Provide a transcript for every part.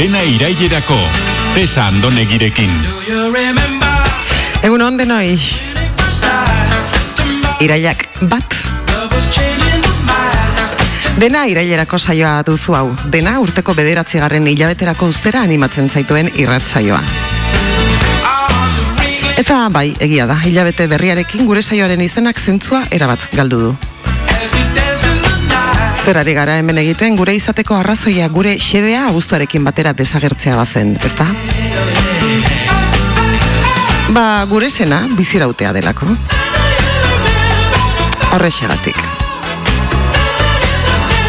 Dena irailerako, pesa andonegirekin. Egun onde noi, iraiak bat. Dena irailerako saioa duzu hau, dena urteko bederatzi garren hilabeterako ustera animatzen zaituen irrat saioa. Eta bai, egia da, hilabete berriarekin gure saioaren izenak zentzua erabat galdu du. Zerari gara hemen egiten gure izateko arrazoia gure xedea abuztuarekin batera desagertzea bazen, ezta? Ba, gure sena bizirautea delako. Horrexegatik.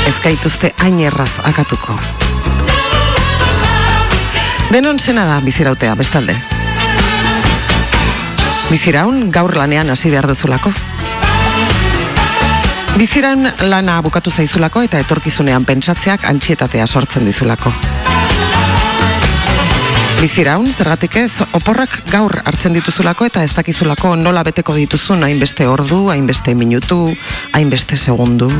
Ez gaituzte hain erraz akatuko. Denon sena da bizirautea, bestalde. Biziraun gaur lanean hasi behar duzulako. Biziraun lana bukatu zaizulako eta etorkizunean pentsatzeak antxietatea sortzen dizulako. Biziraun, zergatik ez, oporrak gaur hartzen dituzulako eta ez dakizulako nola beteko dituzun hainbeste ordu, hainbeste minutu, hainbeste segundu.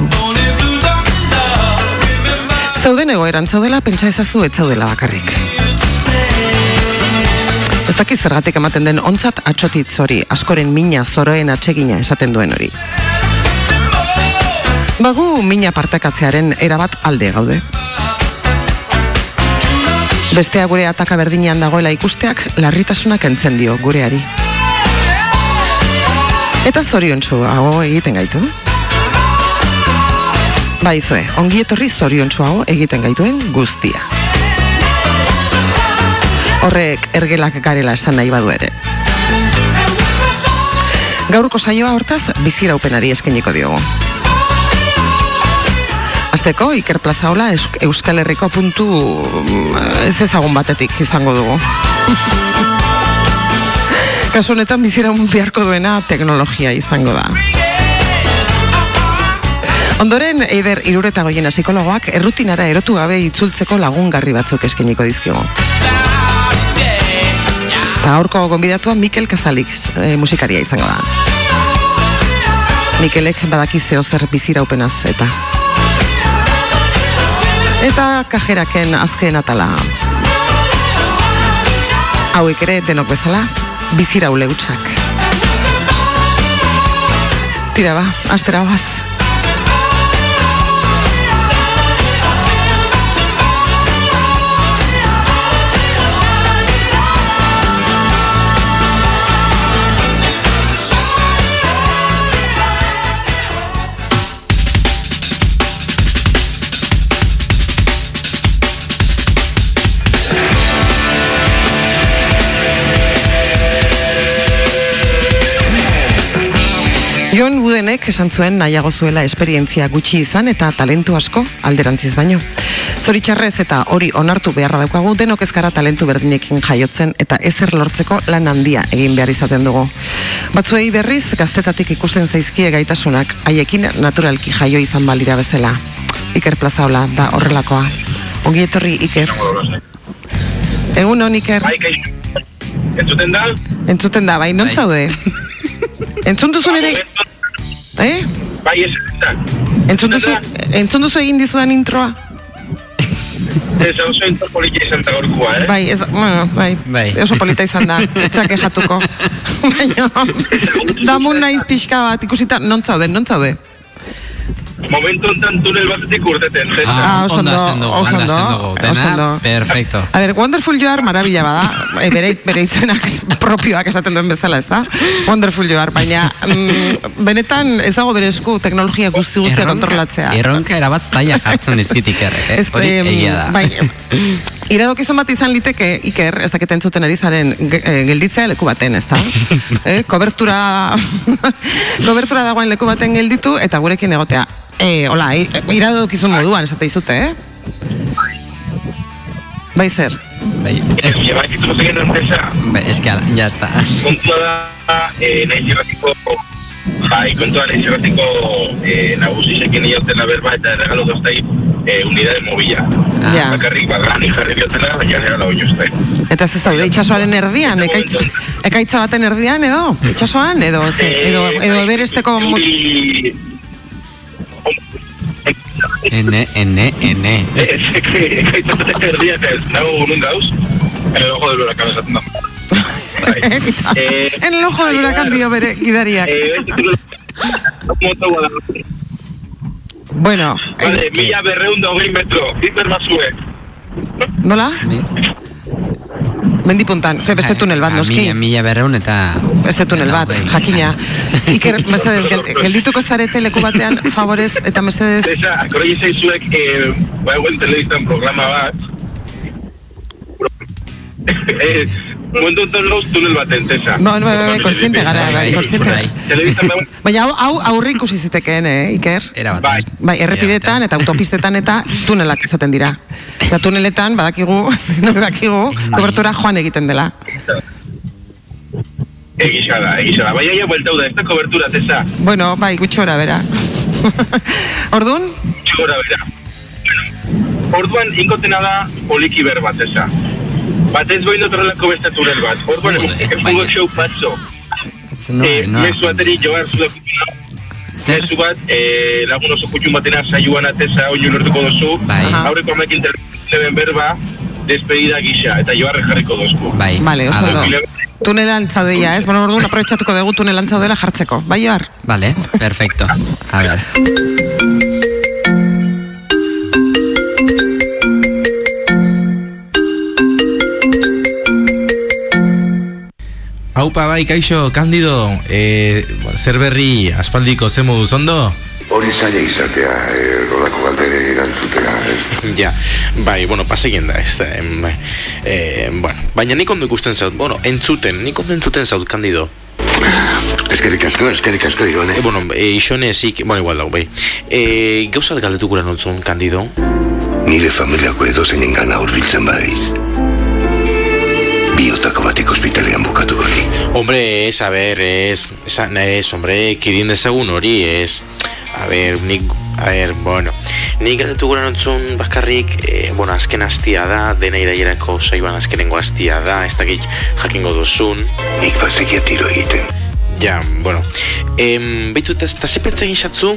Zauden egoeran zaudela, pentsa ezazu ez zaudela bakarrik. Ez dakiz zergatik ematen den ontzat atxotitz hori, askoren mina zoroen atsegina esaten duen hori. Bagu mina partekatzearen erabat alde gaude. Bestea gure ataka berdinean dagoela ikusteak larritasunak entzen dio gureari. Eta zoriontsu hau egiten gaitu. Baizue, ongi etorri zoriontsu hau egiten gaituen guztia. Horrek ergelak garela esan nahi badu ere. Gaurko saioa hortaz biziraupenari eskeniko diogu. Azteko, Iker Plazaola Euskal Herriko puntu mm, ez ezagun batetik izango dugu. Kasu honetan biziraun beharko duena teknologia izango da. Ondoren, Eider Irureta goiena psikologoak errutinara erotu gabe itzultzeko lagungarri batzuk eskeniko dizkigu. Eta aurko gonbidatua Mikel Kazalik e, musikaria izango da. Mikelek badaki zeo zer biziraupenaz eta eta kajeraken azken atala. Hauek ere denok bezala, bizira uleutsak. Tira ba, astera Budenek esan zuen nahiago zuela esperientzia gutxi izan eta talentu asko alderantziz baino. Zoritxarrez eta hori onartu beharra daukagu denok ezkara talentu berdinekin jaiotzen eta ezer lortzeko lan handia egin behar izaten dugu. Batzuei berriz gaztetatik ikusten zaizkie gaitasunak haiekin naturalki jaio izan balira bezala. Iker Plazaola da horrelakoa. Ongi etorri Iker. Egun hon Iker. Bai. Entzuten da? Entzuten da, bai, non zaude? Entzun duzu nire... Eh? Bai, ez. Entzun duzu, entzun duzu egin dizudan introa? Ez, oso interpolitia izan da gorkua, eh? Bai, ez, bueno, bai, Bai. oso polita izan da, etzak ejatuko. Baina, damun naiz pixka bat, ikusita, non zaude, non zaude? Momentu enten tunel batetik urteten. zeta. Ah, oso ondo oso ondo oso ondo. perfecto. A ver, Wonderful You Are marabila bada, e, bere, bere izenak propioak esaten duen bezala, ez da? Wonderful You Are, baina mm, benetan ez dago bere esku teknologia guzti guztia kontrolatzea. Erronka erabat zaila jartzen dizkitik errek, eh? Ez, Hori em, egia da. Bai, iradokizun bat izan liteke, Iker, ez dakit entzuten ari zaren ge- eh, gelditzea leku baten, ez da? eh, kobertura, kobertura dagoen leku baten gelditu, eta gurekin egotea. E, hola, i- iradokizun moduan, esate izute, eh? Bai zer? Bai, Eh, Lleva que no sé enpresa. bai, eske, ya está. Kontua da, eh, nahi irratiko, bai, kontua nahi irratiko eh, nagusizekin iotela berba eta erregalo doztai eh, unidade mobila. Ja. Bakarrik bagani jarri biotela, baina nera lau jozte. Eta ez ez daude itxasoaren erdian, ekaitz, ekaitza baten erdian edo? Itxasoan edo, ze, edo, edo eberesteko... mo- Euri... Ene, ene, ene. Ez, ekaitzatek erdiak ez, nago nun gauz, en el ojo del huracán esaten da. Bai. Eh, En el ojo del huracán dio bere gidariak. Eh, ez dut- moto guada. Bueno, Vale, eh, mila berreun da hogei metro, hiper bazue. nola? Mendipuntan, ze beste tunel bat, A noski. Mila, mila berreun eta... Beste tunel bat, jakina. Iker, mesedez, gel, geldituko zarete leku batean, favorez, eta mesedez, Esa, akorri zaizuek, eh, ba, eguen telebistan programa bat. eh, enten gauz tunel baten, Tesa. No, no, bai, bai, kontziente gara, bai, Bai, kontziente. bai. Baina hau, hau aurre ikusi zitekeen, eh, Iker? Era bat. Bai. Bai, errepidetan eta autopistetan eta tunelak izaten dira. Eta tuneletan, badakigu, no dakigu, kobertura joan egiten dela. egisa da, egisa da. Baina ja bueltau da, ez da kobertura, Tesa. Bueno, bai, gutxora, bera. Orduan, Txora bera. Orduan inkotena da poliki ber bat, Tesa. Batez boin dut horrelako beste tunel bat. Orduan, Jode, efungo baina- show patzo. No, Eh, no. mezu ateri joan Zer? Mezu bat, eh, lagun oso kutxun batena saioan ateza oinu lortuko dozu. Bai. Aurreko amekin telebizioen berba, despedida gisa, eta joarre jarriko dozku. Bai. Vale, oso ondo. tunelan zaudeia, ez? Bueno, orduan aprobetxatuko dugu tunelan zaudela jartzeko. Bai, joar? Vale, perfecto. A ver. Haupa bai, kaixo, kandido, e, zer berri aspaldiko ze moduz ondo? Hori zaila izatea, eh, rolako galdere erantzutea, ez? Ja, bai, bueno, pasegin da, ez da, em, eh, bueno, baina nik ondo ikusten zaut, bueno, entzuten, nik ondo entzuten zaut, kandido. Eskerik asko, eskerik asko, Ibone. E, bueno, e, isone ezik, bueno, igual dago, bai. E, gauzat galdetu gura notzun, kandido. Nire familiako edo zeinen gana urbiltzen badiz. Batik ospitalean bukatuko ni. Hombre, ez, a ber, ez, esan, ez, hombre, kidin dezagun hori, ez, a ber, nik, a ber, bueno, nik galdetu gura notzun bakarrik, e, bueno, azken hastia da, dena irailerako saioan azkenengo hastia da, ez dakit jakingo duzun, Nik bazekia tiro egiten. Ja, bueno. Em, beitu, eta eta ze pentsa egin xatzu,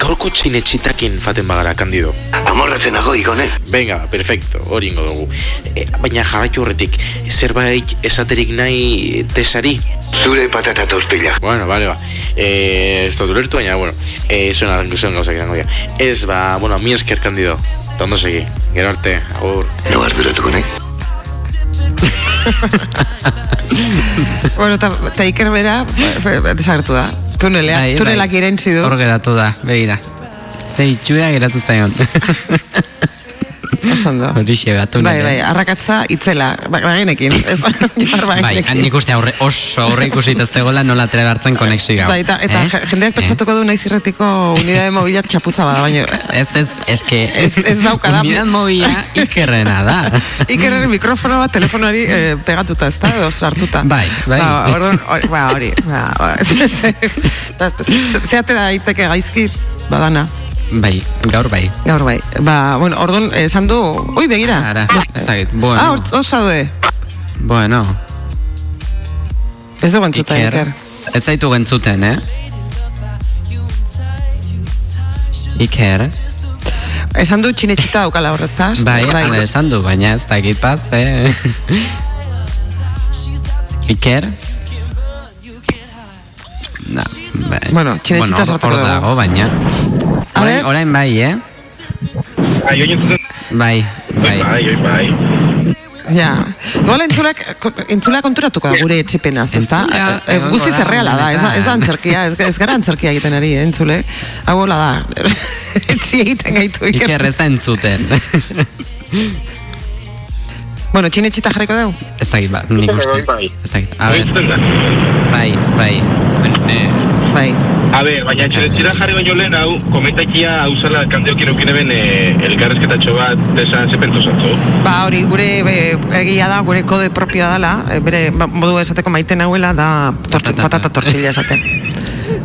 gaurko txinetxitakin faten bagara, kandido. Amorratzen nago, Igone. Venga, perfecto, hori ingo dugu. E, baina jarraitu horretik, zerbait esaterik nahi tesari? Zure patata tortilla. Bueno, vale, ba. E, ez dut ulertu, baina, bueno, e, zuen, zuen gauzak izango dira. Ez, ba, bueno, mi esker, kandido. Eta ondo segi. Gero arte, agur. No arduratuko nahi. Bueno, eta, eta Iker bera, desagertu da. Tunelea, Bai, tunelak bai. irentzi du. Hor geratu da, begira. Ze itxura geratu zaion. Oso ondo. Horixe bat, Bai, bai, arrakatza itzela, ba- bagenekin. Ez, Bai, bagenekin. nik uste aurre, oso aurre ikusita ez dagoela nola atera hartzen konexio hau. Bai, eta, eta Eh? jendeak pentsatuko du naiz irretiko unidade mobilat txapuza bada, baina Ez, ez, ez que... Ez- ez dauka da. Unidad mobila ikerrena da. Ikerren mikrofono bat telefonoari eh, pegatuta, ez da, edo sartuta. Bai, bai. Ba, orduan, hori, ba, hori. Ba, ba, Ba, ze- ze atera daiteke gaizki, badana, Bai, gaur bai. gaur bai. Ba, bueno, orduan, esan du, ui, begira. Ara, ez dakit, bueno. Ah, hor- hor zaude. Bueno, Ez dugu entzuta, Iker. Iker. Ez zaitu gentzuten, eh? Iker, Esan du txinetxita daukala hor, ezta? bai, hala esan du, baina ez dakit paz, eh? Iker? No, bai. Bueno, txinetxita hor- sartuko hor dugu. dago, baina. Orain, orain bai, eh? Bai, bai, bai. bai, oi, bai. Ja. Igual entzulak, entzulak konturatuko da gure etxipenaz, ezta? Egongo Guztiz da erreala da, ez ez da antzerkia, ez, ez gara antzerkia egiten ari, eh, entzule. Hau hola da, etxi egiten gaitu Iker. Iker ez da entzuten. Bueno, txinetxita jarriko dugu? ez dakit, ba, nik uste. Bai. Ez dakit, a Bai, da. bai, bai. Bai. A ber, baina txeretzira jarri baino lehen hau, komentakia hau zela kandeok irukine ben eh, elkarrezketatxo bat, desan ze pentu zatzu. Ba, hori gure be, egia da, gure kode propioa dela, e, bere ba, modu esateko maite nahuela da tor Patata. patata tortilla esaten.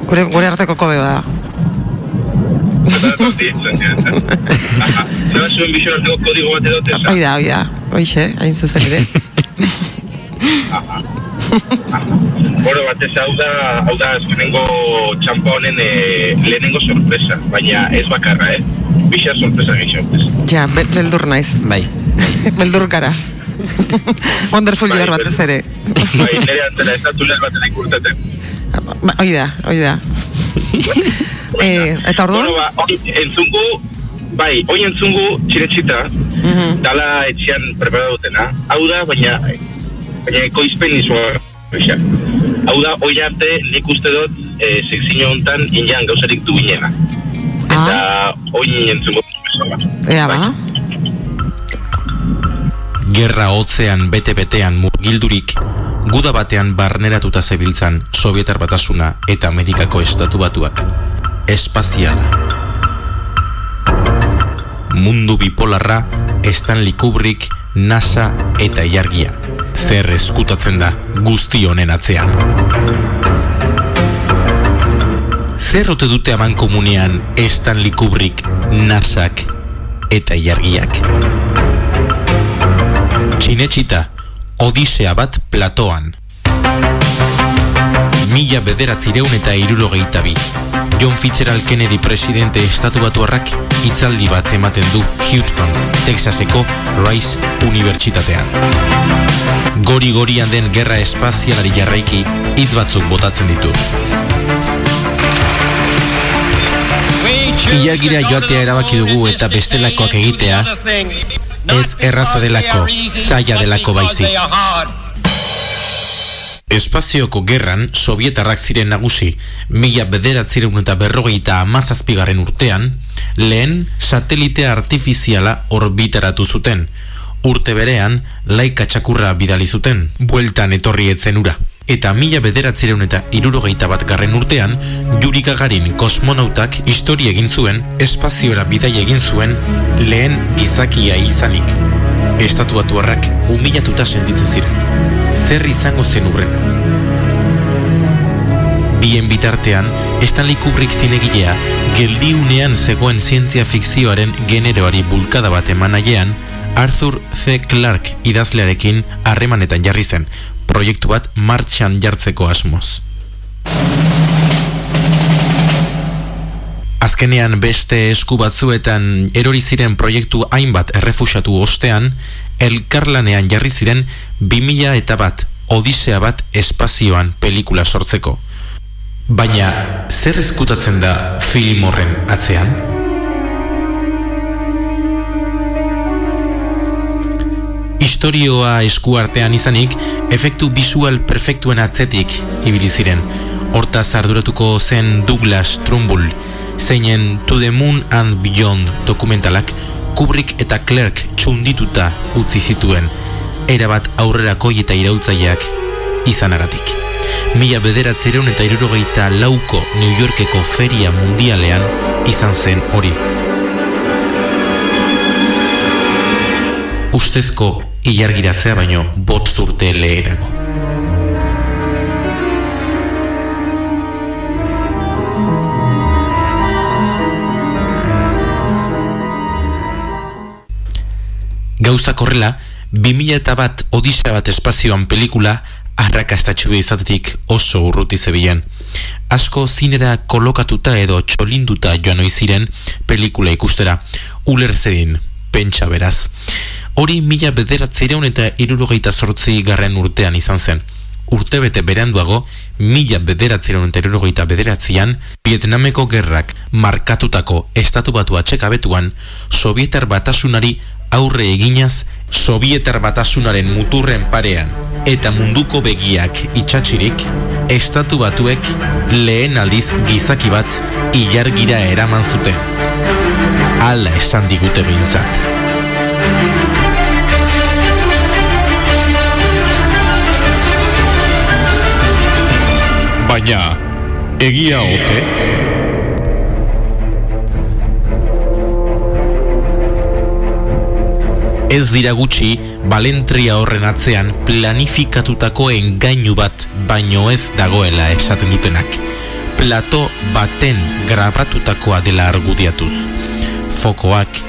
Gure, gure arteko kode da. Zeba zuen bizio arteko kodigo bat edo tesa. Hoi da, hoi da, hoixe, hain zuzen ere. Bueno, batez hau da, hau da azkenengo txampa honen eh, lehenengo sorpresa, baina ez bakarra, eh? bixa sorpresa gehiago. Ja, be, beldur naiz. Bai. beldur gara. Wonderful Bai, batez ere. Bai, nire antzera ez da tunel baten ikurteten. Ba, Hoi da, hoi da. eh, eta orduan? Bueno, ba, entzungu, bai, hoi entzungu txiretxita, Mhm. dala etxean prepara dutena. Hau da, baina, baina ekoizpen izua. Hau da, hoi arte nik uste dut e, sekzio honetan inean gauzarik duinena. Eta hoi entzungu. Ea ba. Gerra hotzean bete-betean murgildurik, guda batean barneratuta zebiltzan Sovietar batasuna eta Amerikako estatu batuak. Espaziala. Mundu bipolarra, Stanley Kubrick, NASA eta iargia. Zer eskutatzen da guzti honen atzean. Zer ote dute aman komunean Stanley Kubrick, NASAk eta iargiak? Txinetxita, Odisea bat platoan. Mila bederatzireun eta irurogeita bi. John Fitzgerald Kennedy presidente estatu batuarrak hitzaldi bat ematen du Houston, Texaseko Rice Unibertsitatean. Gori-gorian den gerra espazialari jarraiki hitz batzuk botatzen ditu. Ilargira joatea erabaki dugu eta bestelakoak egitea ez erraza delako, zaila delako baizik. Espazioko gerran, sovietarrak ziren nagusi, mila bederatzireun eta berrogeita amazazpigarren urtean, lehen satelite artifiziala orbitaratu zuten. Urte berean, laika txakurra bidali zuten, bueltan etorri etzen ura. Eta mila bederatzireun eta irurogeita bat garren urtean, Yuri Gagarin kosmonautak histori egin zuen, espaziora bidai egin zuen, lehen gizakia izanik. Estatuatuarrak humilatuta sentitzen ziren. Zer izango zen urrena? Bien bitartean, Stanley Kubrick zinegilea, geldiunean zegoen zientzia fikzioaren generoari bulkada bat eman nahian, Arthur C. Clarke idazlearekin harremanetan jarri zen, proiektu bat martxan jartzeko asmoz. Azkenean beste esku batzuetan erori ziren proiektu hainbat errefusatu ostean, elkarlanean jarri ziren 2000 eta bat Odisea bat espazioan pelikula sortzeko. Baina, zer eskutatzen da film horren atzean? Historioa eskuartean izanik, efektu visual perfektuen atzetik ibili ziren. Hortaz arduratuko zen Douglas Trumbull, zeinen To the Moon and Beyond dokumentalak Kubrick eta Clark txundituta utzi zituen, erabat aurrerakoi eta iraultzaileak izanagatik. Mila bederatzereun eta irurogeita lauko New Yorkeko feria mundialean izan zen hori. Ustezko ilargiratzea baino bot zurte lehenago. Gauzak horrela, 2000 eta bat Odisea bat espazioan pelikula arrakastatxu izatetik oso urruti zebilen. Asko zinera kolokatuta edo txolinduta joan oiziren pelikula ikustera, uler zedin, pentsa beraz. Hori mila bederatzireun eta irurogeita sortzi garren urtean izan zen. Urtebete beranduago, mila bederatzireun eta irurogeita bederatzian, Vietnameko gerrak markatutako estatu batu atxekabetuan, Sovietar batasunari aurre eginaz Sovietar batasunaren muturren parean eta munduko begiak itxatxirik, estatu batuek lehen aldiz gizaki bat ilargira eraman zuten. Hala esan digute behintzat. Baina, egia ote? Ez dira gutxi, balentria horren atzean planifikatutako engainu bat baino ez dagoela esaten dutenak. Plato baten grabatutakoa dela argudiatuz. Fokoak,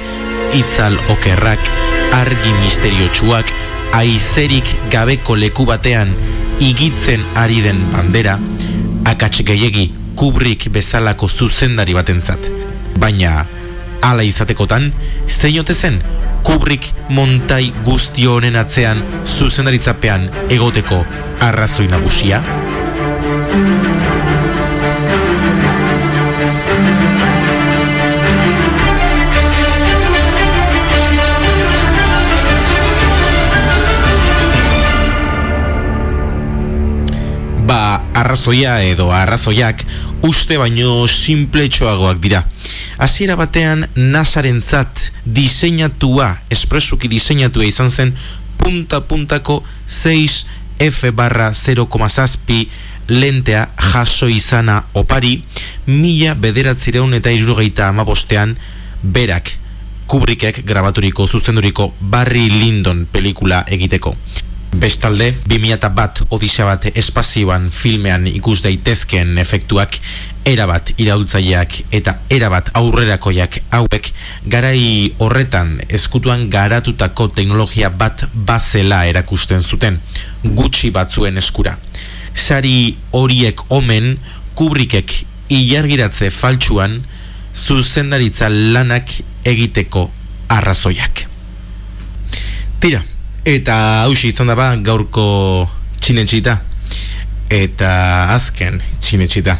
itzal okerrak, argi misteriotsuak, aizerik gabeko leku batean igitzen ari den bandera, akats gehiegi kubrik bezalako zuzendari batentzat. Baina, Hala izatekotan, zeinote zen, Kubrick montai guzti honen atzean zuzendaritzapean egoteko arrazoi nagusia? Arrazoia edo arrazoiak uste baino simpletxoagoak dira. Hasiera batean nasarentzat diseinatua, espresuki diseinatua izan zen punta-puntako 6F barra 0,6 lentea jaso izana opari mila bederatzireun eta irurogeita amabostean berak Kubrickek grabaturiko zuzenduriko Barry Lyndon pelikula egiteko. Bestalde, 2000 bat odisea bat espazioan filmean ikus daitezkeen efektuak erabat iraultzaileak eta erabat aurrerakoiak hauek garai horretan eskutuan garatutako teknologia bat bazela erakusten zuten gutxi batzuen eskura. Sari horiek omen Kubrickek ilargiratze faltsuan zuzendaritza lanak egiteko arrazoiak. Tira, Eta hausi izan daba gaurko txinetxita. Eta azken txinetxita.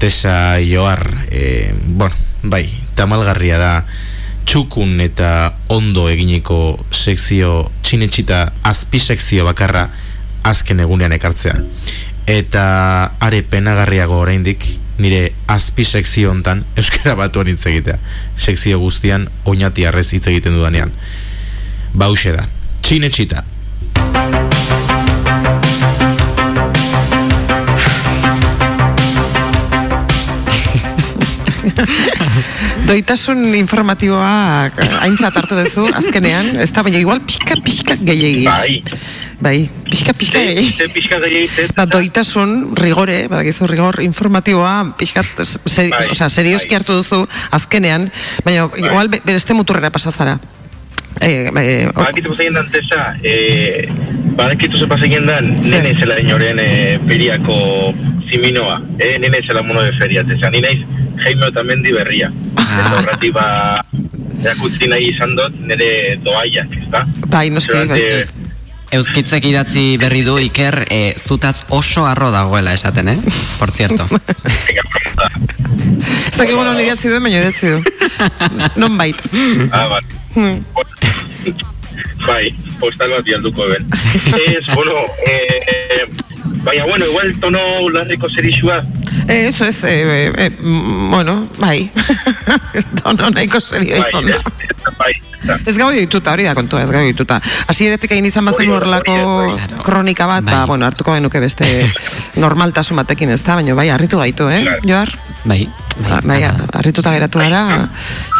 Tesa joar e, Bueno, bai, tamalgarria da Txukun eta ondo eginiko sekzio txinetxita Azpi sekzio bakarra azken egunean ekartzea. Eta are penagarriago oraindik nire azpi sekzio hontan Euskara batuan hitz egitea. Sekzio guztian oinati arrez hitz egiten dudanean. Ba da, Chinechita. Doitasun informatiboa aintzat hartu duzu, azkenean, ez da baina igual pixka pixka gehiagi. Bai. Bai, pixka pixka gehiagi. Ze pixka gehiagi. Ba, doitasun rigore, badakizu rigor informatiboa, pixka, seri, Bai, o sea, serioski bai. hartu duzu azkenean, baina igual be- bereste muturrera pasazara. Eh, eh, o- Badakitu pasaien dan tesa, eh, badakitu ze pasaien dan, Zer? nene zela inoren eh, feriako ziminoa, eh, nene zela mono de feria, tesa, ni naiz Jaime Otamendi berria. Eta horrati ba, erakutzi nahi izan dut, nire doaiak, ezta? bai, noski, bai. Euskitzek idatzi berri du Iker e, zutaz oso arro dagoela esaten, eh? Por cierto. Ez dakik non idatzi duen, baina idatzi du. Non bait. Ah, bai. Hmm. bai, postal bat bialduko ben. Ez, bueno, eh, baina, bueno, igual tono larriko zerixua, eso es, eh, eh, mm, bueno, bai. Dono nahiko serio bai, izan da. ez, bai, Ez gau dituta, hori da kontua, ez gau dituta. Hasieratik egin izan bazen horrelako bai. kronika bat, ba, Bai. bueno, hartuko genuke beste normaltasun batekin ez da, baina bai, harritu gaitu, eh, Claro. Joar? Bai. Ba, Bai, harrituta geratu gara,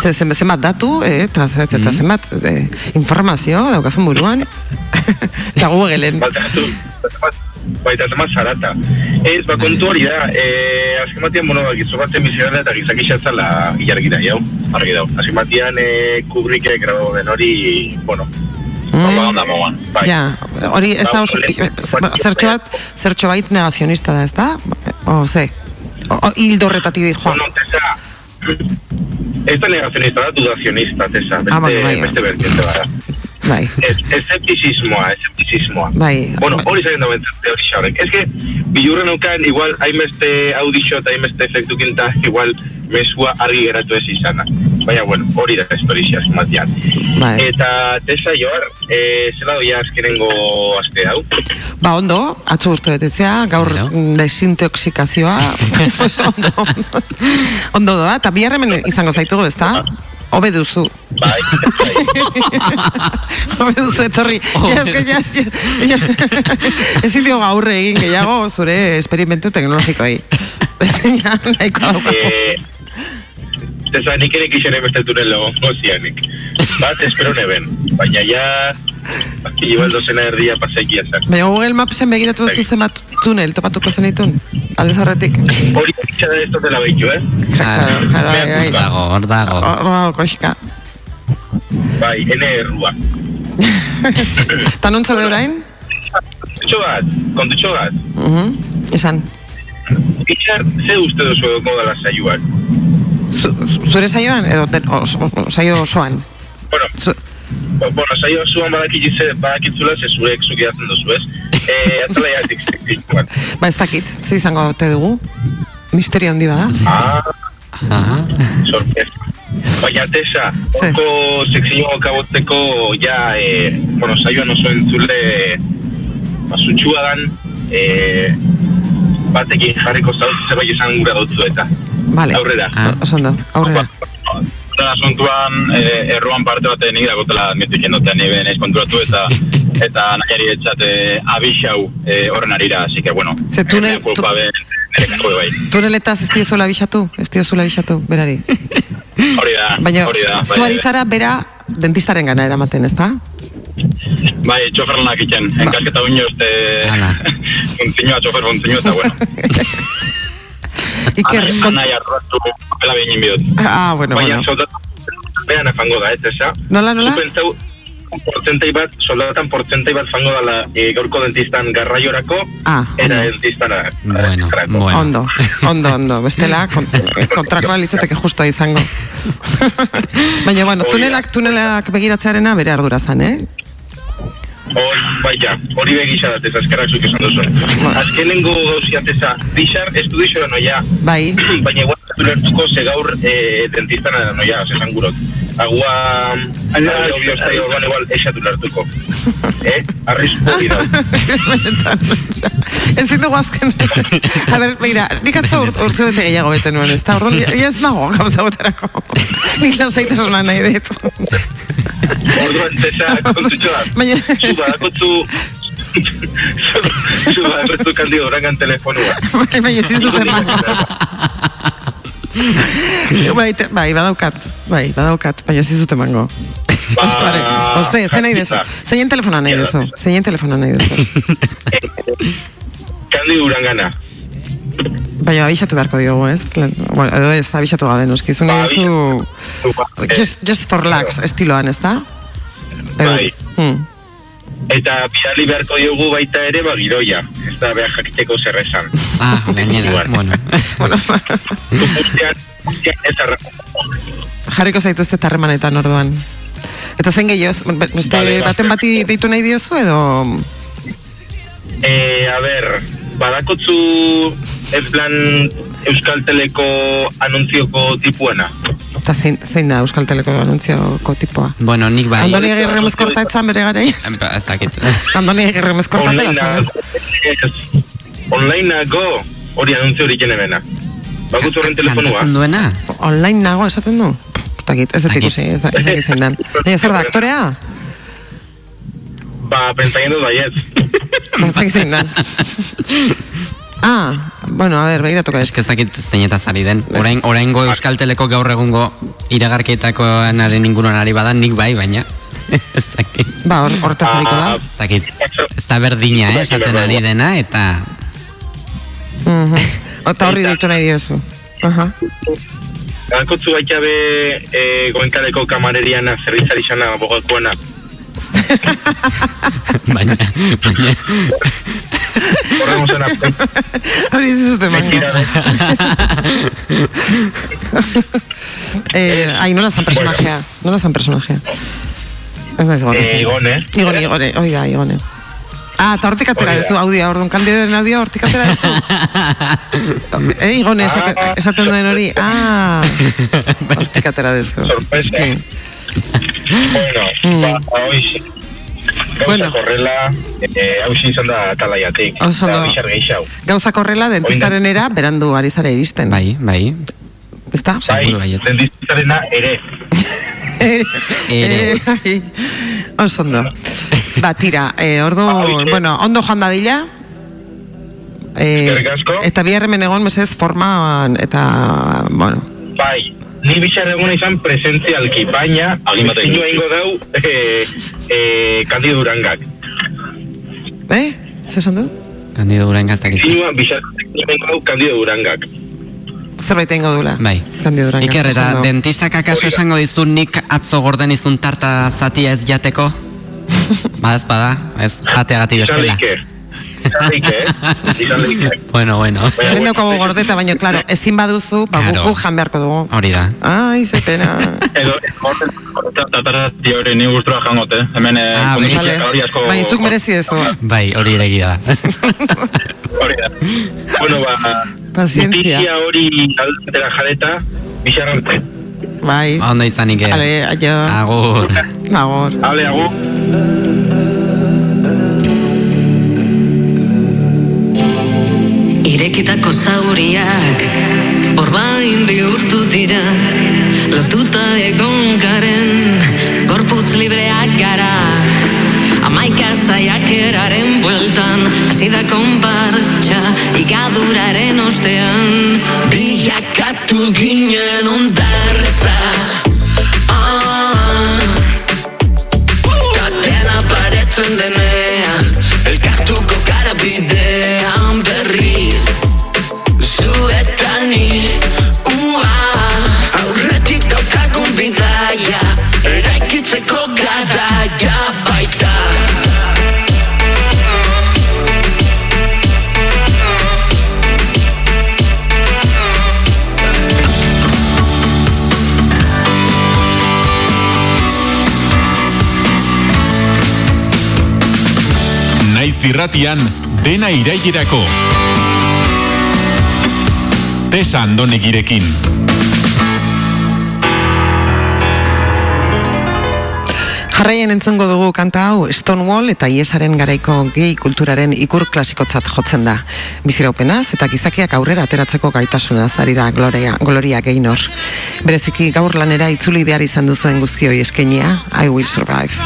ze, ze, zenbat datu, eh, eta, eta Mhm. zenbat eh, informazio daukazun buruan, eta Googleen. Baltatu, baita tema zarata. Ez, ba, kontu hori da, eh, azken batean, bueno, ba, gizu batzen bizitela eta gizak isatzala ilargi da, jau, argi dau. Azken batean, eh, Kubrickek grabo den hori, bueno, moan, bai. Mm. Ja, hori ez da Ba, oso, ole- zertxo bat, zertxo bait negazionista da, ez da? O, ze, o, hildo horretatik di joan. Bueno, tesa, ez da negazionista, da dudazionista, tesa, beste, Ah, bueno, beste bertiente bada. Bai, Ez, escepticismoa, escepticismoa. Bai. Bueno, hori zain da bentzate hori xaurek. Ez que, bilurren aukan, igual, hainbeste audixo eta hainbeste efektukin eta igual mesua argi geratu ez izana. Baina, bueno, hori da historia esmatian. Bai. Eta, tesa, joar, e, zela doia azkenengo aste hau. Ba, ondo, atzo urte betetzea, gaur Bueno. bueno. desintoxikazioa, ondo, ondo doa, eta bihar hemen izango zaitugu, ez da? Hobe duzu. Bai, bai. Hobe duzu etorri. Ja, ezin dio gaurre egin gehiago zure esperimentu teknologikoei. ja, nahiko dauka. Eh, Tesa, nik ere kixen beste tunel lago zianik. Bat, espero neben. Baina ja, baki igual dozena erdia paseki ezak. Baina Google Mapsen begiratu duzu zenbat tunel topatuko zenitun, aldez horretik. Hori itxada ez dutela behitu, eh? Claro, claro, bai, bai. Hor dago, hor dago. Hor dago koxka. Bai, ene errua. Eta nontza de orain? Kontutxo bat, kontutxo bat. Mhm, Esan. Itxar, ze uste duzu edo dela saioak? Zu, zure saioan, edo den, os, os, saio osoan? Bueno, Zu, Bueno, saio zuan badakitze, badakitzula, ze zuek zuk idazten duzu, ez? Eh, zikituan. ba ez dakit, ze izango ote dugu? Misterio handi bada? Ah, Aha. sorpresa. Baina, Tesa, Ze? orko sekzio kabotzeko, ja, eh, bueno, saioan oso entzule, basutxua dan, eh, batekin jarriko zauz, zerbait esan gura dutzu eta. Vale. Aurrera. Ah. Oso ondo, aurrera. Eta asuntuan, eh, erruan parte batean nik dakotela admitu jendotean nire naiz konturatu eta eta nahiari etxat eh, abixau eh, horren arira, así que bueno. Ze tunel- eh, be bai. Tuneletaz ez diezuela bisatu? Ez diezuela bisatu, berari. Hori da, Baina, hori da. zu ari zara bera dentistaren gana eramaten, ez da? Bai, txoferlanak itzen, enkasketa uño este... Hala. Funtzioa, txofer funtzioa, eta bueno. Iker, Ana- kont... Anai arratu, pela behin inbiot. Ah, bueno, Baina, bueno. soldatan behan fango da, ez esa? Nola, nola? Zu pentsau, portzentai bat, soldatan portzentai bat fango dala e, gaurko dentistan garraiorako, Ah, era ondo. dentistana. Bueno, garako. bueno. Ondo, ondo, ondo. Bestela, kon, kontrakoa litzateke justoa izango. Baina, bueno, tunelak, tunelak begiratzearena bere ardura zan, eh? Hor, baina, hori begisa dat, ez azkarrak zuk esan duzu. Azkenengo gauzia tesa, dixar, ez du dixo noia, Bai, baina igual ez du lertuko ze gaur e, dentistana noia, esan gurot. Agua, aina, obvio, da, orduan igual, esatu lertuko. Eh? Arrisku hori da. ezin dugu azken. A ber, begira, nik atzo urt, urte bete gehiago bete nuen, ez da? Orduan, ja ez nago gauza boterako. Nik lasaitasuna nahi dut. Orduan, tesa, kontutxo da. Baina, Zu badakotzu... Zu badakotzu kandio orangan telefonua. bai, bai, ezin zuten bai, te- bai, badaukat, bai, badaukat, baina ezin zuten mango. Ba, Ospare, Ose, ze nahi dezu? Zein telefona nahi dezu? Zein telefona nahi dezu? Kandio urangana. Baina abixatu beharko diogu, ez? Bueno, edo ez, abixatu gabe, noski, zu nahi dezu... Just, just for lax estiloan, ez da? Bai. Hmm. Eta bidali beharko diogu baita ere, ba, giroia. Ez da behar jakiteko zer esan. Ah, gainera, bueno. bueno, guztian, guztian ez jarriko zaituzte harremanetan orduan. Eta zen gehiago, beste baten bati deitu nahi diozu edo... Eh, a ber, badakotzu en plan Euskal Teleko anuntzioko tipuena. Eta zein, zein da Euskal Teleko anuntzioko tipoa? Bueno, nik bai. Andoni Agirre mezkorta etzan bere gara Em, Ez dakit. Andoni Agirre mezkorta Online atera zen, Onlineago hori anuntzio hori jenebena. Bakutzu horren telefonua. Kantatzen duena? ez? Online nago esaten du? Takit, ez dut Dakit. ikusi, ez da, ez dakit zein dan. Baina zer da, aktorea? Ba, pentsaien dut baiet. Ez dakit zein dan. Ah, bueno, a ver, begiratuko ez. Eske ez dakit zeinetaz ari den. Orain, oraingo Euskal Teleko gaur egungo iragarketakoanaren inguruan ari badan nik bai, baina ez dakit. Ba, hor, hortaz hariko da. Ez dakit. Ez da berdina, eh, esaten ari dena, eta Mhm. Eta horri deitu nahi diozu. Aha. Bakutzu baita be e, goenkaleko kamareriana, zerbitzari xana, bogakoana. baina, baina Horren zena, Hori ez zuten mango. mentira da. Eh, ai, nola zan personajea? Nola zan personajea? Ez naiz Eh, gogoratzen. Igone. Igone, igone, hoi da, igone. Ah, eta hortik atera Hori da. dezu audioa, orduan kandidoren audioa hortik atera dezu. eh, igone esaten, esaten duen hori. Ah, hortik atera dezu. Sorpresa. Eske, Bueno, ba, hoiz. Gauza Bueno. korrela, eh, hausi izan da talaiatik. Oso Da, bixar gehiago. Gauzak horrela, dentistaren era, berandu ari zara iristen. bai, bai. Ezta? Bai, dentizarena ere. Ere. Ere. bai. Oso ondo. Ba, tira, eh, ordu, Hauxe. bueno, ondo joan dadila. Eh, eta bihar hemen egon mesez forman eta, bueno, Bai, ni bixar eguna izan presentzialki, baina agimatu ingo dau eh, eh, Kandido Durangak. eh? Zer esan du? Kandido Durango ez dakit. Zinua bixar dau Kandido Durangak. Zerbait egingo dula. Bai. Iker, eta dentistak akaso esango dizu nik atzo gorden izun tarta zatia ez jateko? ba ez bada, ez jateagatik bestela. Izan eh? Izan. Bueno, bueno. Bueno, daukagu gordeta, baina, claro, ezin baduzu, ba, Claro. guk jan beharko dugu. Hori da. Ai, ze pena. Edo, hori ni gustura jangote. Hemen, eh, Ah, Vale. hori asko... Baina, zuk merezi dezu. Bai, hori ere egia da. Hori da. Bueno, ba... Pazientzia. Notizia hori aldera jareta, bizarrante. Bai. Ondo izanik. eh. Ale, aio. Agur. Agor. Hale, agu. Irekitako zauriak Orbain bihurtu dira Lotuta egon garen Gorputz libreak gara Amaika zaiak eraren bueltan Azida konpartxa Igaduraren ostean Bilakatu ginen ondartza irratian, dena irailerako. Tesa andonegirekin. Jarraien entzongo dugu kanta hau Stonewall eta Iesaren garaiko gehi kulturaren ikur klasikotzat jotzen da. Biziraupenaz eta gizakiak aurrera ateratzeko gaitasunaz ari da Gloria, Gloria Gaynor. Bereziki gaur lanera itzuli behar izan duzuen guztioi eskenia, I Will Survive.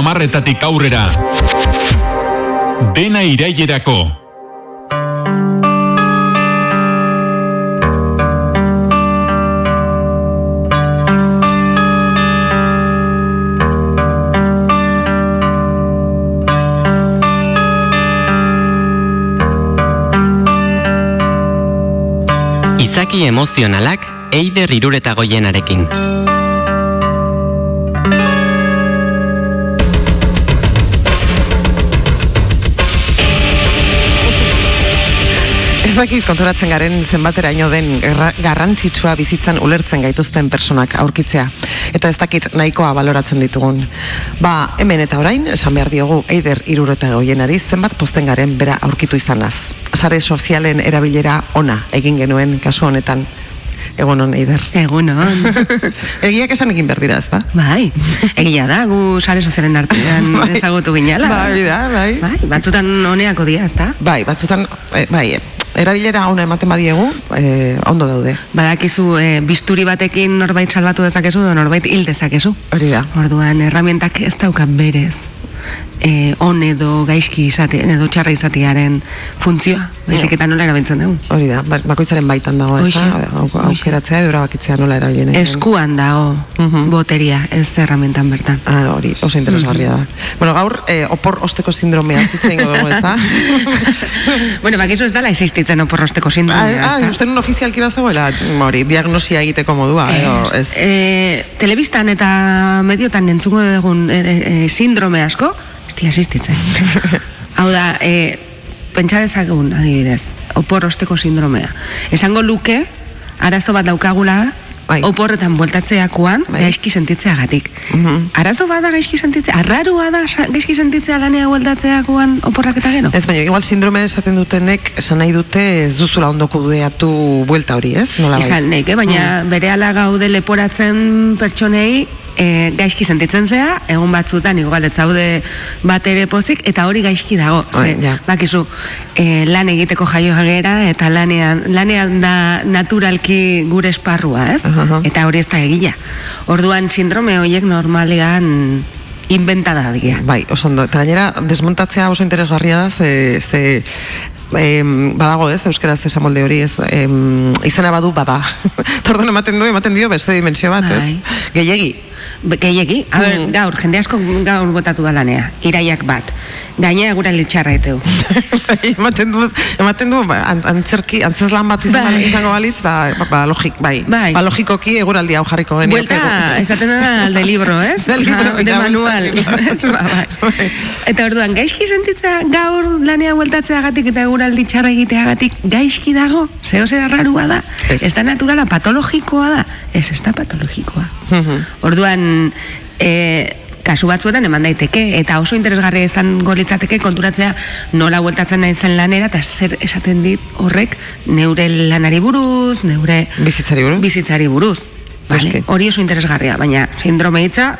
Amarretatik aurrera. Dena irailerako. Izaki emozionalak Eider Irureta Dakit konturatzen garen zenbateraino den garra- garrantzitsua bizitzan ulertzen gaituzten personak aurkitzea. Eta ez dakit nahikoa baloratzen ditugun. Ba, hemen eta orain, esan behar diogu Eider irureta goienari zenbat posten garen bera aurkitu izanaz. Sare sozialen erabilera ona egin genuen kasu honetan. Egon hon, Eider. Egun hon. Egiak esan egin behar dira, ez da? Bai, egia da, gu sare sozialen artean Bai. ezagutu ginala. Bai, da, bai. Bai, batzutan honeako dira, ez da? Bai, batzutan, eh, bai, erabilera ona ematen badiegu, eh, ondo daude. Badakizu, e, bisturi batekin norbait salbatu dezakezu, edo norbait hil dezakezu. Hori da. Orduan, erramientak ez daukan berez. E, on edo gaizki izate, edo txarra izatearen funtzioa. Baizik eta nola erabiltzen dugu. Hori da, ba- bakoitzaren baitan dago, ez da? Aukeratzea edo erabakitzea nola erabilien. Eskuan dago boteria, ez erramientan bertan. Ah, hori, oso interesgarria da. Bueno, gaur, eh, opor osteko sindromea zitzen dugu, ez da? bueno, bakizu ez dala existitzen oporrosteko Ah, sindromea, ah, ez da? uste nun ofizialki bazagoela, hori, diagnosia egiteko modua, edo, ez? E, telebistan eta mediotan entzungo dugun e, e, e, sindrome asko, ez di asistitzen. Hau da, e, pentsa dezagun, adibidez, opor osteko sindromea. Esango luke, arazo bat daukagula, oporretan bueltatzeakoan, gaizki sentitzeagatik. Arazo bat da gaizki sentitzea, arrarua da gaizki sentitzea lanea bueltatzeakoan oporrak eta gero? Ez, baina, igual sindrome esaten dutenek, esan nahi dute ez duzula ondo kudeatu buelta hori, ez? Nola Izan nek, eh? baina Mm. bere ala gaude leporatzen pertsonei e, gaizki sentitzen zea, egun batzutan igual ez zaude bat ere pozik, eta hori gaizki dago. Bai, Ze, ja. bakizu, e, lan egiteko jaio gera, eta lanean, lanean da naturalki gure esparrua, ez? Eta hori ez da egia. Orduan sindrome horiek normalean inventada dira. Bai, oso ondo. Eta gainera, desmontatzea oso interesgarria da, ze, ze em, badago ez, euskaraz esan molde hori ez, em, izena badu bada. Tordon ematen du, ematen dio beste dimensio bat, ez? Gehiegi. Gehiegi, ber, gaur, jende asko gaur botatu da lanea, iraiak bat. Gainera gura litxarra eteu. ematen du, ematen du ba, an- antzerki, antzeslan bat izan, Bai. izango balitz, ba, ba, logik, bai. Bai. Ba, logikoki eguraldi hau jarriko genioke. Buelta, esaten da de libro, ez? De libro, de ja, manual. Ba, bai. Eta orduan, gaizki sentitzea gaur lanea bueltatzeagatik eta eguraldi txarra egiteagatik gaizki dago? Zeo zer arrarua da? Ez da naturala, patologikoa da? Ez, ez da patologikoa. Orduan, e, kasu batzuetan eman daiteke eta oso interesgarria izango litzateke konturatzea nola bueltatzen naizen lanera eta zer esaten dit horrek neure lanari buruz, neure bizitzari buruz. Bizitzari buruz. Vale? Hori oso interesgarria, baina sindrome hitza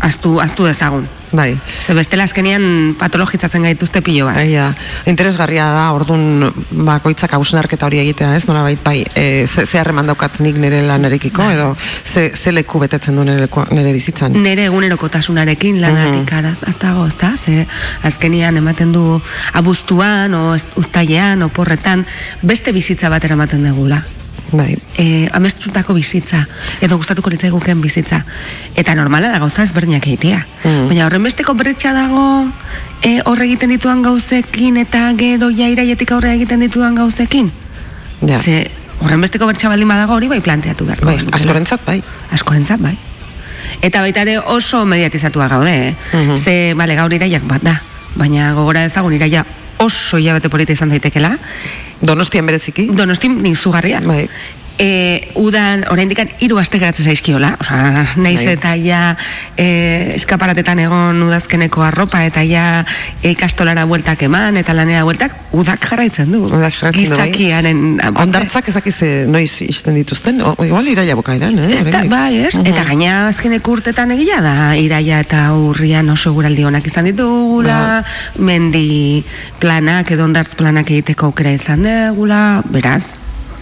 astu astu dezagun. Bai. Ze bestela azkenean patologizatzen gaituzte pilo bat. Ja. Interesgarria da, orduan bakoitzak hausnarketa hori egitea, ez? Nolabait bai, e, ze, ze harreman daukat nik nire lanarekiko, Bai. edo ze, ze leku betetzen du nire, nire bizitzan. Nere egunerokotasunarekin lanatik Mhm. hartago, ezta? Ze azkenean ematen du abuztuan o uztailean o porretan beste bizitza bat eramaten dugula. Bai. E, amestutako bizitza edo gustatuko litzaiguken bizitza. Eta normala da gauza ezberdinak egitea. Mm. Baina horren besteko bretxa dago e, horre egiten dituan gauzekin eta gero ja iraietik aurre egiten dituan gauzekin. Ja. Ze horren besteko bertxa baldin badago hori bai planteatu behar. Bai, askorentzat bai. Askorentzat bai. Eta baita ere oso mediatizatua gaude, eh? Mhm. Ze, bale, gaur iraiak bat da. Baina gogora ezagun iraia oso hilabete polita izan daitekela. Donostian bereziki? Donostian nik zugarria. Bai. E, udan, oraindik hiru aste geratzen zaizkiola, osea, naiz Bai. eta ja e, eskaparatetan egon udazkeneko arropa eta ja e, ikastolara bueltak eman eta lanera bueltak, udak jarraitzen du. Udak jarraitzen du, bai. Gizakiaren Ondartzak ezakiz eh, noiz isten dituzten, o, igual iraia bukaeran, eh? Oraindik. bai, ez? Mhm. Eta gaina azkeneko urtetan egia da, iraia eta urrian oso guraldi onak izan ditugula, mendi planak edo ondartz planak egiteko aukera izan dugula, beraz,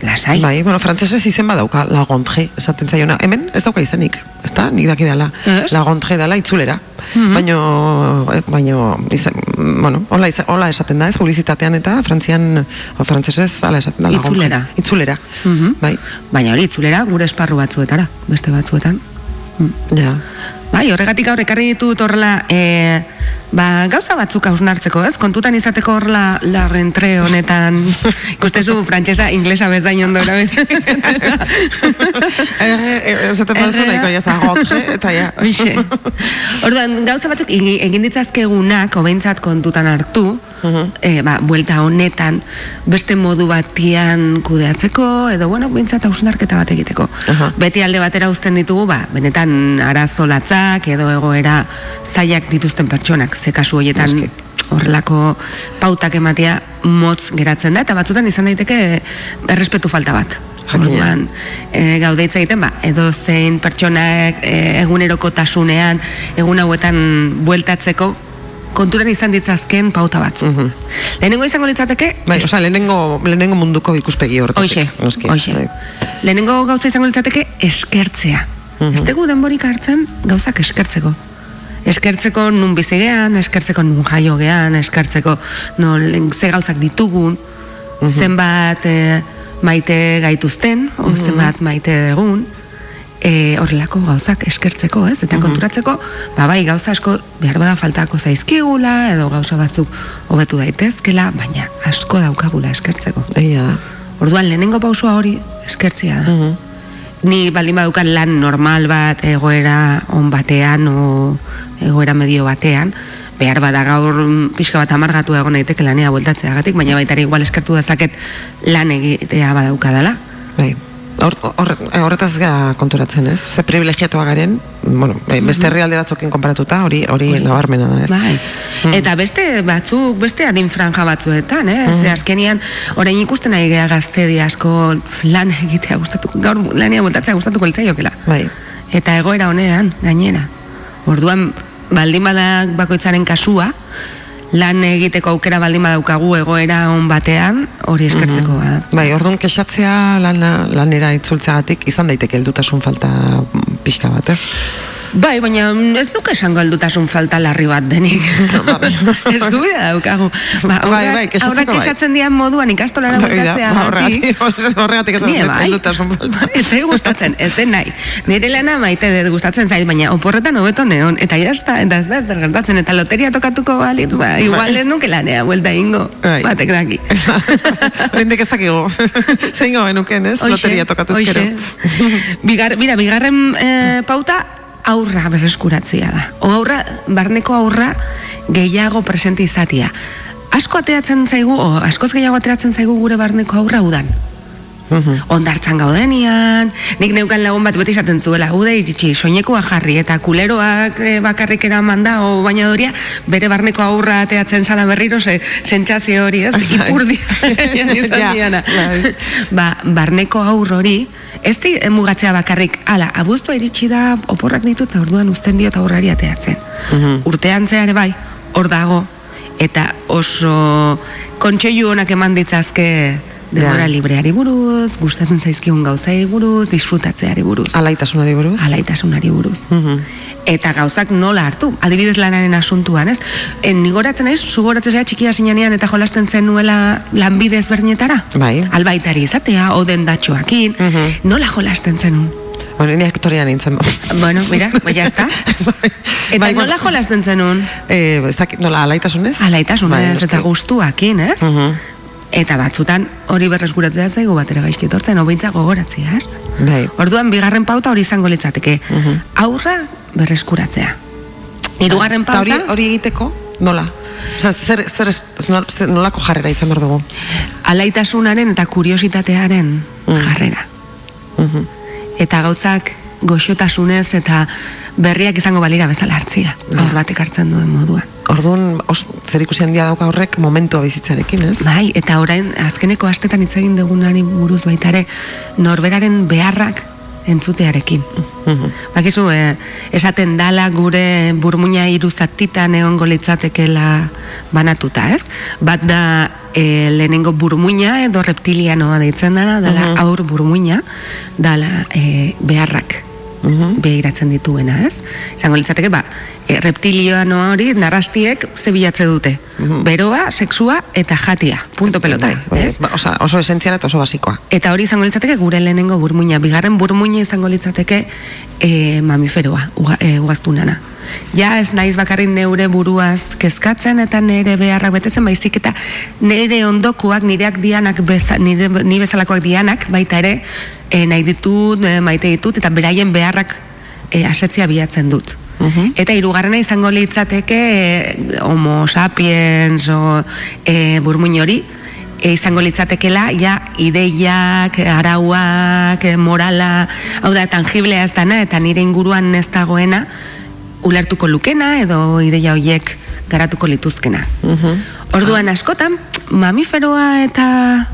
lasai. Bai, bueno, frantzesez izen badauka, la gondre, esaten zaiona. Hemen ez dauka izenik, ez da, nik daki dela. La gondre dela itzulera. Mhm. Baino, eh, baino, izen, bueno, hola, izen, hola esaten da, ez, publizitatean eta frantzian, o, frantzesez, ala esaten da, la. Itzulera. Itzulera. Mhm. Bai. Baina hori itzulera gure esparru batzuetara, beste batzuetan. Ja. Bai, horregatik gaur ekarri ditut horrela, e, ba, gauza batzuk hausnartzeko, ez? Kontutan izateko horrela la rentre honetan, ikustezu frantsesa inglesa bezain ondo erabiltzen. Eh, Esaten baduzu nahiko, ja, za, eta ja. Orduan, gauza batzuk egi- egin ditzazkegunak, hobeintzat kontutan hartu, e, ba, buelta honetan, beste modu batian kudeatzeko, edo, bueno, bintzat hausnarketa bat egiteko. Beti alde batera uzten ditugu, ba, benetan arazo latzak, edo egoera zailak dituzten pertsonak, ze kasu horietan horrelako pautak ematea motz geratzen da, eta batzutan izan daiteke errespetu falta bat. Orduan, e, gaude hitz egiten, ba, edo zein pertsonak e, egunerokotasunean, egun hauetan bueltatzeko, kontutan izan ditzazken pauta batzu. Lehenengo izango litzateke, Bai, osea, lehenengo, lehenengo munduko ikuspegi hortatik. Hoxe, noski. hoxe. Bai. lehenengo gauza izango litzateke eskertzea. Ez dugu denborik hartzen gauzak eskertzeko. Eskertzeko nun bizi gean, eskertzeko nun jaio gean, eskertzeko non ze gauzak ditugun, zenbat e, maite gaituzten, o zenbat maite dugun, e, horrelako gauzak eskertzeko, ez? Eta konturatzeko, ba bai, gauza asko behar bada faltako zaizkigula, edo gauza batzuk hobetu daitezkela, baina asko daukagula eskertzeko. Egia da. Orduan, lehenengo pausua hori eskertzia da. Ni baldin badukan lan normal bat egoera on batean o egoera medio batean, behar bada gaur pixka bat amargatu egon naiteke lanea bueltatzeagatik, baina baita ere igual eskertu dezaket lan egitea badaukadala. Bai. Hor, horretaz gara konturatzen, ez? Ze privilegiatua garen, bueno, eh, beste herrialde batzukin konparatuta, hori hori nabarmena da, ez? Bai. Eta beste batzuk, beste adin franja batzuetan, eh? Ze azkenian, orain ikusten nahi gea gaztedi asko lan egitea gustatuko, gaur lania bueltatzea gustatuko litzaiokela. Bai. Eta egoera honean, gainera. Orduan, baldin badak bakoitzaren kasua, lan egiteko aukera baldin badaukagu egoera on batean, hori eskertzeko bat. Bai, orduan kexatzea lana, lanera itzultzeagatik izan daiteke heldutasun falta mm, pixka bat, ez? Bai, baina ez duke esango heldutasun falta larri bat denik. Eskubida daukagu. Ba, Bai, aurrak- bai, kexatzeko aurrak bai. esatzen dian moduan ikastolara Hori da, bueltatzea ba, horregatik, horregatik Nire dut bai. heldutasun falta. Ez zait gustatzen, ez den nahi. Nire lana maite dut gustatzen zait, baina oporretan hobeto neon. Eta jazta, eta ez da ez da gertatzen. Eta loteria tokatuko balit, ba, igual ez nuke lanea, buelta ingo. Bai. Batek daki. Horrendik ez dakigu. Zein gauen nuken, ez? Loteria tokatuz hoxe. gero. Bigar, mira, bigarren eh, pauta aurra berreskuratzea da. O aurra, barneko aurra gehiago presente izatia. Asko ateatzen zaigu, o askoz gehiago ateratzen zaigu gure barneko aurra udan. Ondartzan gaudenian, nik neukan lagun bat beti esaten zuela, ude iritsi, soinekoa jarri eta kuleroak eh, bakarrik eraman da, o bainadoria, bere barneko aurra ateatzen zala berriro, ze, sentsazio hori, ez? Ipurdia, Ja, bai. ba, barneko aur hori, ez di mugatzea bakarrik, ala, abuztua iritsi da, oporrak ditut, orduan uzten diot aurrari ateatzen. Urtean zehar bai, hor dago, eta oso kontseilu honak eman ditzazke denbora Ja. libreari buruz, gustatzen zaizkigun gauzai buruz, disfrutatzeari buruz. Alaitasunari buruz. Alaitasunari buruz. Eta gauzak nola hartu, adibidez lanaren asuntuan, ez? En, nigoratzen naiz, zugoratzen zera txikia zinean eta jolasten zen nuela lanbide ezberdinetara? Bai. Albaitari izatea, oden datxoakin, nola jolasten zenun? Bueno, ni aktorea nintzen. Bueno, mira, bai, ya está. Eta Bai, nola jolasten zenun? Eh, ez dakit, nola, alaitasunez? Alaitasunez Bai, eta gustuakin, ez? Eta batzutan hori berreskuratzea zaigu batera gaizki etortzen, obeintza gogoratzea, ez? Bai. Orduan bigarren pauta hori izango litzateke. Aurra berreskuratzea. Hirugarren Eta hori, pauta hori egiteko, nola? Osa, zer, zer, zer, nolako jarrera izan behar dugu? alaitasunaren eta kuriositatearen jarrera. Eta gauzak goxotasunez eta berriak izango balira bezala hartzia. Aur batek hartzen duen moduan. Orduan, os, zer ikusi handia dauka horrek momentua bizitzarekin, ez? Bai, eta orain azkeneko astetan hitz egin dugunari buruz baita ere norberaren beharrak entzutearekin. Bakizu, eh, esaten dala gure burmuina hiru zatitan egongo litzatekeela banatuta, ez? Bat da e, lehenengo burmuina edo reptilianoa deitzen dara, dala Mhm. aur burmuina, dala e, beharrak behiratzen dituena, ez? Izango litzateke, ba, e, reptilioano hori narrastiek ze bilatze dute. Beroa, sexua eta jatia. Punto pelota. Bai, ez? ba, osa, oso esentziala eta oso basikoa. Eta hori izango litzateke gure lehenengo burmuina. Bigarren burmuina izango litzateke e, mamiferoa, uga, e, ugaztunana. Ja ez naiz bakarrik neure buruaz kezkatzen eta nire beharrak betetzen baizik eta nire ondokuak, nireak dianak, beza, nire, ni bezalakoak dianak, baita ere, e, nahi ditut, e, maite ditut, eta beraien beharrak e, asetzia bilatzen dut. Eta hirugarrena izango litzateke e, homo sapiens o e, burmuin hori, e, izango litzatekela ja ideiak, arauak, morala, hau da tangiblea ez dana eta nire inguruan ez dagoena ulertuko lukena edo ideia hoiek garatuko lituzkena. Orduan askotan, mamiferoa eta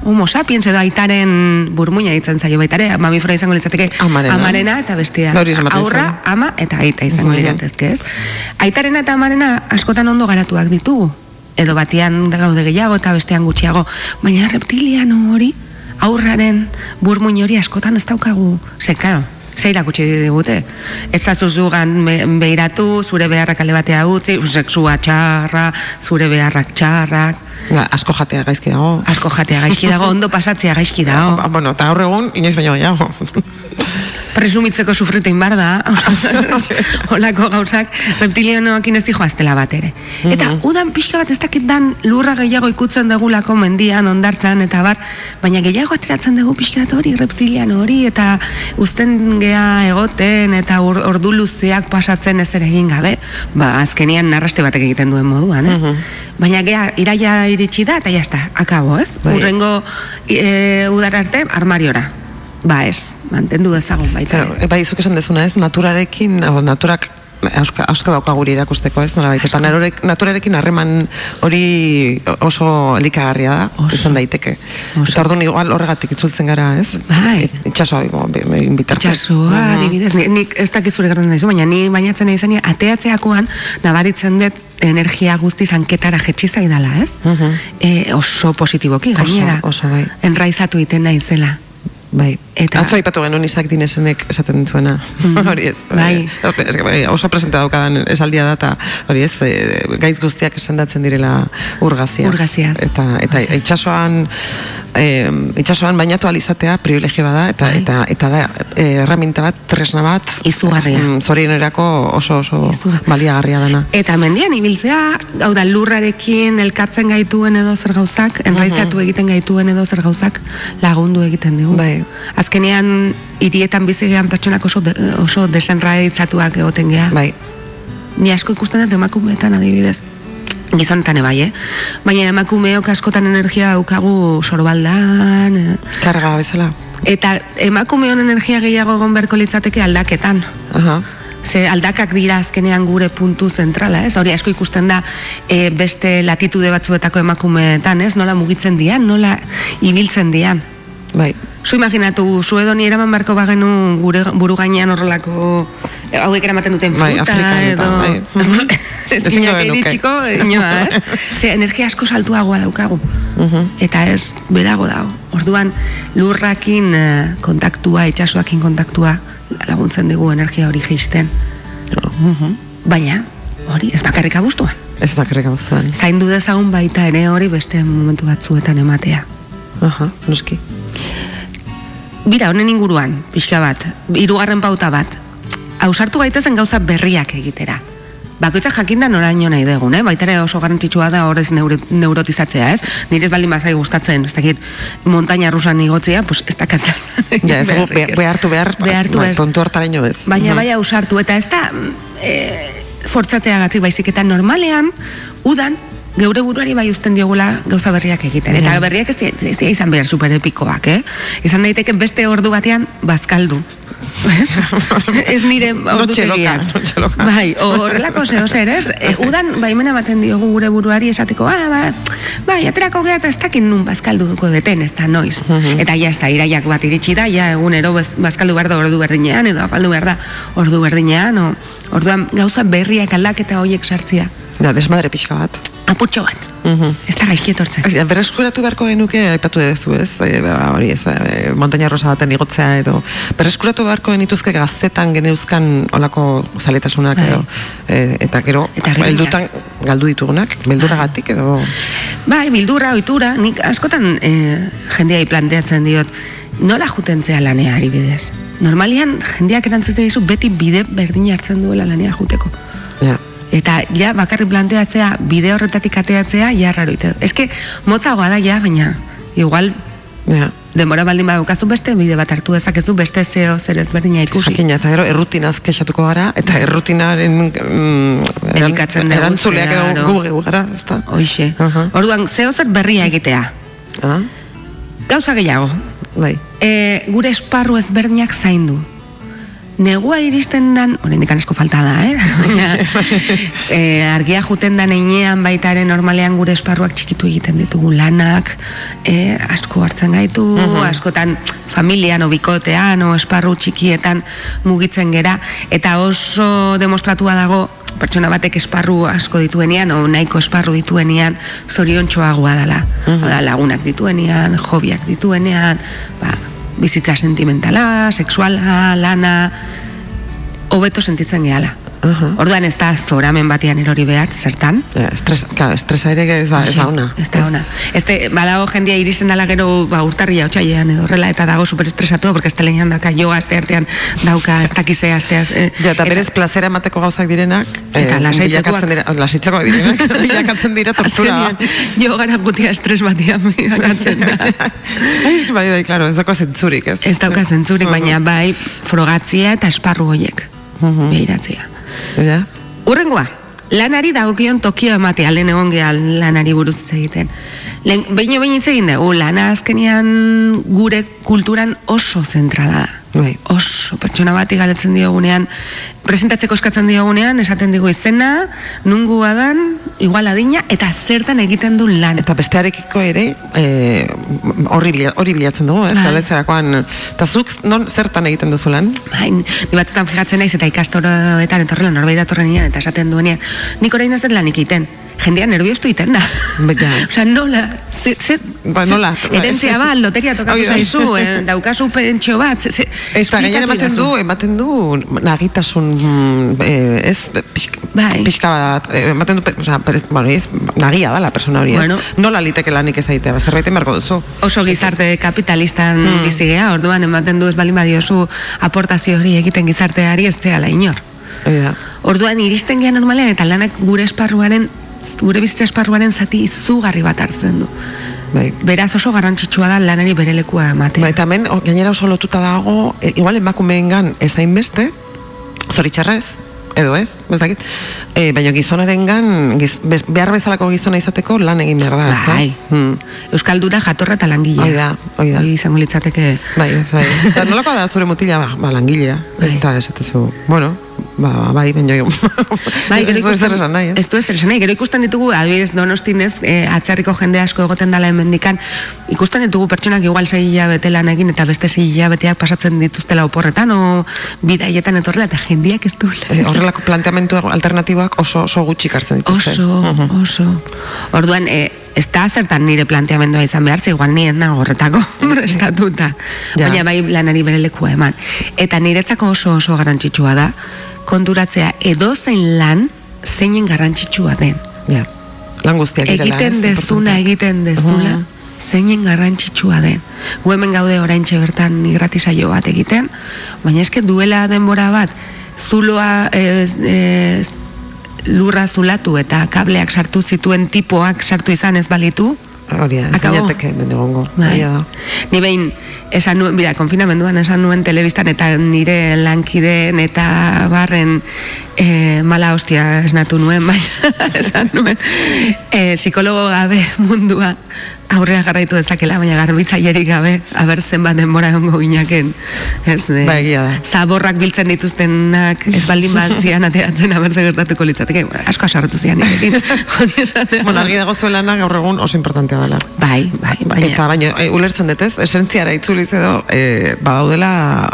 homo sapiens edo aitaren burmuina ditzen zaio baita ere, mamiferoa izango litzateke Amarena. amarena eta behar aurra, ama eta aita izango Mhm. liratezke, ez? Aitarena eta amarena askotan ondo garatuak ditugu, edo batean gaude gehiago eta bestean gutxiago, baina reptiliano hori, aurraren burmuin hori askotan ez daukagu, seka, ze irakutsi digute. Ez zazuzugan behiratu, zure beharrak ale batea utzi, sexua txarra, zure beharrak txarrak, Ba, asko jatea gaizki dago. asko jatea gaizki dago, ondo pasatzea gaizki dago. Ba, bueno, eta gaur egun, inoiz baino gehiago. presumitzeko sufritu inbar da, holako gauzak, reptilianoekin ez dijo aztela bat ere. Eta udan pixka bat ez dakit dan lurra gehiago ikutzen degulako mendian, ondartzan, eta bar, baina gehiago ateratzen dugu pixka bat hori, reptiliano hori, eta uzten gea egoten, eta ur, ordu luzeak pasatzen ez ere egin gabe, ba, azkenian narraste batek egiten duen moduan, ez? Baina gea, iraia iritsi da, eta jazta, akabo, ez? Bai. Urrengo e, udar arte, armariora. Ba ez, mantendu dezagun baita. Claro, bai, zuk esan dezuna ez, naturarekin, o, naturak auska, auska dauka guri erakusteko ez, nola baita, eta narorek- naturarekin harreman hori oso elikagarria da, Oso. izan daiteke. Oso. Eta orduan igual horregatik itzultzen gara, ez? Bai. Itxasoa, bitartez. Itxasoa, adibidez, ni- nik ez dakit zure gertatzen daizu, baina ni bainatzen nahi zenia, ateatzeakoan, nabaritzen dut energia guzti zanketara jetxi zaidala, ez? e, oso positiboki, Oso, gainera. oso, bai. Enraizatu iten naizela. Bai. Eta- Atzo aipatu genuen Isaac Dinesenek esaten zuena. hori ez. Bai. Eske, bai, oso presente daukadan esaldia da, eta hori ez, eh, gaiz guztiak esendatzen direla urgaziaz. Urgaziaz. Eta, eta itxasoan, eh, itxasoan bainatu alizatea privilegio bada, eta, Bai. eta, eta da eh, erraminta bat, tresna bat, Izugarria. mm, zorionerako oso oso Izugarria. baliagarria dana. Eta mendian ibiltzea, hau da lurrarekin elkartzen gaituen edo zer gauzak, enraizatu egiten gaituen edo zer gauzak lagundu egiten digu. Bai. Azkenean hirietan bizi gean pertsonak oso de, oso desenraitzatuak egoten gea. Bai. Ni asko ikusten dut emakumeetan adibidez. Gizonetan bai, eh? Baina emakumeok askotan energia daukagu sorbaldan, eh? Karga bezala. eta emakumeon energia gehiago egon beharko litzateke aldaketan. Aha. Ze aldakak dira azkenean gure puntu zentrala, ez? Hori asko ikusten da e, beste latitude batzuetako emakumeetan, ez? Nola mugitzen dian, nola ibiltzen dian. Bai. Zu imaginatu, zu edo ni eraman beharko bagenu gure buru gainean horrelako hauek eramaten duten fruta Bai, Afrikan eta, edo bai. ez Ezingo ginak genuke. iritsiko inoa, ez? Ze energia asko saltuagoa daukagu. Eta ez berago dago. Orduan lurrakin eh, kontaktua, itsasoakin kontaktua laguntzen dugu energia hori jeisten. Baina hori ez bakarrik abuztuan. Ez bakarrik gauzuan. Zaindu dezagun baita ere hori beste momentu batzuetan ematea. Aha, noski. Bira, honen inguruan, pixka bat, hirugarren pauta bat, ausartu gaitezen gauza berriak egitera. Bakoitzak jakinda noraino nahi dugun, eh? baita ere oso garrantzitsua da horrez neuro, neurotizatzea, ez? Nire ez baldin bazai gustatzen, ez dakit, montaña rusan igotzea, pues ez dakatzen. Ja, ez dugu be- behartu behar, Behartu bai, ez. tontu hartaraino ez. Baina Mhm. bai ausartu, eta ez da e, fortzatzeagatik baizik eta normalean, udan, geure buruari bai uzten diogula gauza berriak egiten. Eta Ja. berriak ez, ez dira izan behar superepikoak, eh? Izan daiteke beste ordu batean bazkaldu. Ez? ez nire Notxe ordutegia. loka, notxe loka. Bai, horrelako zeo zer, ez? E, udan baimena ematen diogu gure buruari esateko, ah, ba, bai, aterako gea eta ez dakit nun bazkalduko deten, ez da noiz. Eta ja, ez da, iraiak bat iritsi da, ja, egunero baz- bazkaldu behar da ordu berdinean, edo afaldu behar da ordu berdinean, o, orduan gauza berriak aldaketa horiek sartzia. Ja, desmadre pixka bat. Apurtxo bat. Mhm. Ez da gaizki etortzen. Ja, berreskuratu beharko genuke, aipatu duzu, ez? E, ba, hori ez, e, montaña rosa baten igotzea edo. Berreskuratu beharko genituzke gaztetan geneuzkan olako zaletasunak Bai. edo. E, eta gero, Eta gero heldutan galdu ditugunak, belduragatik edo... Bai, bildurra, ohitura, nik askotan e, jendeai planteatzen diot, nola jutentzea laneari bidez? Normalian, jendeak erantzute dizu beti bide berdin hartzen duela lanea juteko. Ja. Eta ja, bakarrik planteatzea, bide horretatik ateatzea, ja raro ite. Eske, motzagoa da ja, baina, igual, Ja. denbora baldin badukazu beste bide bat hartu dezakezu beste zeo zer ezberdina ikusi. Jakina, eta gero errutinaz kexatuko gara, eta errutinaren mm, Elikatzen erantzuleak edo gu geu gara, ez da? Hoixe. Orduan, zeo zer berria egitea. Ah, Gauza gehiago. bai. E, gure esparru ezberdinak zaindu. Negua iristen dan, oraindik asko falta da, eh? Baina, e, argia juten dan einean baita ere normalean gure esparruak txikitu egiten ditugu lanak, e, asko hartzen gaitu, askotan familian, o bikotean, o esparru txikietan mugitzen gera, eta oso demostratua dago pertsona batek esparru asko dituenean, o nahiko esparru dituenean, zoriontxoagoa dela. Hau da, lagunak dituenean, jobiak dituenean, ba, bizitza sentimentala, sexuala, lana, hobeto sentitzen gehala. Orduan ez da zoramen batean erori behar, zertan? Ja, estres, claro, estresa ere ez da, ez da ona. Ez da ona. Ez de, balago jendia iristen dala gero ba, urtarria otxailean edo horrela eta dago superestresatu porque estelenean daka joa aste artean dauka ez dakizea asteaz. Eh, Ja, eta berez plazera emateko gauzak direnak, Eta eh, bilakatzen dira, lasitzekoak direnak, bilakatzen dira tortura. Jo gara gutia estres batean bilakatzen da. Ai, bai, bai, claro, ez dako zentzurik, ez? Ez dauka zentzurik, baina bai frogatzia eta esparru hoiek. Behiratzea. Ja. Urrengoa, lanari dagokion tokio ematea, lehen egon geha lanari buruz egiten. Lehen, behin hitz egin dugu, lana azkenian gure kulturan oso zentrala da. Bai. Oso, pertsona bati galetzen diogunean, presentatzeko eskatzen diogunean, esaten digu izena, nungua dan, igual adina, eta zertan egiten du lan. Eta bestearekiko ere, eh, horri hori bilatzen dugu, ez? Bai. Galdetzerakoan, eta zuk non zertan egiten duzu lan? Bai, ni batzutan fijatzen naiz eta ikastoroetan etorrela norbait datorrenean eta esaten duenean, nik orain ez dut lanik egiten. Jendea nerviostu egiten da. Ja. Osea, nola, ze, ze, Ba, nola? Herentzia bat, loteria tokatu da. zaizu, eh, daukazu pentsio bat, ze, Eta gainera esplikatu ematen du, ematen du nagitasun, mm, eh, ez, Bai. pixka bat, eh, ematen du, osea, perez, bueno, ez, nagia da la persona hori, ez? Bueno. Nola liteke lanik ez aitea, ba, zerbaiten beharko duzu. Oso gizarte kapitalistan Hmm. bizi gea, orduan ematen du ez balin badiozu aportazio hori egiten gizarteari ez zehala inor. Hori da. Orduan iristen gea normalean eta lanak gure esparruaren gure bizitza esparruaren zati izugarri bat hartzen du. Bai. Beraz oso garrantzitsua da lanari bere lekua ematea. Ba, eta hemen, gainera oso lotuta dago, e, igual emakumeengan ez hainbeste, zoritxarrez, edo ez, ez dakit, e, baina gizonarengan, giz, bez, behar bezalako gizona izateko lan egin behar da, ez da? Bai. Hmm. Euskaldura jatorra eta langilea. Hoi da, hoi da. Hoi izango litzateke... Bai, ez, bai. Eta nolako da zure mutila, ba, ba langilea, Bai. eta esatezu, bueno, ba, bai, baina jo, Bai, gero ez du ezer esan nahi, ez? Ez du ezer esan nahi, gero ikusten ditugu, adibidez, donostinez, e, atzarriko jende asko egoten dala hemendikan, ikusten ditugu pertsonak igual sei hilabete lan egin eta beste sei hilabeteak pasatzen dituztela oporretan, o bidaietan etorrela, eta jendiak ez du Eh, horrelako planteamendu alternatiboak oso, oso gutxi hartzen dituzte. Oso, oso. Orduan, e, ez da zertan nire planteamendua izan behar, ze igual ni ez nago horretako prestatuta. Ja. Baina bai lanari bere lekua eman. Eta niretzako oso oso garrantzitsua da, konturatzea edozein lan zeinen garrantzitsua den. Ja, lan guztiak direla, Egiten ez, dezuna, egiten dezula, Mhm. zeinen garrantzitsua den. Gu hemen gaude oraintxe bertan irratisaio bat egiten, baina eske duela denbora bat, zuloa e, e, lurra zulatu eta kableak sartu zituen tipoak sartu izan ez balitu, Hori da, ez Akabo. ginateke hemen egongo. Bai. Ni behin esan nuen, bira, konfinamenduan esan nuen telebistan eta nire lankideen eta barren e, mala hostia esnatu nuen, bai, esan nuen, e, psikologo gabe mundua aurrera jarraitu dezakela, baina garbitzailerik gabe, aber zenbat denbora egongo ginaken. Ez, eh, Ba, egia da. zaborrak biltzen dituztenak, ez baldin bat zian ateratzen aber zer gertatuko litzateke. Asko asarretu zian nirekin. Bueno, argi dago zuen lana gaur egun oso importantea dela. Bai, bai, baina. Eta baina e, ulertzen dut ez, esentziara itzuliz edo e, badaudela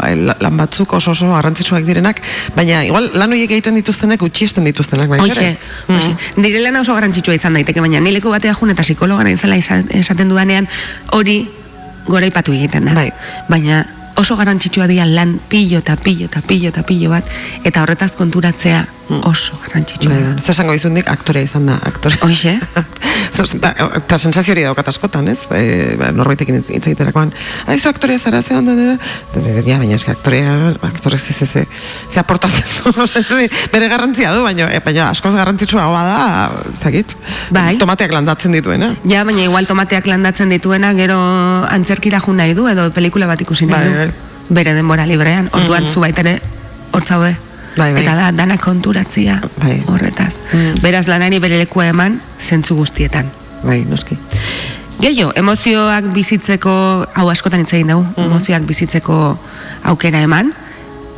e, la- lan batzuk oso oso garrantzitsuak direnak, baina igual lan horiek egiten dituztenek utxiesten dituztenak baita Hoxe, hoxe. Nire lana oso garrantzitsua izan daiteke, baina nileko batea jun eta psikologara izala esaten dudanean, hori goraipatu egiten da. Bai. Baina oso garrantzitsua dira lan pillo eta pillo eta pillo eta pillo bat, eta horretaz konturatzea oso garrantzitsua da. Bai, zer esango dizundik aktorea izan da, aktore. Hoxe. Da, Eta sensazio hori daukat askotan, ez? E, ba, norbaitekin hitz egiterakoan, aizu aktorea zara, ze onda, da, da, ja, baina eske aktorea, aktore ze, ze, ze, ze aportatzen bere garrantzia du, baina, e, baina askoz garrantzitsua da, ez dakit, Bai. tomateak landatzen dituena. Ja, baina igual tomateak landatzen dituena, gero antzerkira jun nahi du, edo pelikula bat ikusi nahi Bai, du. bai. Bere denbora librean, orduan Mhm. zu baitere hor zaude. Bai, bai. Eta da, dana konturatzia Bai. horretaz. Mm. Beraz lanari bere lekua eman, zentzu guztietan. Bai, noski. Gehiago, emozioak bizitzeko, hau askotan hitz egin dugu, emozioak bizitzeko aukera eman,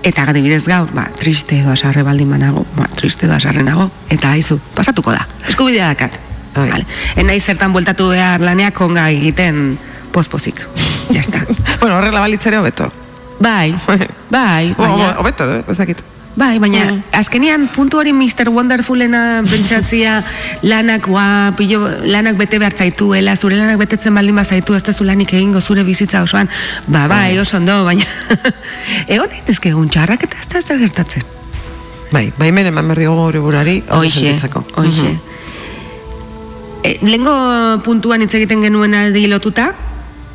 eta adibidez gaur, ba, triste edo asarre baldin banago, ba, triste edo asarre nago, eta aizu, pasatuko da, eskubidea dakat. Bai. Vale. Enaiz zertan bueltatu behar laneak konga egiten pozpozik. Ya está. bueno, horrela balitzere hobeto. Bai, bai, baina, o- Hobeto, eh, ez dakit. Bai, baina, azkenian puntu hori Mr. Wonderfulena pentsatzia lanak, ua, pillo, lanak bete behar zaituela, zure lanak betetzen baldin bazaitu, ez zu lanik egingo zure bizitza osoan, ba, bai, oso ondo, baina, egon daitezke egun txarrak eta ez da ez da gertatzen. Bai, bai meren eman behar diogu gure burari, hoxe. Mhm. E, lengo puntuan hitz egiten genuen aldi lotuta,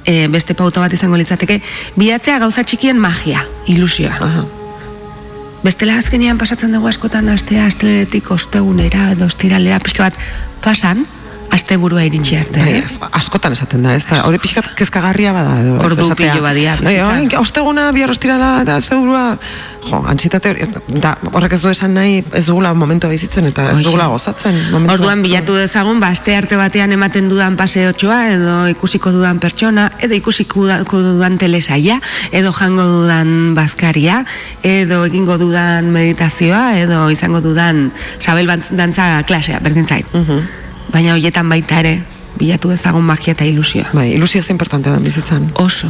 e, beste pauta bat izango litzateke, bilatzea gauza txikien magia, ilusioa. Aha. Bestela azkenean pasatzen dugu askotan astea, astelenetik ostegunera, edo ostiralera, pixka bat pasan, asteburua iritsi arte. Bai, ez? ez, askotan esaten da, ez da, hori pixkat kezkagarria bada edo. Ordu esatea. pilo badia Bai, bizitza. osteguna, bihar ostirala, eta zeurua, jo, antzitate hori, da, horrek ez du esan nahi, ez dugula momentua bizitzen, eta ez dugula gozatzen. momentua. Orduan bilatu dezagun, ba, aste arte batean ematen dudan paseotxoa, edo ikusiko dudan pertsona, edo ikusiko dudan telesaia, edo jango dudan bazkaria, edo egingo dudan meditazioa, edo izango dudan sabel dantza klasea, berdin zait. Baina hoietan baita ere, bilatu dezagun magia eta ilusioa. Bai, ilusio ez importantea da bizitzan. Oso,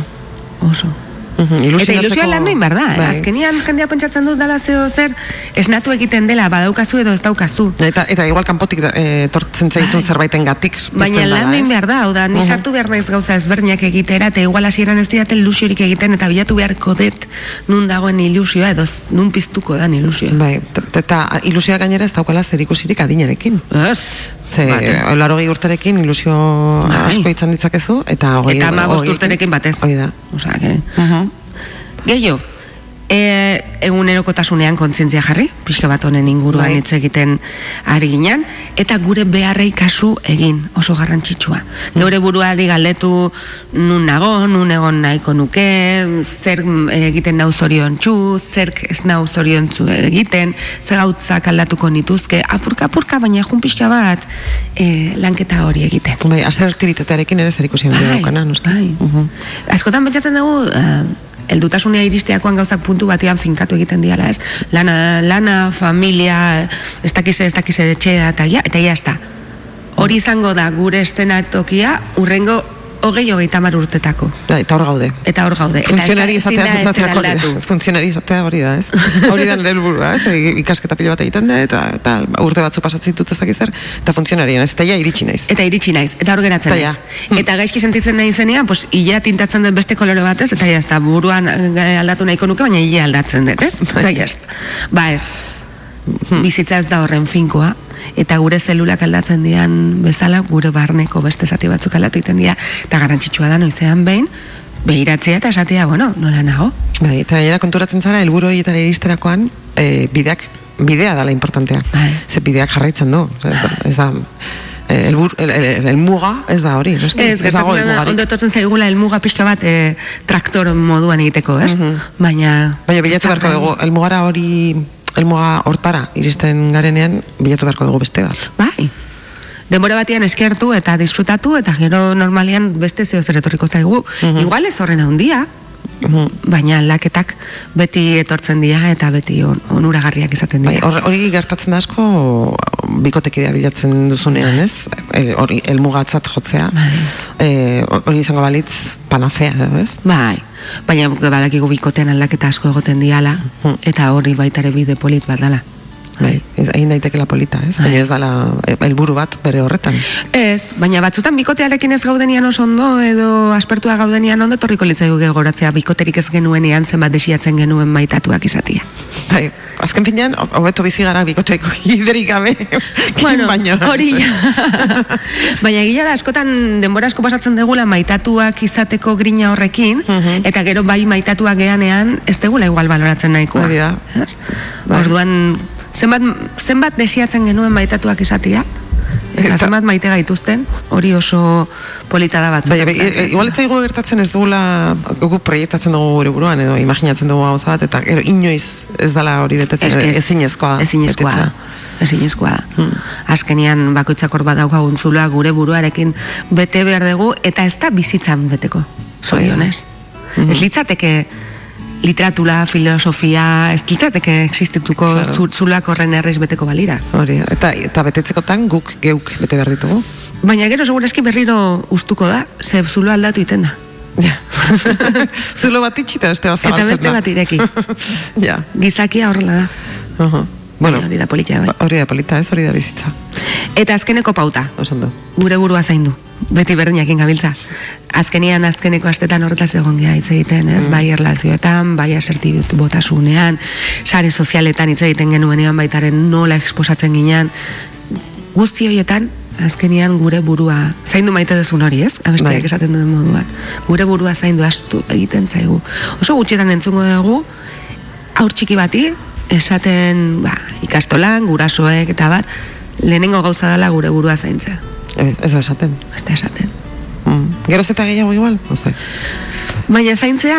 oso. Mhm, Eta ilusioa lan egin behar da, eh? Bai. azkenian jendea pentsatzen dut dala zeo zer, esnatu egiten dela, badaukazu edo ez daukazu. Eta, eta igual kanpotik e, tortzen zaizun zerbaiten gatik. Baina lan egin behar da, hau da, ni Mhm. sartu behar naiz gauza ezberdinak egitera, eta igual hasieran ez diate ilusiorik egiten, eta bilatu beharko dut nun dagoen ilusioa, edo nun piztuko dan ilusioa. Bai, eta ilusioa gainera ez daukala zer ikusirik adinarekin. Ez? Ze, Bate. larogei urterekin ilusio Bai. asko izan ditzakezu, eta hogei... Eta ama urterekin batez. Hoi da. Osea, que... Gehiago, e, egunerokotasunean kontzientzia jarri, pixka bat honen inguruan Bai. hitz egiten ari ginen, eta gure beharrei kasu egin, oso garrantzitsua. Geure buruari galdetu nun nago, nun egon nahiko nuke, zer mm, egiten nau zoriontsu, zerk ez nau zoriontsu egiten, zer gautzak aldatuko nituzke, apurka apurka, baina jun pixka bat e, lanketa hori egiten. Bai, asertibitatearekin ere zer ikusi Bai, daukana, noski. bai. Mhm. Askotan pentsatzen dugu, uh, eldutasunea iristeakoan gauzak puntu batean finkatu egiten diala, ez? Lana, lana familia, ez dakize, ez dakize etxea, eta ja, eta ja, ez. Hori izango da gure estenatokia urrengo hogei hogeita mar urtetako. Da, eta hor gaude. Eta hor gaude. Eta Funtzionari izatea zentateak hori da. Funtzionari izatea hori da, ez? Hori da nire helburua, ez? E, Ikasketa pilo bat egiten da, eta, eta urte batzu pasatzen ditut ezak zer, eta funtzionarien, ez? Eta ja iritsi naiz. Eta iritsi naiz, eta hor geratzen Eta naiz. Eta gaizki sentitzen nahi zenean, pues, ila tintatzen dut beste kolore batez, eta ja, ez buruan eh, aldatu nahiko nuke, baina ila aldatzen dut, ez? Eta ja, ez. Ba ez, bizitza ez da horren finkoa, eta gure zelulak aldatzen dian bezala, gure barneko beste zati batzuk aldatu egiten dira, eta garrantzitsua da noizean behin, behiratzea eta esatea, bueno, nola nago? Bai, eta gainera konturatzen zara, helburu horietara iristerakoan, e, bideak, bidea dala importantea. Bai. Ze bideak jarraitzen du. Ez da, ez da eh, elbur, el, el, el, muga ez da hori. Ez, dago da, helmugarik. ondo etortzen zaigula helmuga pixka bat e, traktor moduan egiteko, ez? Baina... Baina bilatu beharko dugu, elmugara hori, elmuga hortara iristen garenean, bilatu beharko dugu beste bat. Bai. denbora batean eskertu eta disfrutatu eta gero normalian beste zeo zer etorriko zaigu. Igual ez horren handia, baina aldaketak beti etortzen dira eta beti on, onuragarriak izaten Bai, dira. hor- hori gertatzen da asko bikotekidea bilatzen duzunean, ez? El- Hori helmugatzat jotzea. Eh, hori izango balitz panacea ez? Bai, baina badakigu bikotean aldaketa asko egoten diala eta hori baita ere bide polit bat dala. Bai, ez, egin daitekela polita, ez? Baina ez dala eh, helburu bat bere horretan. Ez, baina batzutan bikotearekin ez gaudenian oso ondo edo aspertua gaudenian ondo torriko litzaiguke goratzea bikoterik ez genuenean zenbat desiatzen genuen maitatuak izatia. Bai, azken finean, ho- hobeto bizi gara bikoteko liderik gabe. Bueno, baino. hori Baina egia da askotan denbora asko pasatzen degula maitatuak izateko grina horrekin eta gero bai maitatuak geanean ez degula igual baloratzen nahikoa. Hori da. Ez? Orduan zenbat, zenbat desiatzen genuen maitatuak izatia eta zenbat maite gaituzten hori oso polita da batzu. Baina, bai, e- e- igual ez zaigu gertatzen ez dugula guk proiektatzen dugu gure buruan edo imaginatzen dugu gauza bat eta gero inoiz ez dala hori betetzen ezinezkoa da. Ezinezkoa da. Ezinezkoa da. Azkenian bakoitzak hor badaukagun zuloa gure buruarekin bete behar dugu eta ez da bizitzan beteko. Zorionez. Ez litzateke literatura, filosofia, ez litzateke existituko Claro. zu- zuloak horren errez beteko balira. Hori, eta, eta betetzekotan guk geuk bete behar ditugu. Baina gero segurazki berriro ustuko da, ze zulo aldatu iten da. Ja. Zulo bat itxita beste bat Eta beste bat ireki. ja. Gizakia horrela da. Aha. Bueno, hori da politia bai. hori da polita, ez hori da bizitza. Eta azkeneko pauta. Osan du. gure burua zaindu. Beti berdinakin gabiltza. Azkenian azkeneko astetan horretaz egon geha hitz egiten, ez? Bai erlazioetan, bai asertibitu botasunean, sare sozialetan hitz egiten genuenean baitaren nola exposatzen ginean. Guzti horietan, azkenian gure burua zaindu maite duzun hori, ez? Abestiak Bai. esaten duen moduan. Gure burua zaindu astu egiten zaigu. Oso gutxietan entzungo dugu, aur txiki bati, esaten ba, ikastolan, gurasoek eta bat, lehenengo gauza dela gure burua zaintzea. Ez da esaten. Ez da esaten. Mm. Geroz eta gehiago igual, oze. Baina zaintzea,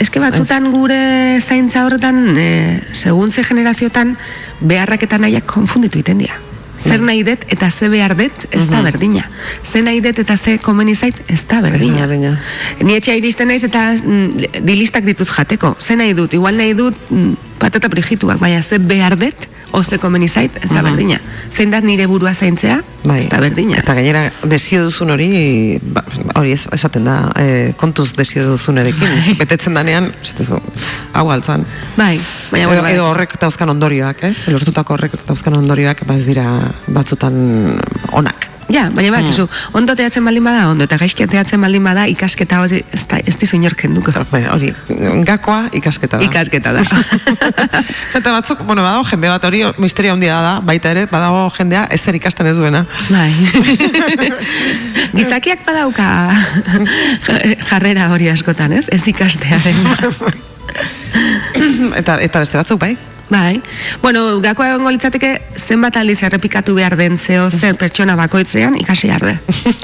eske batzutan gure zaintza horretan, e, segun ze generaziotan, beharrak eta nahiak konfunditu iten dira. Zer nahi dut eta ze behar dut, ez da berdina. Ze nahi dut eta ze komeni zait, ez da berdina. berdina. Ni etxea iristen naiz eta mm, dilistak ditut jateko. Ze nahi dut, igual nahi dut mm, patata prigituak, baina ze behar dut, o ze komeni zait, ez da berdina. Zein dat nire burua zaintzea, ez da berdina. Eta gainera, desio duzun hori, ba, hori ez, esaten da, eh, kontuz desio duzunerekin, betetzen danean, ez duzu, hau altzan. Bai, baina edo, bai. edo horrek dauzkan ondorioak, ez? Lortutako horrek dauzkan ondorioak, ba ez dira batzutan onak. Ja, baina bakizu, ondo teatzen baldin bada, ondo, eta gaizki teatzen baldin bada, ikasketa hori ez, da, ez dizu inork hori, gakoa ikasketa da. Ikasketa da. Eta batzuk, bueno, badago jende bat, hori misterio handia da, baita ere, badago jendea ezer ikasten ez duena. Bai. Gizakiak badauka jarrera hori askotan, ez? Ez ikastearen. eta, eta beste batzuk, bai? Bai. Bueno, gakoa egongo litzateke zenbat aldiz errepikatu behar den zeo zer pertsona bakoitzean ikasi arde.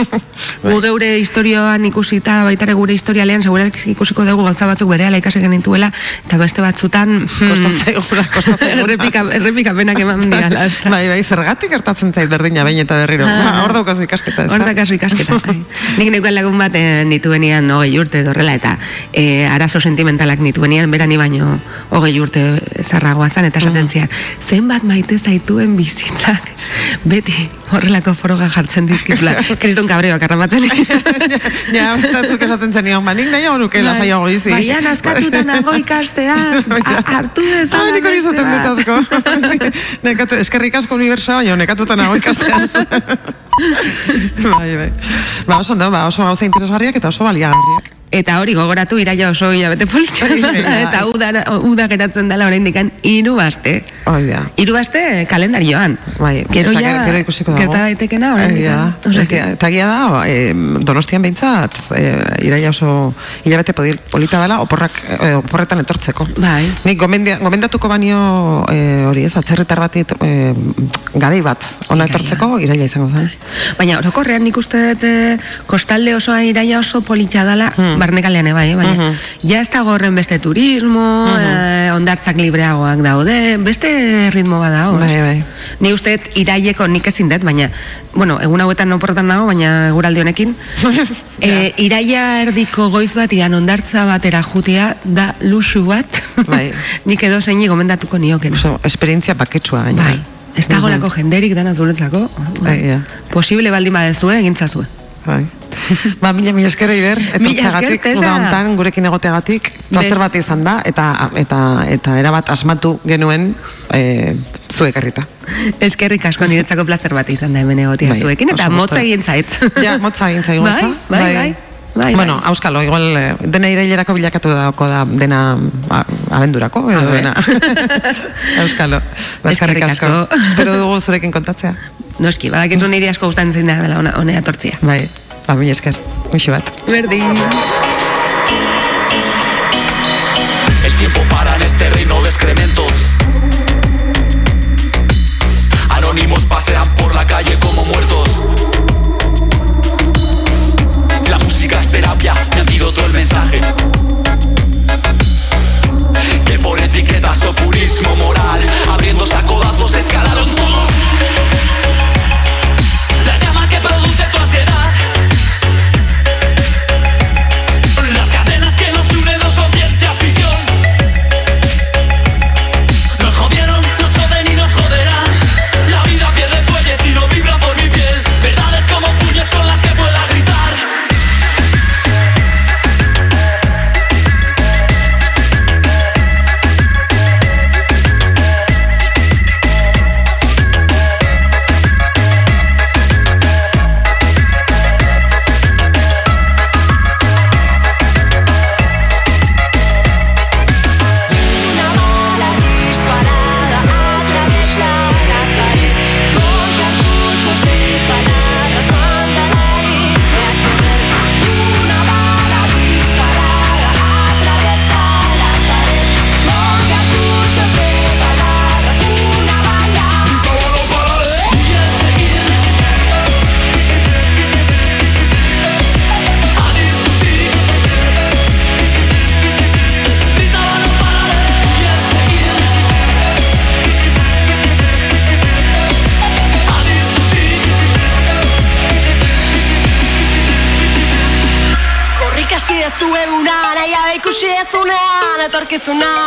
Gu geure historioan ikusita, baitare gure historialean, segurak ikusiko dugu gauza batzuk berehala ikasi genituela, eta beste batzutan... Kosta zaigula, kosta zaigula. errepika, errepikapenak eman diala. bai, bai, zergatik gertatzen zait berdina behin eta berriro. Ah. Hor daukazu ikasketa, ez Hor daukazu ikasketa. bai. Nik neukan lagun bat eh, nituenian hogei urte edo horrela eta eh, arazo sentimentalak nituenian berani baino hogei urte zarragoa zan eta esaten zian zenbat maite zaituen bizitzak beti horrelako foroga jartzen dizkizula kriston kabreoak arramatzen ja, batzuk esaten zenion, ba, nik nahiago nuke lasaiago bizi. Baina naskatuta nago ikasteaz a- hartu dezan Ah, nik hori izaten dut asko. Eskerrik asko unibersoa, baina nekatuta nago ikasteaz. bai, bai. Ba, oso, ondo, ba, oso gauza interesgarriak eta oso baliagarriak. Eta hori gogoratu iraia oso hilabete Bai, bai. eta uda, uda geratzen dela oraindik hiru aste. Hori da. Hiru aste kalendarioan. Bai, Gero ja gero, ikusiko dago. gerta daitekena oraindik. Osea Eta- egia da, eh, donostian behintzat, eh, iraia oso hilabete polita dela, oporrak, eh, oporretan etortzeko. Bai. Nik gomendia, gomendatuko banio eh, hori ez, atzerritar bat eh, gadei bat ona etortzeko iraila izango zen. Baina orokorrean nik uste dut kostalde osoa iraia oso politxa dala, Hmm. Barnekalean ebai, eh, baina ja ez dago horren beste turismo, eh, ondartzak libreagoak daude, beste ritmo bada, Bai, bai. Ni uste dut iraieko nik ezin dut, baina, bueno, egun hauetan oporretan nago, baina guraldi honekin, e, iraia erdiko goiz bat, ian ondartza batera jutia, da luxu bat, Bai. nik edo zeini gomendatuko nioken. Oso, esperientzia baketsua gaina. Bai, ez dagolako jenderik dana zuretzako, Bai, ja. posible baldin badezue, egintzazue. Bai. ba, mila, mila esker Eider, Tesa. uda hontan, gurekin egoteagatik, plazer bat izan da, eta, eta, eta erabat asmatu genuen e, zuek herrita. Eskerrik asko niretzako plazer bat izan da hemen egotia Bai, zuekin, eta motza egin zait. Ja, motza egin zaigu, bai, ezta? bai, bai, bai, bueno, bai. auskalo, igual eh, dena irailerako bilakatu dauko da dena a, abendurako, edo A ver. dena. auskalo, ba, eskerrik Eskerrik asko. Espero dugu zurekin kontatzea. Noski, badakizu niri asko gustatzen da dela ona, honea tortzia. Bai, ba, mila esker, muixi bat. Berdin. so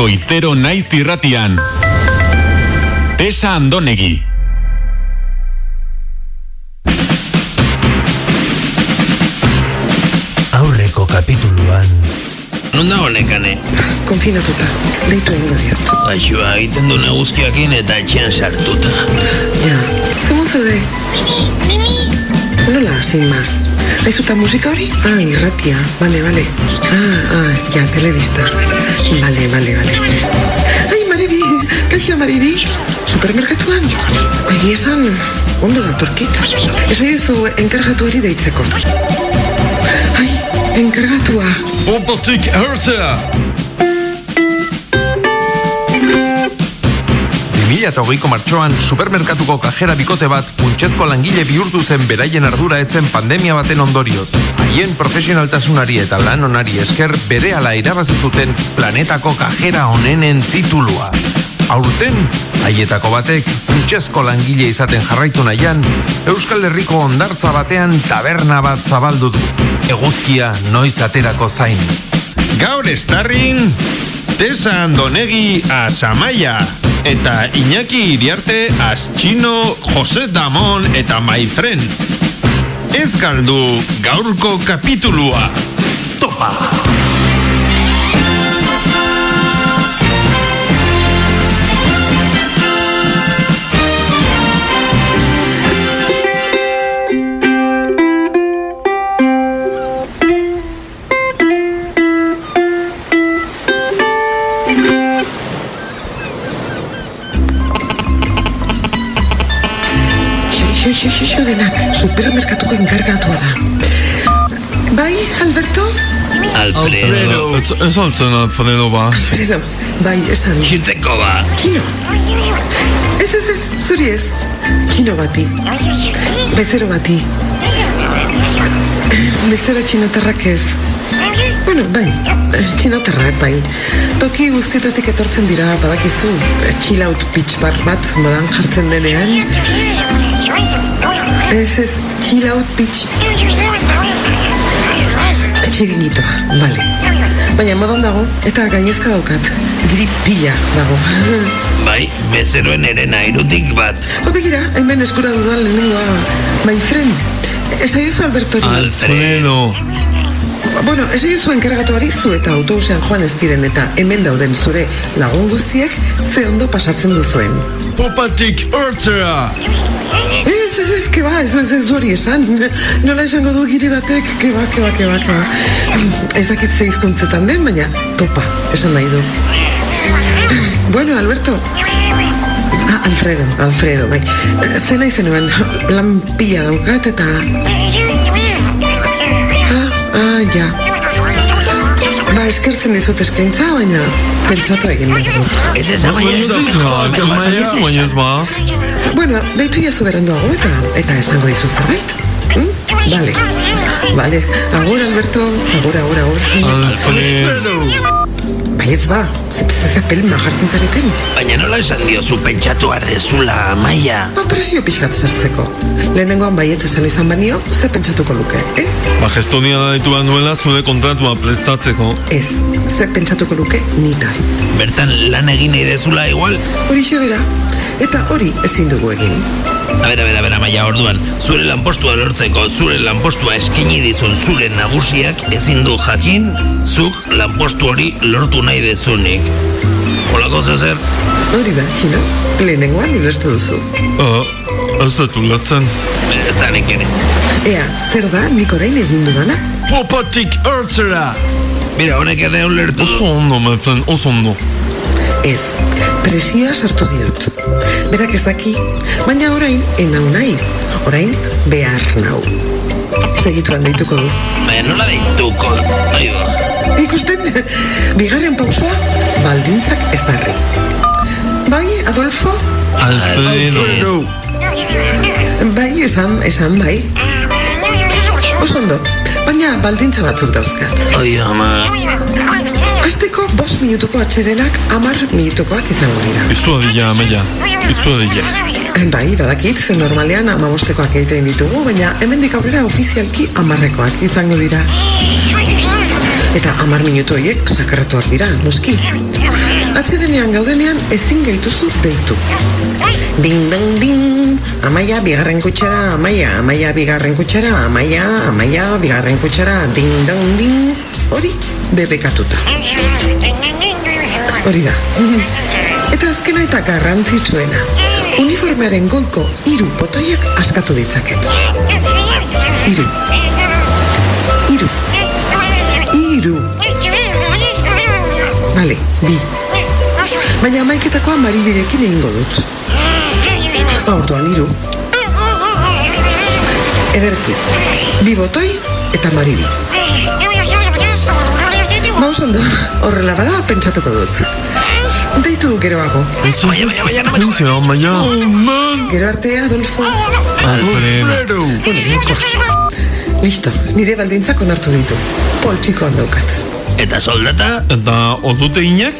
Goizero naiz irratian. Tesa Andonegi. Aurreko kapituluan Non da honekane? Konfinatuta, deitu egingo diot. Gaixoa egiten du neguzkiakin eta etxean sartuta. Ja, zemo zeude? Nola, sin más. Aizuta musika hori? Ah, irratia, bale, bale. Ah, ah, ja, telebista. Bale, bale, bale. Ai, Maribi, kaixo Maribi. Supermerkatuan? Egi esan, ondo datorkit. Ez zu enkargatuari deitzeko. Ai, enkargatua. Popotik erzea! 2008ko martxoan supermerkatuko kajera bikote bat funtsezko langile bihurtu zen beraien ardura etzen pandemia baten ondorioz. Haien profesionaltasunari eta lan onari esker berehala irabazi zuten planetako kajera onenen titulua. Aurten, haietako batek funtsezko langile izaten jarraitu nahian, Euskal Herriko ondartza batean taberna bat zabaldu du. Eguzkia noiz aterako zain. Gaur estarrin, Tesa Andonegi Asamaia eta Iñaki Iriarte Astxino Jose Damon eta Maifren. Ez galdu gaurko kapitulua. Topa! Xo, xo, xo, xo denak, supermerkatuko enkargatua da. Bai, Alberto? Alfredo. Ez, ez altzen Alfredo ba. Alfredo, bai, esan. Kirteko ba. Kino. Ez, ez, ez, zuri ez. Kino bati. Bezero bati. Bezero txinatarrak ez. Bueno, bai, eh, txinatarrak, bai. Toki guztietatik etortzen dira, badakizu, eh, chill out pitch bar bat, modan jartzen denean. Ez, ez, chill out pitch. Txiringitoa, bale. Baina modan dago, eta gainezka daukat. Gripia dago. Bai, bezeroen erena irutik bat. Ho begira, hemen eskura dudan lehenengoa. My friend, esaiozu Albertori. Alfredo. Bueno, esaiozu enkargatuari zu eta autobusean joan ez diren eta hemen dauden zure lagun guztiek ze ondo pasatzen duzuen. Popatik hortzera. Ez, ez, ez, ba, ez, ez, ez hori esan. Nola esango du giri batek, ke ba, ke ba, ke ba, ke ba. Ez dakit ze hizkuntzetan den, baina topa, esan nahi du. Bueno, Alberto. Ah, Alfredo, Alfredo, bai. Ze nahi zenuen, lan pila daukat eta... Ah, ah, ja. Ba, eskertzen dizut eskaintza, baina pentsatu egin dut. Ez esan Baina ez izan, baina baina ez ba. Bueno, deitu jazu beranduago eta eta esango dizu zerbait. Hm? Vale. Vale. Agur, Alberto. Agur, agur, agur. Alfredo. Bai ez ba, ze ze pelma jartzen zareten. Baina nola esan diozu pentsatu ardezula, maia. Ba, presio pixkat sartzeko. Lehenengoan baiet esan izan banio, ze pentsatuko luke, eh? Ba, gestonia da ditu nuela zure kontratua prestatzeko. Ez, ze pentsatuko luke nitaz. Bertan lan egin nahi dezula igual. Hori bera, eta hori ezin dugu egin. A ber, a ber, a ber, amaia orduan, zure lanpostua lortzeko, zure lanpostua eskini dizun zure nagusiak ezin du jakin, zuk lanpostu hori lortu nahi dezunik. Olako zezer? Hori da, txino, lehenengoan ulertu duzu. Uh, ez dut ulertzen. Ez da nik ere. Ea, zer da nik orain egin dudana? Popatik hortzera. Mira, honek ere ulertu du. Oso ondo, my friend, oso ondo. Ez, presioa sartu diot. Berak ez daki, baina orain enau nahi. Orain behar nau. Segituan deituko du. Baina nola deituko, aiba. Ikusten, bigarren pausua, baldintzak ezarri. Bai, Adolfo? Alfredo. Bai, esan, esan, bai. Oso ondo, baina baldintza batzuk dauzkat. Oi, ama. Azteko bost minutuko atxedenak amar minutukoak izango dira. Izua dila, amaia. Izua dila. Bai, badakit, ze normalean amabostekoak egiten ditugu, baina hemendik aurrera ofizialki amarrekoak izango dira. Eta amar minutu horiek sakarratuak dira, noski. Atzedenean gaudenean ezin gaituzu deitu. Ding, ding, ding, amaia bigarren kutsara, amaia, amaia bigarren kutsara, amaia, amaia bigarren kutsara, ding, ding, ding, hori debekatuta. Hori da. Eta azkena eta garrantzitsuena. Uniformearen goiko hiru botoiak askatu ditzaket. Hiru. Hiru. Hiru. Bale, bi. Baina amaiketakoa maribirekin egingo dut. Orduan hiru. Ederki. Bi botoi eta maribi. Ba, oso ondo, horrela bada pentsatuko dut. Deitu geroago. Zuzio, amaia. Gero arte, Adolfo. Alfredo. Bueno. Listo, nire baldintzak onartu ditu. Poltsikoan daukat. Eta soldata? Eta odute inek?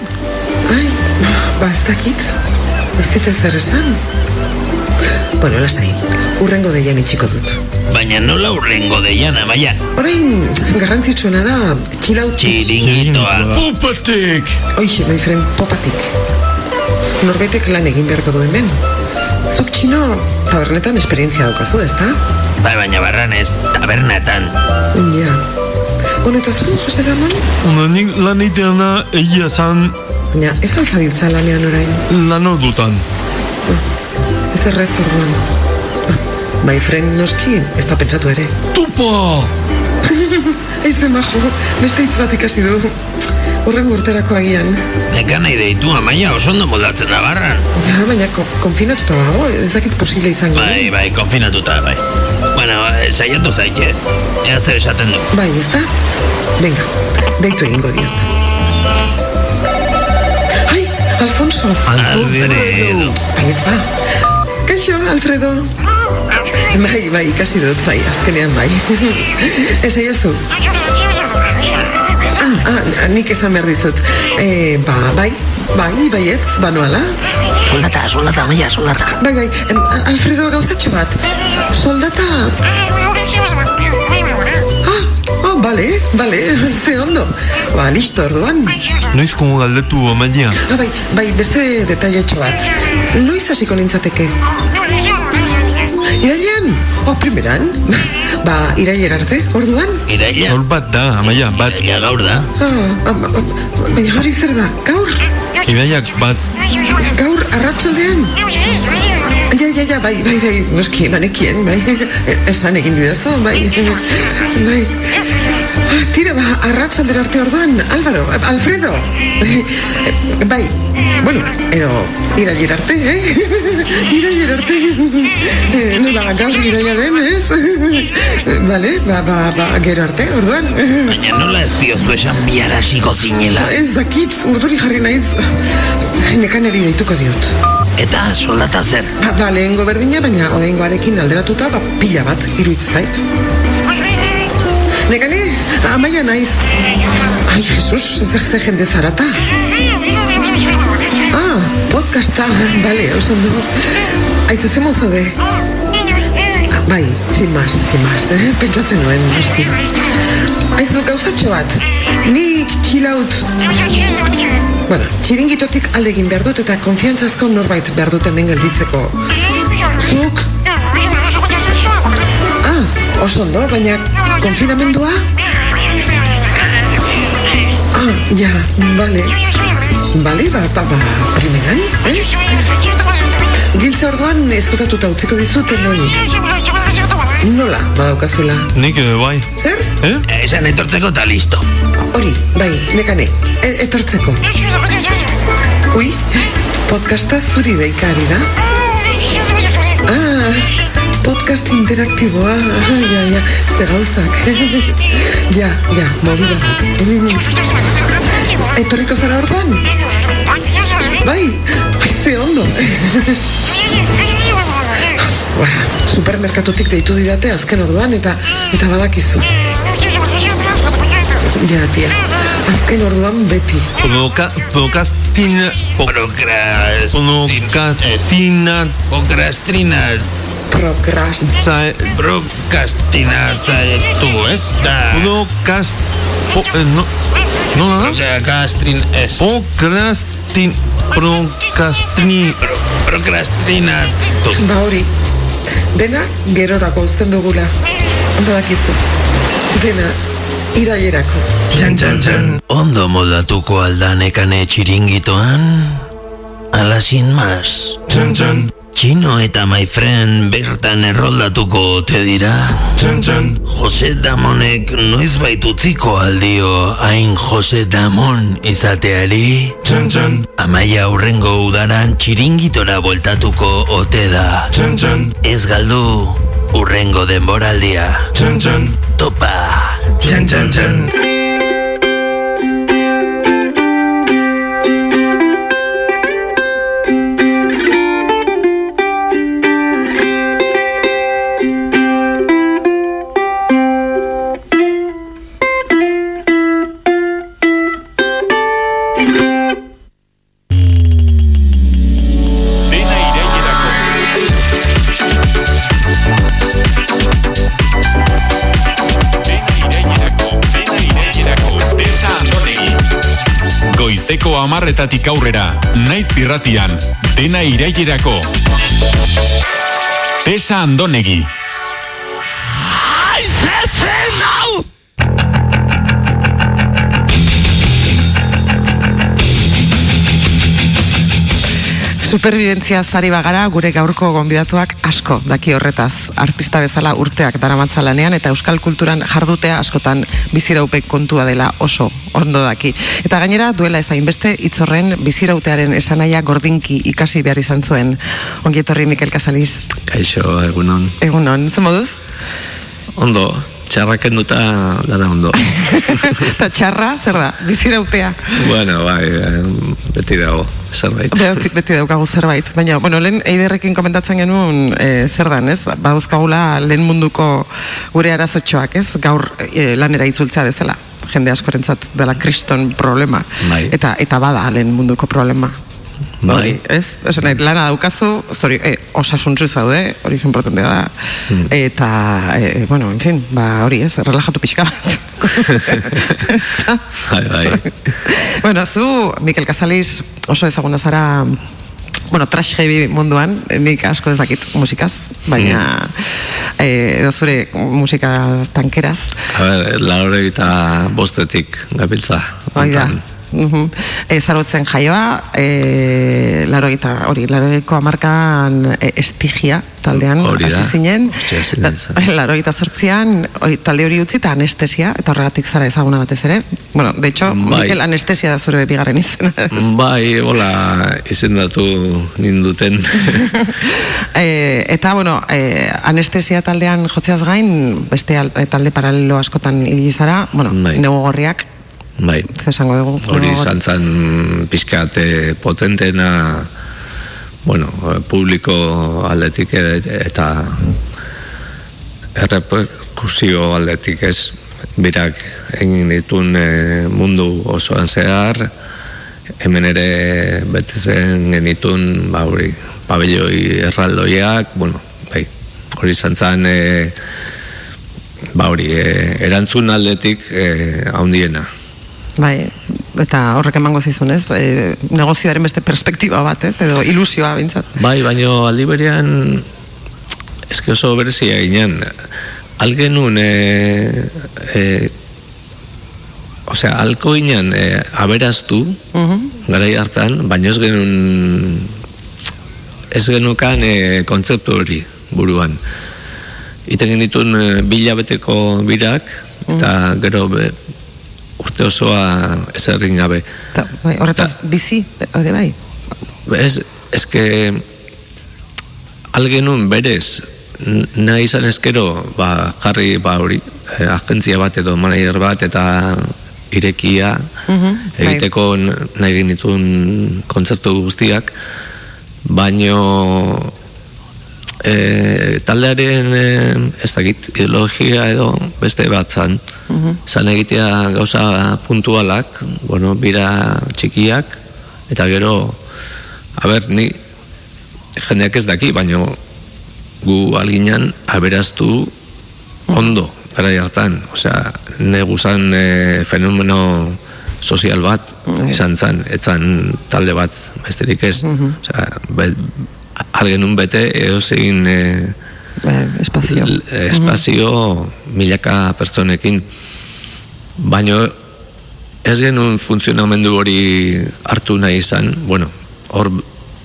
Ai, ba, ez dakit. Ez dit zer esan. Bueno, lasai, urrengo deian itxiko dut. Baina nola urrengo deian, amaia. Orain, garrantzitsuena da, txilaut... Txiringitoa. Popatik! Oixe, my friend, popatik. Norbetek lan egin beharko du hemen. Zuk txino, tabernetan esperientzia daukazu, ez da? Bai, baina barranez, tabernetan. Ja. Bueno, eta zu, Jose Damon? Ona nik lan iteana egia zan Baina, ez alzabiltza lanean orain. lan ordutan. Ez errez orduan. My friend noski, ez da pentsatu ere. Tupa! Aize majo, beste hitz bat ikasi du. urren urterako agian. Neka nahi deitu amaia oso ondo moldatzen da barran. Ja, baina ko, konfinatuta dago, ez dakit posible izango. Bai, bai, konfinatuta, bai. Bueno, eh, saiatu zaite. Ea zer esaten du. Bai, ez da? Venga, deitu egingo diot. Ai, Alfonso. Alfredo. Bai, ez ba. Kaixo, Alfredo. Bai, bai, ikasi dut, bai, azkenean bai. Ez egizu. Ah, ah, nik esan behar dizut. Eh, ba, bai, bai, baietz, banoala. Soldata, soldata, amaia, soldata. Bai, bai, em, Alfredo gauzatxo bat. Soldata... Ah, oh, bale, bale, ze ondo. Ba, listo, orduan. Noizko galdetu amaia? Ah, bai, bai, beste detailetxo bat. Noiz hasiko nintzateke? Irailean? Oh, primeran? Ba, irailer arte, orduan? Iraila? Gaur bat da, amaia, bat. Ja, gaur da. Ah, ah, ah, baina hori zer da, gaur? Iraiak bat. Gaur arratsaldean? Ja, ja, ja, bai, bai, bai, noski, banekien, bai, esan egin didazu, bai, bai. Tira, ba, arratsaldera arte orduan, Álvaro, Alfredo. Bai, bueno, edo irailer arte, eh? Irailer arte. Eh, Nola, gaur iraila den, ez? Bale, ba, ba, ba, gero arte, orduan. Baina nola ez diozu esan bihar hasiko zinela. Ez dakit, urduri jarri naiz. Nekaneri deituko diot. Eta soldata zer? Ba, ba lehengo berdina, baina oraingoarekin alderatuta, ba, pila bat, iruitz zait. Nekane, amaia naiz. Ai, Jesus, zer ze jende zarata. Ah, podcasta, bale, oso ondo. Aizu, ze mozode? Ah, Bai, sin más, sin más, eh? Pentsatzen nuen, noski. Aizu, gauzatxo bat. Nik txilaut... Bueno, txiringitotik aldegin behar dut eta konfiantzazko norbait behar dut hemen gelditzeko. Zuk? Ah, oso ondo, baina konfinamendua? Ah, ja, bale. Bale, ba, ba, ba, primeran, eh? Giltza orduan ezkutatuta utziko dizut hemen. Nola, badaukazula. Nik ere bai. Zer? Eh? Esan etortzeko eta listo. Hori, bai, nekane, e etortzeko. Ui, podcasta zuri deikari da? Ah, podcast interaktiboa, ah, ja, ja, ze gauzak. ja, ja, movida bat. Etorriko zara orduan? Bai, ai, ze ondo. Supermerkatutik deitu didate azken orduan eta eta badakizu. Ja, tia, azken orduan beti. Provoka, provokastin... Procrast... Provokastina... Procrastrina... Procrast... Sa... Procrastina... Tu, ez? Da... Provokast... Po, eh, no... No, no, no. Procrastin... Ez. Procrastin... Procrastini... Procrastina... Tu. Ba hori, dena gerorako uzten dugula. Badakizu, dena irailerako. Txan, txan, txan. Ondo moldatuko aldanekane txiringitoan? Ala sin mas. Txan, txan. Txino eta my friend bertan erroldatuko ote dira? Txan, txan. Jose Damonek noiz baitutziko aldio hain Jose Damon izateari? Txan, txan. Amaia aurrengo udaran txiringitora voltatuko ote da? Txan, txan. Ez galdu urrengo denboraldia. Txan, txan. Topa. Txan, txan, txan. Amarretatik aurrera, naiz irratian, dena irailerako. Tesa Andonegi. Superbibentzia zari bagara gure gaurko gonbidatuak asko daki horretaz. Artista bezala urteak daramatza lanean eta euskal kulturan jardutea askotan biziraupe kontua dela oso ondo daki. Eta gainera duela ez hainbeste itzorren bizirautearen esanaia gordinki ikasi behar izan zuen. Ongi etorri Mikel Casaliz. Kaixo, egunon. Egunon, zer moduz? Ondo, txarraken duta dara ondo. Eta txarra, zer da, bizirautea. bueno, bai, eh, beti dago, zerbait. Beti, beti daukagu zerbait. Baina, bueno, lehen eiderrekin komentatzen genuen e, zer dan, ez? Badauzkagula lehen munduko gure arazotxoak, ez? Gaur e, lanera itzultzea bezala. Jende askorentzat dela kriston problema. Bai. Eta, eta bada lehen munduko problema. Bai. Ez? Esan nahi, lana daukazu, zori, e, osasuntzu zaude, hori importantea da. Hmm. Eta, e, bueno, en fin, ba, hori ez, relajatu pixka bat. Bai, bai. bueno, zu, Mikel Casaliz, oso ezaguna zara, bueno, trash heavy munduan, eh, nik asko ez dakit musikaz, baina eh, edo zure musika tankeraz, A ber, laure eta bostetik gabiltza. hori E, zarotzen jaioa, e, laro eta hori, laroiko amarkan e, estigia taldean hasi zinen, laro eta zortzian hori, talde hori utzi eta anestesia, eta horregatik zara ezaguna batez ere. Bueno, de hecho, Bai. Mikel anestesia da zure bigarren izena. Bai, hola, izendatu ninduten. e, eta, bueno, e, anestesia taldean jotzeaz gain, beste al- talde paralelo askotan ibili zara, bueno, nego gorriak, bai. ze esango dugu. Hori izan zen pixkate potentena, bueno, eh, publiko aldetik e- eta erreperkusio aldetik ez birak egin ditun eh, mundu osoan zehar hemen ere bete zen genitun ba hori pabelloi erraldoiak bueno bai hori izan zen eh, ba hori eh, erantzun aldetik eh, haundiena Bai, eta horrek emango zizun, ez? E, negozioaren beste perspektiba bat, ez? Edo ilusioa bintzat. Bai, baino aldi berean eske oso berezia ginen. Algenun e, e, osea, alko ginen e, aberaztu garai hartan, baina ez genuen ez genukan e, kontzeptu hori buruan. Iten genitun e, bilabeteko birak, eta gero be, urte osoa ez errin gabe. Ta, bai, horretaz bizi, hori bai. Ez, eske algenun berez nahi izan ezkero ba, jarri ba hori eh, agentzia bat edo manager bat eta irekia Mhm, bai. egiteko n- nahi genitun kontzertu guztiak baino e, taldearen e, ez dakit ideologia edo beste bat zan. Mhm. zan egitea gauza puntualak bueno, bira txikiak eta gero a ber, ni jendeak ez daki, baino gu alginan aberaztu ondo gara hartan, osea neguzan e, fenomeno sozial bat izan zan, etzan talde bat besterik ez. Osea, be, algenun bete edo zein e, espazio. l- espazio milaka pertsonekin. Baino ez genuen funtzionamendu hori hartu nahi izan. Bueno, hor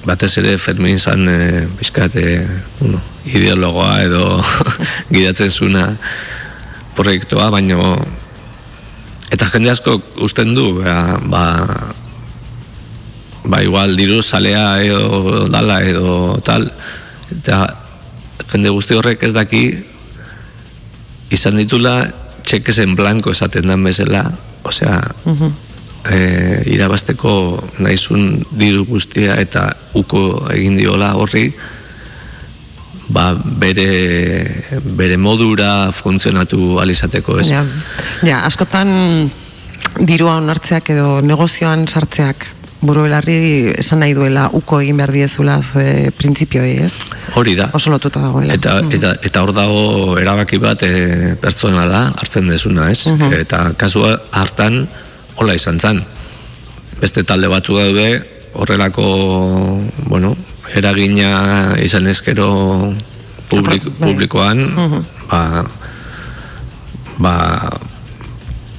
batez ere Fermin izan e, bizkat, e, bueno, ideologoa edo gidatzen zuna proiektua, baino eta jende asko usten du ba, ba, ba igual diru salea edo dala edo tal. Eta jende guzti horrek ez daki izan ditula txekes en blanco esaten dan bezala. Osea e, irabasteko naizun diru guztia eta uko egin diola horri. Ba bere bere modura funtzionatu alizateko ez? Ja, ja, askotan dirua onartzeak edo negozioan sartzeak burubelarri esan nahi duela uko egin behar diezula zue printzipioei, ez? hori da Oso lotuta dagoela. Eta, eta, eta hor dago erabaki bat e, pertsonala hartzen dezuna, ez? Eta kasua hartan hola izan zan. Beste talde batzu daude horrelako, bueno, eragina izan ezkero publik, publikoan, ba, ba,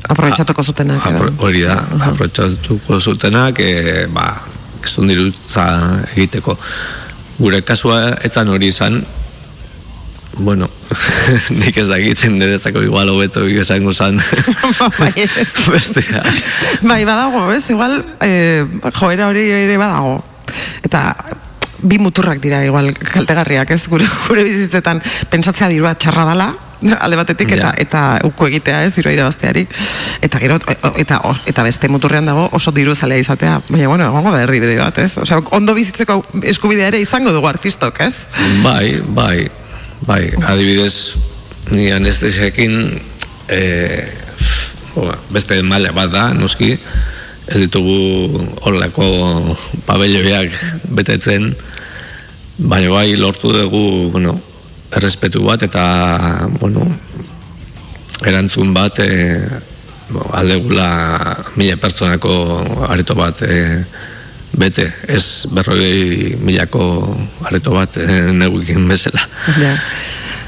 Aprobetxatuko zutenak. edo. apro- hori da, aprobetxatuko zutenak, e, ba, kestun dirutza egiteko. Gure kasua etzan hori izan, bueno, nik ez dakiten niretzako igual hobeto esango zan. Bestea. Bai, badago, ez? Igual, eh, joera hori ere badago. Eta bi muturrak dira igual kaltegarriak, ez? Gure gure bizitzetan pentsatzea dirua txarra dala, alde batetik eta Ja. eta uko egitea, ez? Dirua irabazteari. Eta gero o- eta o- eta beste muturrean dago oso diru zalea izatea. Baina bueno, egongo da erdibide bat, ez? Osea, ondo bizitzeko eskubidea ere izango dugu artistok, ez? Bai, bai, bai, adibidez, ni anestesiakin e, beste maila bat da, noski, ez ditugu horrelako pabelloiak betetzen, baina bai lortu dugu, bueno, errespetu bat eta, bueno, erantzun bat e, bo, aldegula mila pertsonako areto bat e, bete, ez berroi milako areto bat e, neguikin bezala. Ja.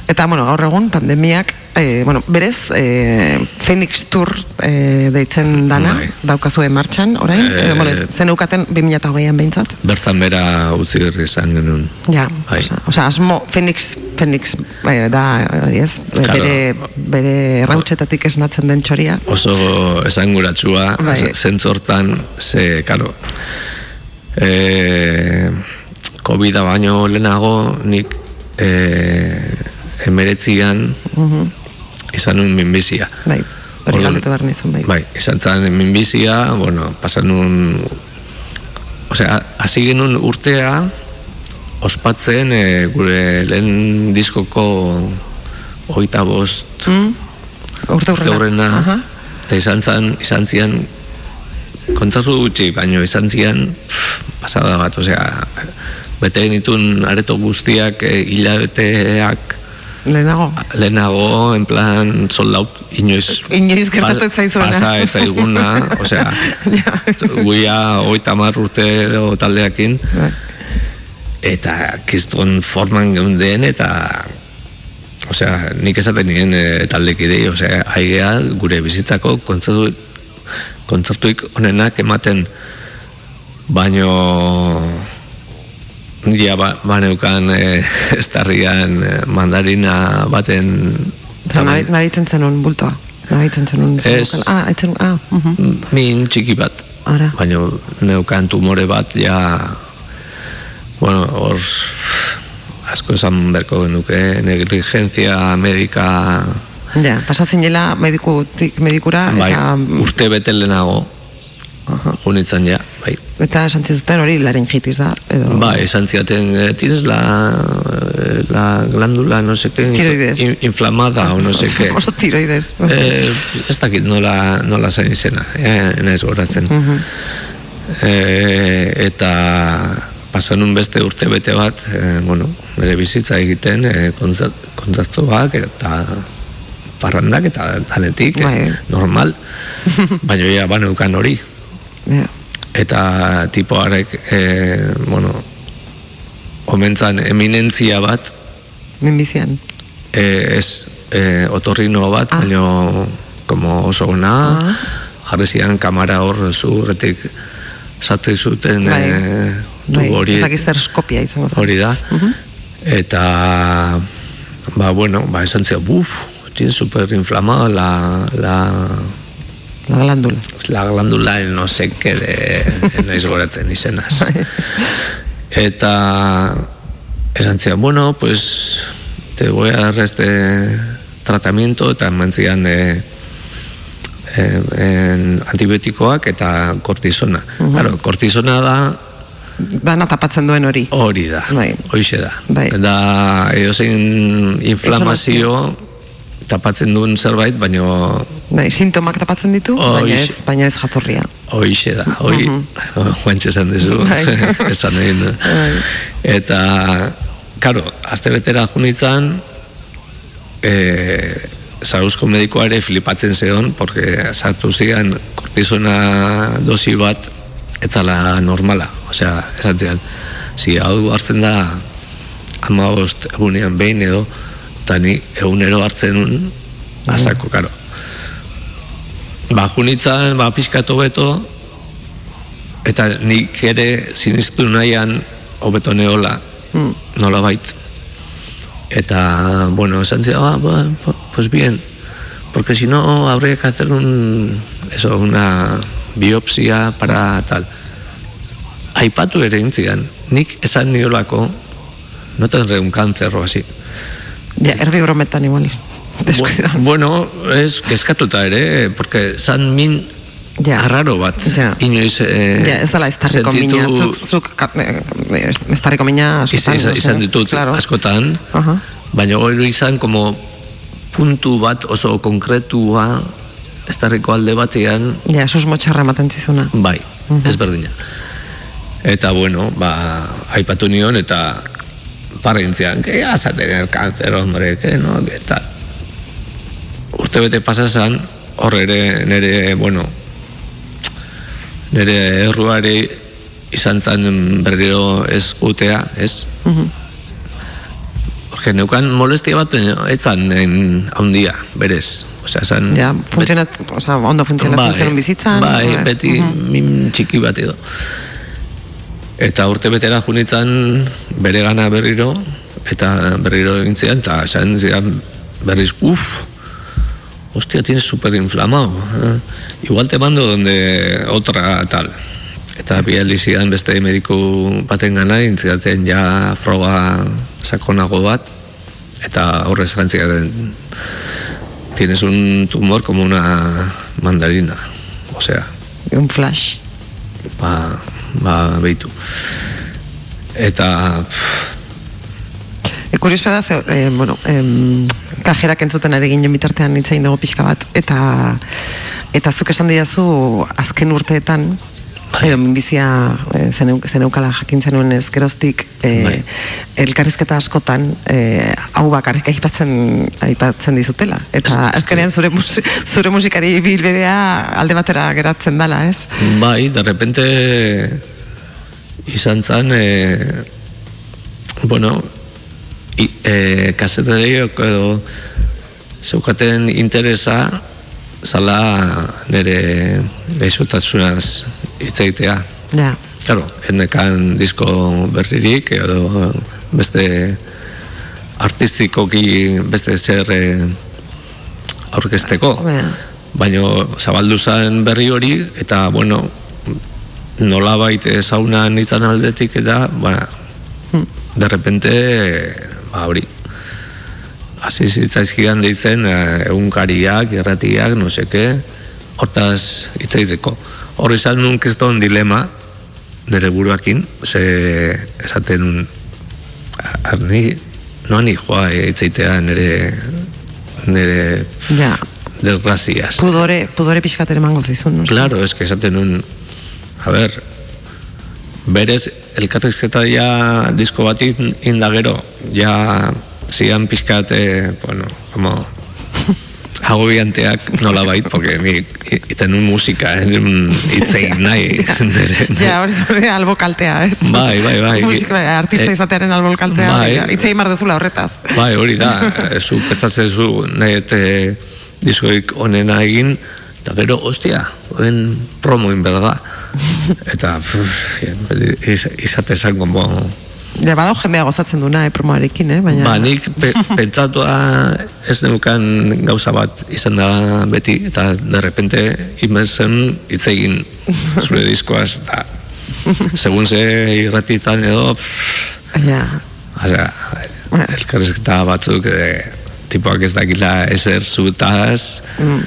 Eta, bueno, gaur egun, pandemiak, eh, bueno, berez, eh, Phoenix Tour eh, deitzen dana, daukazue martxan, orain, Eh, eh, bueno, zen eukaten 2008an behintzat. Bertan bera utzi izan genuen. Ja, Bai. osea, asmo, Phoenix, Phoenix eh, da, ez, eh, Claro. bere, bere errautxetatik esnatzen den txoria. Oso esanguratsua, Bai. zentzortan, ze, karo, e, COVID-a baino lehenago nik e, emeretzian Mhm. izan nun minbizia. Bai, hori galdetu behar nizun, bai. Bai, izan zen minbizia, bueno, pasan nun... Osea, hasi genuen urtea ospatzen e, gure lehen diskoko oita bost Mm? Urte horrena, eta izan zen, izan zian kontzertu gutxi, baino izan zian pff, pasada bat, osea, bete genitun areto guztiak e, hilabeteak Lehenago. lehenago, en plan, sold out, inoiz... Inoiz gertatu ez zaizuena. Pasa ez zaiguna, osea, guia oita mar urte edo taldeakin, Bai. Eta kiston forman geunden, eta osea, nik esaten nien e, taldekidei, osea, aigea gure bizitzako kontzertu kontzertuik onenak ematen baino ja ba, baneukan e, estarrian e, mandarina baten nahitzen zenun bultoa. Nahitzen zenun. Ez. Ah, aitzen, ah, mhm. min txiki bat Ara. baino neukan tumore bat ja bueno, hor asko esan berko genuke negligencia medika Ja, pasatzen jela medikutik medikura, bai, eta, urte bete lehenago junitzen ja, bai eta esan zizuten hori laringitis da, edo... Bai, esan ziaten, eh, tienes la, eh, la glándula, no sé qué, Tiroides. in- inflamada o no sé qué. Oso tiroides. Eh, ez dakit nola, nola zain izena, eh, naiz goratzen. Mhm. Eh, eta pasanun beste urte bete bat, eh, bueno, bere bizitza egiten, eh, kontzert- kontzertuak eta parrandak eta tanetik, eh, normal, baina ja baneukan hori. Ja. Eta tipoarek, eh, bueno, omentzan eminentzia bat, Minbizian. eh, ez eh, otorrino bat, Ah. baino como oso ona, jarri zian kamara hor zurretik sartzen zuten Bai. eh, Bai, hori, zer skopia izango zen. hori da. Mhm. Eta, ba, bueno, ba, esan zian, buf, tiene super inflamada la, la, La glándula. la glándula en no sé qué de naiz goratzen izenaz. Eta esan zian, bueno, pues te voy a dar este tratamiento eta eman zian eh, eh, en antibiotikoak eta kortisona. Mhm. Claro, kortisona da Dana tapatzen duen hori. hori da, Bai. hoixe da. Bai. Da edozein inflamazio tapatzen duen zerbait, baino Bai, sintomak tapatzen ditu, Horixe. baina ez, baina ez jatorria. Hoixe da, hoi, guantxe esan dezu, Bai. esan egin du. Eta, karo, azte betera junitzan, e, Zarauzko medikoa ere flipatzen zeon, porque sartu zian kortisona dosi bat etzala normala. Osea, esan zian, si hau hartzen da amagost egunean behin edo, eta ni egunero hartzen un, asako, karo. Ba, junitzan, ba, pixkatu beto, eta nik ere sinistu nahian hobeto neola Mm. nola bait eta bueno esan zidan ah, ba, pues bien porque si no habría que hacer un eso una biopsia para tal aipatu ere intzidan nik esan niolako no tendré un cáncer o así Ja, erdi brometan igual. Descuida. bueno es kezkatuta ere porque san min Ja. arraro bat inoiz eh, Ja, ez dela ez tarriko mina. Zuk, zuk ka- eh, ez mina askotan. no izan ditut Claro. askotan Aha. baina gero izan como puntu bat oso konkretua estarriko alde batean Ja, susmo txarra ematen zizuna. bai, ez berdina eta bueno, ba aipatu nion eta parrintzian que ya vas a tener cáncer, hombre, que no, que tal urte bete pasasan hor ere nere, bueno nere erruari izan zen berriro ez gutea, ez? Porque neukan molestia bat, baina ez zan en handia, berez. Osea, zan... Ja, funtzionat, oza, ondo funtzionatzen zen bizitzan. Bai, bai. beti Mhm. min txiki bat edo. Eta urte betera junitzen bere gana berriro, eta berriro egin zian, eta esan zian berriz, uff, hostia, tienes super inflamado. eh. Igual te mando donde otra tal. Eta bi zidan beste mediku baten gana, intzidaten ja froga sakonago bat, eta horrez gantziaren tienes un tumor como una mandarina. O sea, Un flash. ba, ba behitu. Eta, E, kurioso da, ze, e, bueno, em, kajerak entzuten ari ginen bitartean itzain dugu pixka bat, eta eta zuk esan didazu azken urteetan, edo minbizia e, zeneu, zeneukala jakin zenuen ez geroztik e, elkarrizketa askotan e, hau bakarrik aipatzen aipatzen dizutela. Eta azkenean zure, musi, zure musikari bilbidea alde batera geratzen dala ez? Bai, de repente izan zan, e, bueno, i, e, kasetariok edo zeukaten interesa zala nire gaixotasunaz hitz egitea. ja, Claro, enekan disko berririk edo beste artistikoki beste zer eh, aurkezteko. Baina zabaldu zen berri hori eta bueno, nolabait ezaunan izan aldetik eta ba, de repente ba hori hasi zitzaizkidan deitzen eh, egunkariak, irratiak, no seke, hortaz hitz egiteko. Hor izan nun keston dilema nire buruakin, ze esaten arni, no ni joa hitz egitea nire nire ja. desgraziaz. pudore, pudore pixkater emango zizun no? Claro, es que esaten nun, a ver, berez, elkarrizketa ja disko bat in- indagero, ja zian pixkat, eh, bueno, como agobianteak nola bait, porque ni iten un musika, eh, un itzein nahi, Ja, hori albo kaltea, ez? Bai, bai, bai. Musika, artista Eh, izatearen albo kaltea. bai. Bai. Itzei mardezula horretaz. Bai, hori da, zu petzatzen zu nahi eta diskoik onena egin, eta gero, ostia, oen promoin berda. Eta, pff, iz, izate zen, como, Ja, badao jendea gozatzen duna, eh, promoarekin, eh? Baina... ba, nik pe, pentsatua ez neukan gauza bat izan da beti, eta de repente imerzen hitz egin zure diskoaz, eta segun ze irratitan edo, pff, Ja. Osea, elkarrizketa batzuk eh, tipoak ez dakila ezer zutaz Mm.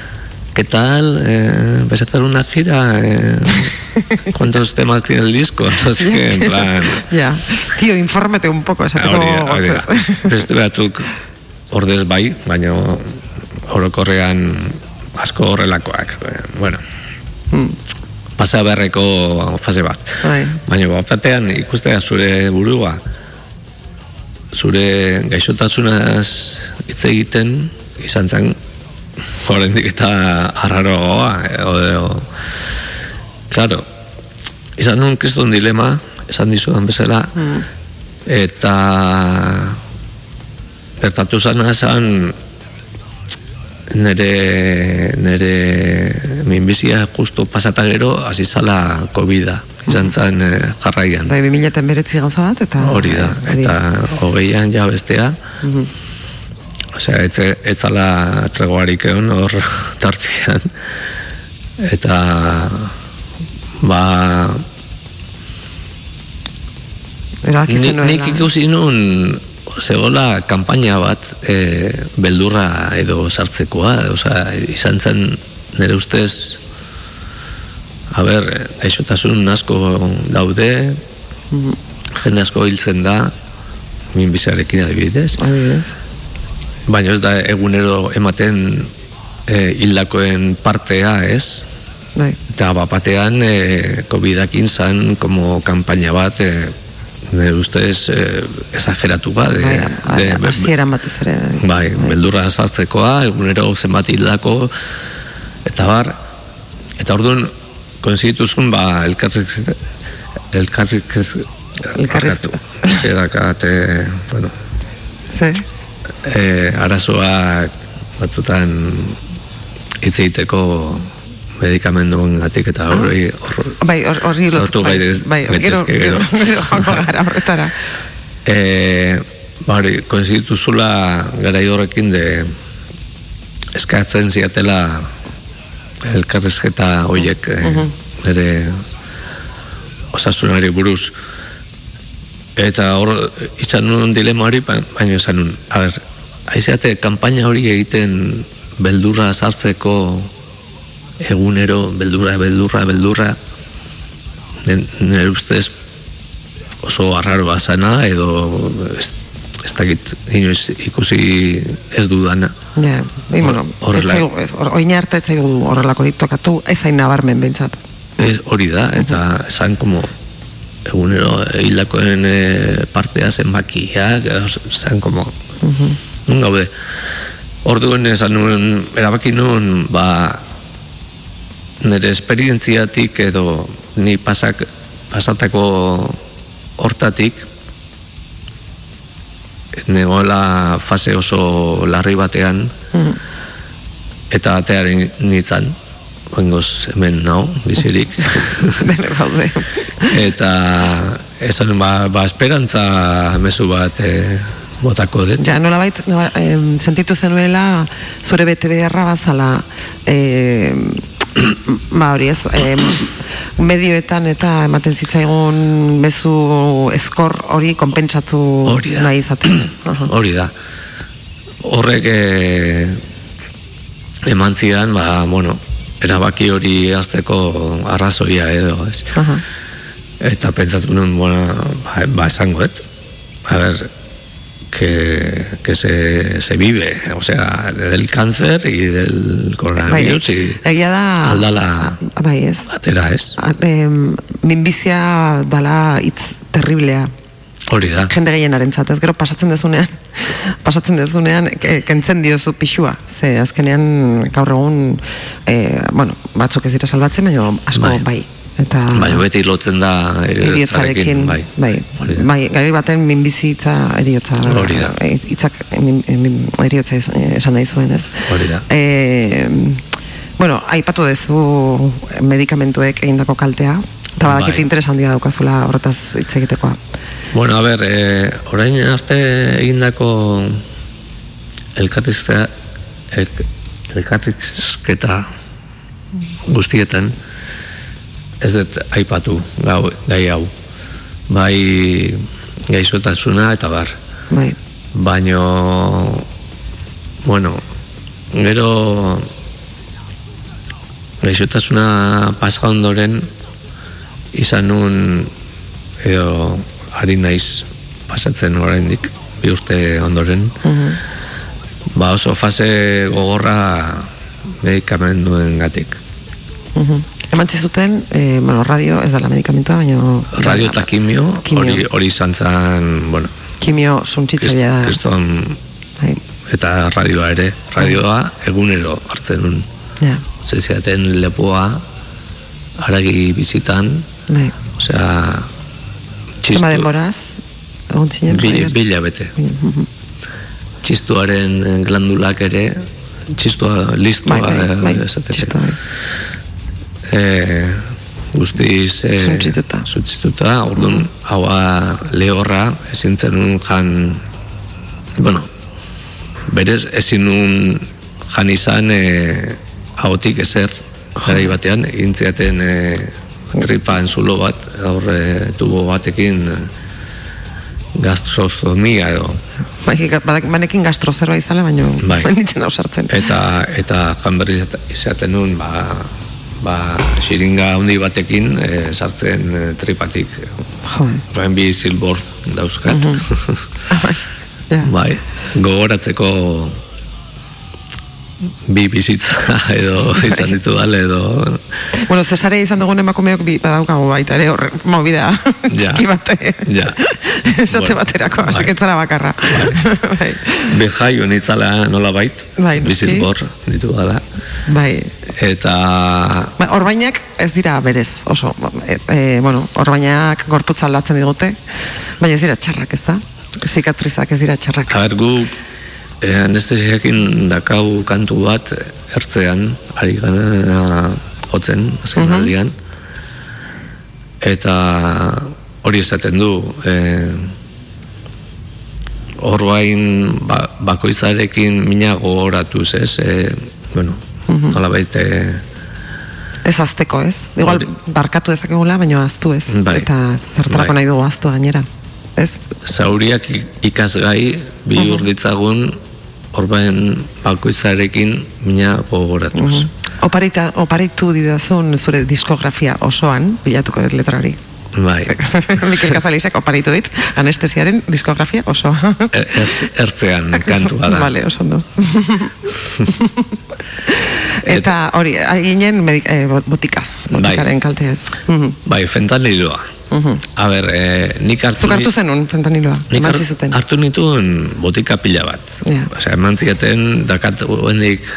¿Qué tal? Eh, ¿Vais a hacer una gira? Eh, ¿Cuántos temas tiene el disco? No sé qué, en plan... Ja. Tío, infórmete un poco, esateko gozez. Beste batzuk ordez bai, baina orokorrean asko horrelakoak. Bueno, pasa beharreko fase bat. Bai. Baina bapatean ikustea zure burua zure gaixotasunaz hitz egiten izan zen oraindik eta arraroa edo, edo claro izan nun kriston dilema esan dizudan bezala eta gertatu zana esan nere nere minbizia justo pasata gero hasi zala covida. Izan zen eh, jarraian. Bai, 2000 eta gauza bat, eta... Hori da, eta hogeian ja bestea, Mhm. osea, ez, ez zala tregoarik egon hor tartian, eta ba, Erabaki Ni- nik ikusi nun zegoela kanpaina bat e, beldurra edo sartzekoa, osea, izan zen nire ustez a ber, gaixotasun asko daude jende asko hiltzen da minbizarekin adibidez. Adibidez. baina ez da egunero ematen e, hildakoen partea ez Bai. eta bapatean e, COVID-akin zan como kanpaina bat e, nire ustez e, exageratu ba de, Bai, de- hasieran batez ere. bai, beldurra sartzekoa, egunero zenbat hildako, eta bar, eta orduan, konzituzun, ba, elkarrik, Elkarrizketa. Edakat, e, bueno, Ze? e, arazoak batzutan hitz egiteko medikamenduen gatik eta horri hor, Bai, hor- horri lotu- bai, bai, gero, gero, gero, gara horretara. e, bari, konstituzula garai horrekin de eskatzen ziatela elkarrezketa hoiek e, Mhm. ere osasunari buruz eta hor izan nuen dilema hori ba- baina izan nuen a ber, aizeate kanpaina hori egiten beldurra sartzeko egunero beldurra, beldurra, beldurra nire ustez oso arraroa zana edo ez, ez dakit inoiz ikusi ez dudana Ja, bai, bueno, horrela- hor- oin arte ez zaigu horrelako tokatu, ez hain nabarmen behintzat. Ez, hori da, eta esan como egunero hildakoen e, partea zenbakiak, edo esan como nun gaude. Orduan esan nuen, erabaki nuen, ba, nire esperientziatik edo ni pasak, pasatako hortatik negoela fase oso larri batean eta atearen nintzen Oingoz hemen nau, bizirik. Eta esan ba, ba esperantza mezu bat e, botako dut. Ja, nola bait, em, sentitu zenuela zure bete beharra bazala eh, ba hori ez em, medioetan eta ematen zitzaigun mezu eskor hori konpentsatu Hori nahi izaten ez. Hori da. Horrek e, eman zidan, ba, bueno, erabaki hori hartzeko arrazoia edo, ez. Aha. Eta pentsatu nuen, bueno, ba, ba esangoet. A ver, que, que se, se vive, o sea, del cáncer y del coronavirus y Egia da aldala bai ez. atera, ez? A- Em, minbizia dala hitz terriblea. Hori da. jende gehienarentzat, ez gero pasatzen dezunean, pasatzen dezunean, ke- kentzen diozu pixua, ze azkenean gaur egun, e, bueno, batzuk ez dira salbatzen, baina asko bai. Bai. Eta Bai, beti lotzen da eriotzarekin, bai. bai, bai, gari baten minbizitza eriotza, Hori da. e, hitzak min, min, eriotza ez- esan nahi zuen, ez? Hori da. E, bueno, aipatu dezu medikamentuek egindako kaltea, eta badakit Bai. interes handia daukazula horretaz hitz egitekoa. Bueno, a ber, eh, orain arte egindako elkarrizketa el, elkarrizketa guztietan ez dut aipatu gau, gai hau. Bai gaizotasuna eta bar. Bai. baino bueno gero gaizotasuna pasa ondoren izan nun edo ari naiz pasatzen oraindik bi urte ondoren. Ba oso fase gogorra medikamenduen gatik Mhm. Eman zizuten, eh, bueno, radio ez dela medikamentua, baina radio eta kimio, hori hori izan zen bueno, kimio suntzitzailea da. kriston Bai. eta radioa ere radioa egunero hartzen nun Ja, zeziaten lepoa aragi bizitan bai. osea Zema denboraz, egon zinen Bil, radioan? bila bete. Txistuaren glandulak ere, txistua listua Bai, bai, bai, esatez. txistua, bai. Eh, guztiz eh, Suntsituta. Sutzituta, orduan, haua lehorra, ezin zenun jan, bueno, berez ezin nun jan izan e, ahotik ezer, garai batean, egin ziaten e, tripa entzulo bat, hor e, tubo batekin e, gastrostomia edo banekin gastrozerba izala, baino Bai. nintzen ausartzen. eta eta jan berri izate- izaten nun ba, ba xiringa handi batekin e, sartzen e, tripatik Jo. bain bi silbor dauzkat bai gogoratzeko bi bizitza edo izan ditu dale edo Bueno, Cesare izan dugun emakumeok bi badaukagu baita ere horre, movida Ja. txiki bate. ja Esate baterako, así que ez zara bakarra. Bai. behai honitzala nola bait Bai, bi noski. silbor ditu dala Bai. Eta Ba, orbainak ez dira berez, oso, e, e, bueno, orbainak gorputza aldatzen digute, baina ez dira txarrak, ez da? Zikatrizak ez dira txarrak. A ber, gu eh, anestesiakin dakau kantu bat ertzean, ari gana jotzen, azken Mhm. aldian. Eta hori esaten du, eh, orbain ba, bakoitzarekin mina gogoratuz, ez? Eh, bueno, Mhm. nolabait, eh, Ez azteko, ez? Igual barkatu dezakegula, baina aztu ez. Bai. Eta zertarako Bai. nahi dugu aztu gainera. Ez? zauriak ikasgai bihur ditzagun orbain bakoitzarekin mina gogoratuz. Mhm. Oparita, oparitu didazun zure diskografia osoan, bilatuko dut letra hori. Bai. Mikel Casalisek oparitu dit, anestesiaren diskografia osoa. Er- ert- ertzean kantua da. Vale, oso ondo. Eta hori, ginen eh, bo- botikaz, botikaren kalteaz. Mhm. Bai, fentaniloa. Mhm. A ber, eh, nik hartu... Zuk hartu zenun, fentaniloa, Nik eman har- zizuten. hartu nituen botika pila bat. Ja. Osea, eman zieten dakat huendik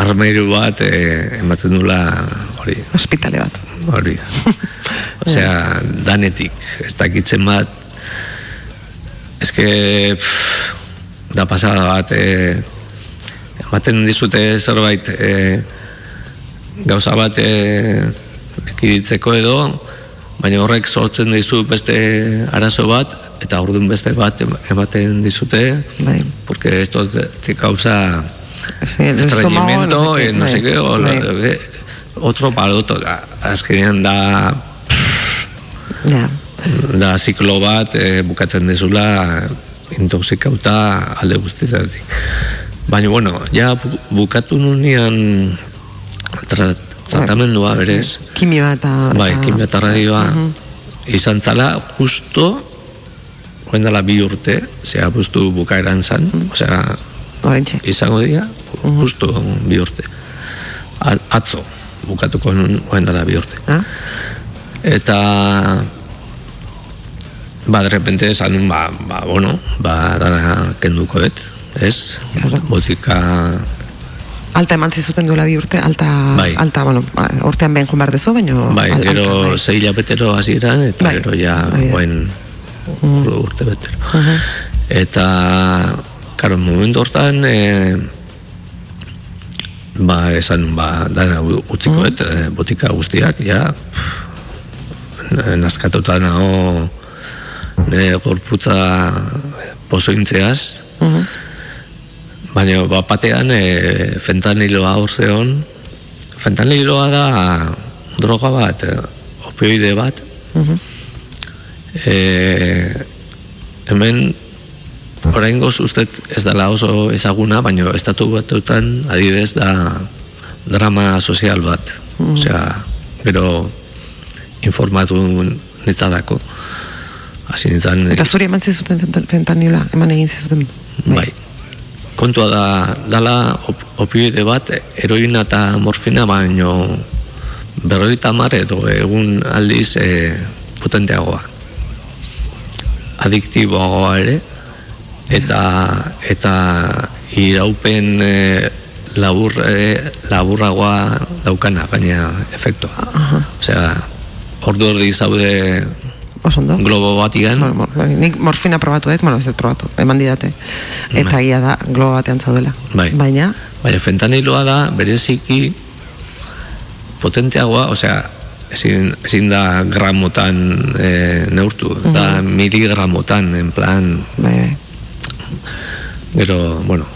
armairu bat eh, ematen dula hori. Hospitale bat. Hori. Osea, danetik, ez dakitzen bat. Eske, pff, da pasada bat, eh, ematen dizute zerbait eh, gauza bat eh, ekiditzeko edo, baina horrek sortzen dizu beste arazo bat, eta orduan beste bat em- ematen dizute, Bai. porque esto te, causa Sí, el estreñimiento, no sé qué, eh, no sé bai, qué, o bai. Otro da- azkenean da Ja. da ziklo bat eh, bukatzen dezula intoxikauta alde guztietatik. Baina, bueno, ja bu- bukatu nunean tra, tratamendua berez, Kimioa eta... bai, eta- kimio eta radioa Mhm. izan zala justo joan dela bi urte, zera bustu bukaeran zan, osea, Horentxe. izango dira, justo bi urte. Atzo, bukatuko joan dela bi urte. Ah? Eta ba, de repente esan nun, ba, ba, bueno, ba, dara kenduko dut, ez? Botika, Alta eman zizuten duela bi urte, alta, Bai. alta, bueno, ba, urtean behin behar dezu, baina... bai, al- gero alta, bai. zei hilabetero hasieran eta Bai, gero ja, hori da. buen urte betero. Mhm. Eta, karo, momentu hortan, e, ba, esan, ba, dana u- utziko dut, eh, botika guztiak, ja, n- nazkatuta nago, nire gorputza pozointzeaz, Mhm. baina bapatean e, fentaniloa hor zeon, fentaniloa da droga bat, e, opioide bat, Mhm. e, hemen oraingoz ustez ez dela oso ezaguna, baina estatu batutan adibidez da drama sozial bat. Mhm. Osea, gero informatu nitzalako. Hasi nintzen, Eta zuri eman zizuten fenta- fentaniloa, eman egin zizuten. bai. Kontua da, dala op, opioide bat, heroina eta morfina baino berroita mar edo egun aldiz e, potenteagoa. Adiktiboagoa ere, eta eta iraupen e, labur, e, laburragoa daukana gaina efektua. Osea, ordu erdi zaude Oso ondo. globo batigan, Bueno, mor, bai, nik morfina probatu dut, bueno, ez dut probatu, eman didate. Eta ia da, globo batean zaudela. Bai. Baina, Baina fentaniloa da bereziki potenteagoa, osea, ezin, ezin da gramotan e, neurtu, da miligramotan, en plan, Bai, bai. Gero, bueno,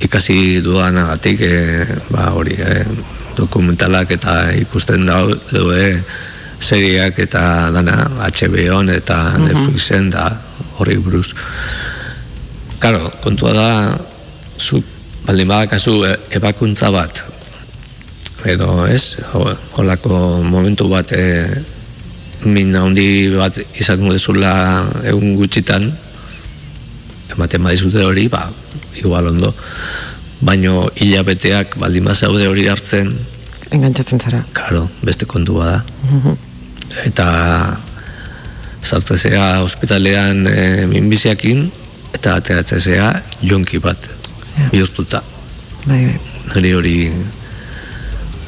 ikasi dudanagatik, e, ba, hori, e, dokumentalak eta ikusten daude seriak eta dana HBO-n eta Netflixen da horri buruz. Claro, kontua da, zu baldin badakazu e, ebakuntza bat, edo ez, ho- holako momentu bat e, min handi bat izango dezula egun gutxitan, ematen badizute hori, ba, igual ondo, baino hilabeteak baldin bazaude hori hartzen, Engantzatzen zara. Karo, beste kontua da. Eta sartzezea ospitalean e, minbiziakin, eta ateratzezea jonki bat, bihurtuta. Bai, bai. Niri hori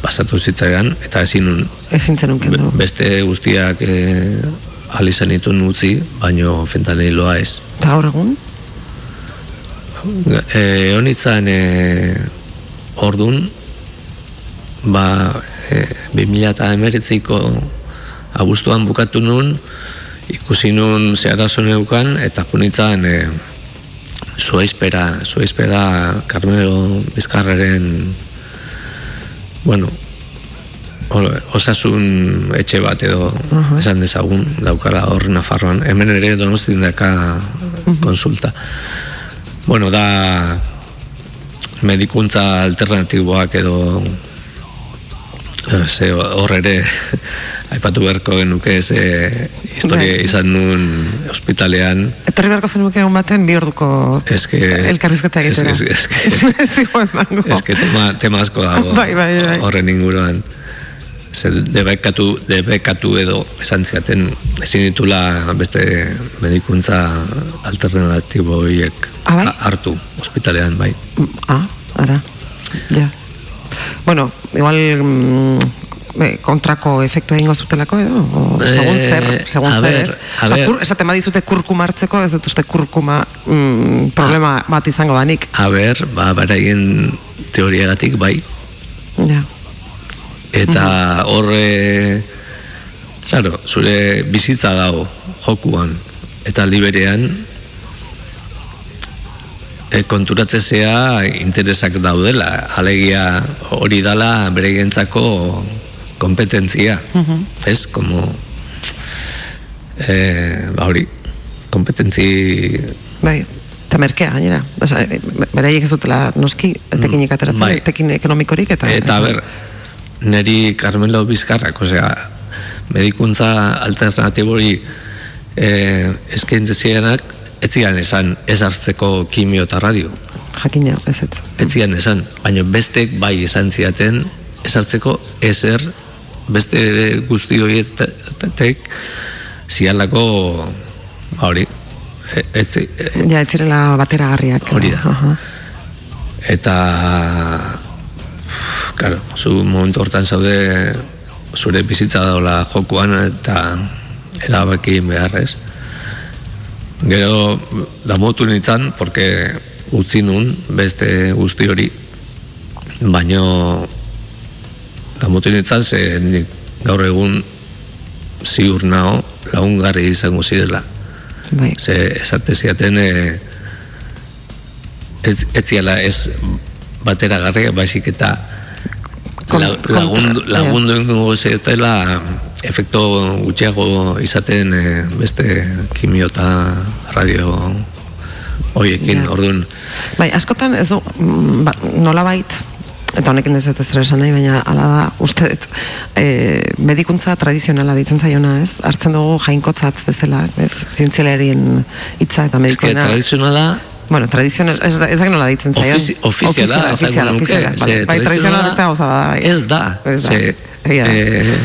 pasatu zitzaidan, eta ezin Ezin zenun kendu. beste guztiak e, alizan ditun utzi, baino fentaniloa ez. Eta gaur egun? E, honitzan e, ordun ba e, 2008ko abuztuan bukatu nun ikusi nun zeharazo neukan eta junitzan e, zuaizpera zuaizpera Carmelo Bizkarraren bueno osasun etxe bat edo esan dezagun daukara hor Nafarroan. Hemen ere donostin daka konsulta bueno da medikuntza alternatiboak edo eh, ze hor ere aipatu beharko genuke ze historia Bai. izan nun ospitalean Etorri beharko zenuke egun baten bi orduko eske elkarrizketa egitera. es, es, que, Ez digo emango. es que tema, tema asko dago Bai, bai, bai. horren inguruan debekatu, debekatu edo esan ziaten ezin ditula beste medikuntza alternatibo horiek Ah, bai? ha- hartu ospitalean bai Ah, ara. Ja. Bueno, igual mm, eh, kontrako efektu egingo zutelako edo o, Eh, segun zer, segun a zer, ez? a ver. kur, esaten badizute kurkuma hartzeko, ez dut uste kurkuma mm, problema bat izango danik. A ber, ba, beraien teoriagatik bai, Ja. Eta horre, claro, zure bizitza dago jokuan, eta aldi berean, e, konturatzezea interesak daudela, alegia hori dala bereientzako kompetentzia, ez, como, e, ba hori, kompetentzi Bai, eta merkea gainera. Eh, beraiek ez dutela noski tekinik ateratzen, bai. tekin ekonomikorik eta... Eta ber, neri Carmelo Bizkarrak, osea, medikuntza alternatibori eh, eskaintze zirenak, ez zian esan ez hartzeko kimio eta radio. Jakina, ez ez. Ez zian esan, baina bestek bai esan ziaten ez hartzeko ezer beste guzti horietek zialako ba hori e- ez, zi- e- Ja, ez zirela bateragarriak. Hori da. Aha. eta claro, zu momentu hortan zaude zure bizitza daula jokuan eta erabaki beharrez. Gero damotu nintzen porque utzi nun beste guzti hori baino damotu nintzen ze nik gaur egun ziur nao lagungarri izango zirela. Bai. ze esate ziaten e, ez, ez ziala ez bateragarria baizik eta lagundu, lagundu ingo zetela efekto gutxiago izaten e, beste kimio eta radio hoiekin, Ja. orduan Bai, askotan ez du, mm, ba, nolabait, eta honekin ez dut ezer esan nahi, baina ala da, uste dut, e, medikuntza tradizionala ditzen zaiona, ez? Hartzen dugu jainkotzat bezala, ez? Zientzialarien hitza eta eske medikoena. tradizionala Bueno, tradizional, ez, da- ez da nola ditzen zaion. Ofizi, ofiziala, Ofiziala, ofiziala, vale. Bai, tradizionala beste gauza bada, bai. Ez da, Ez da. ze, eh,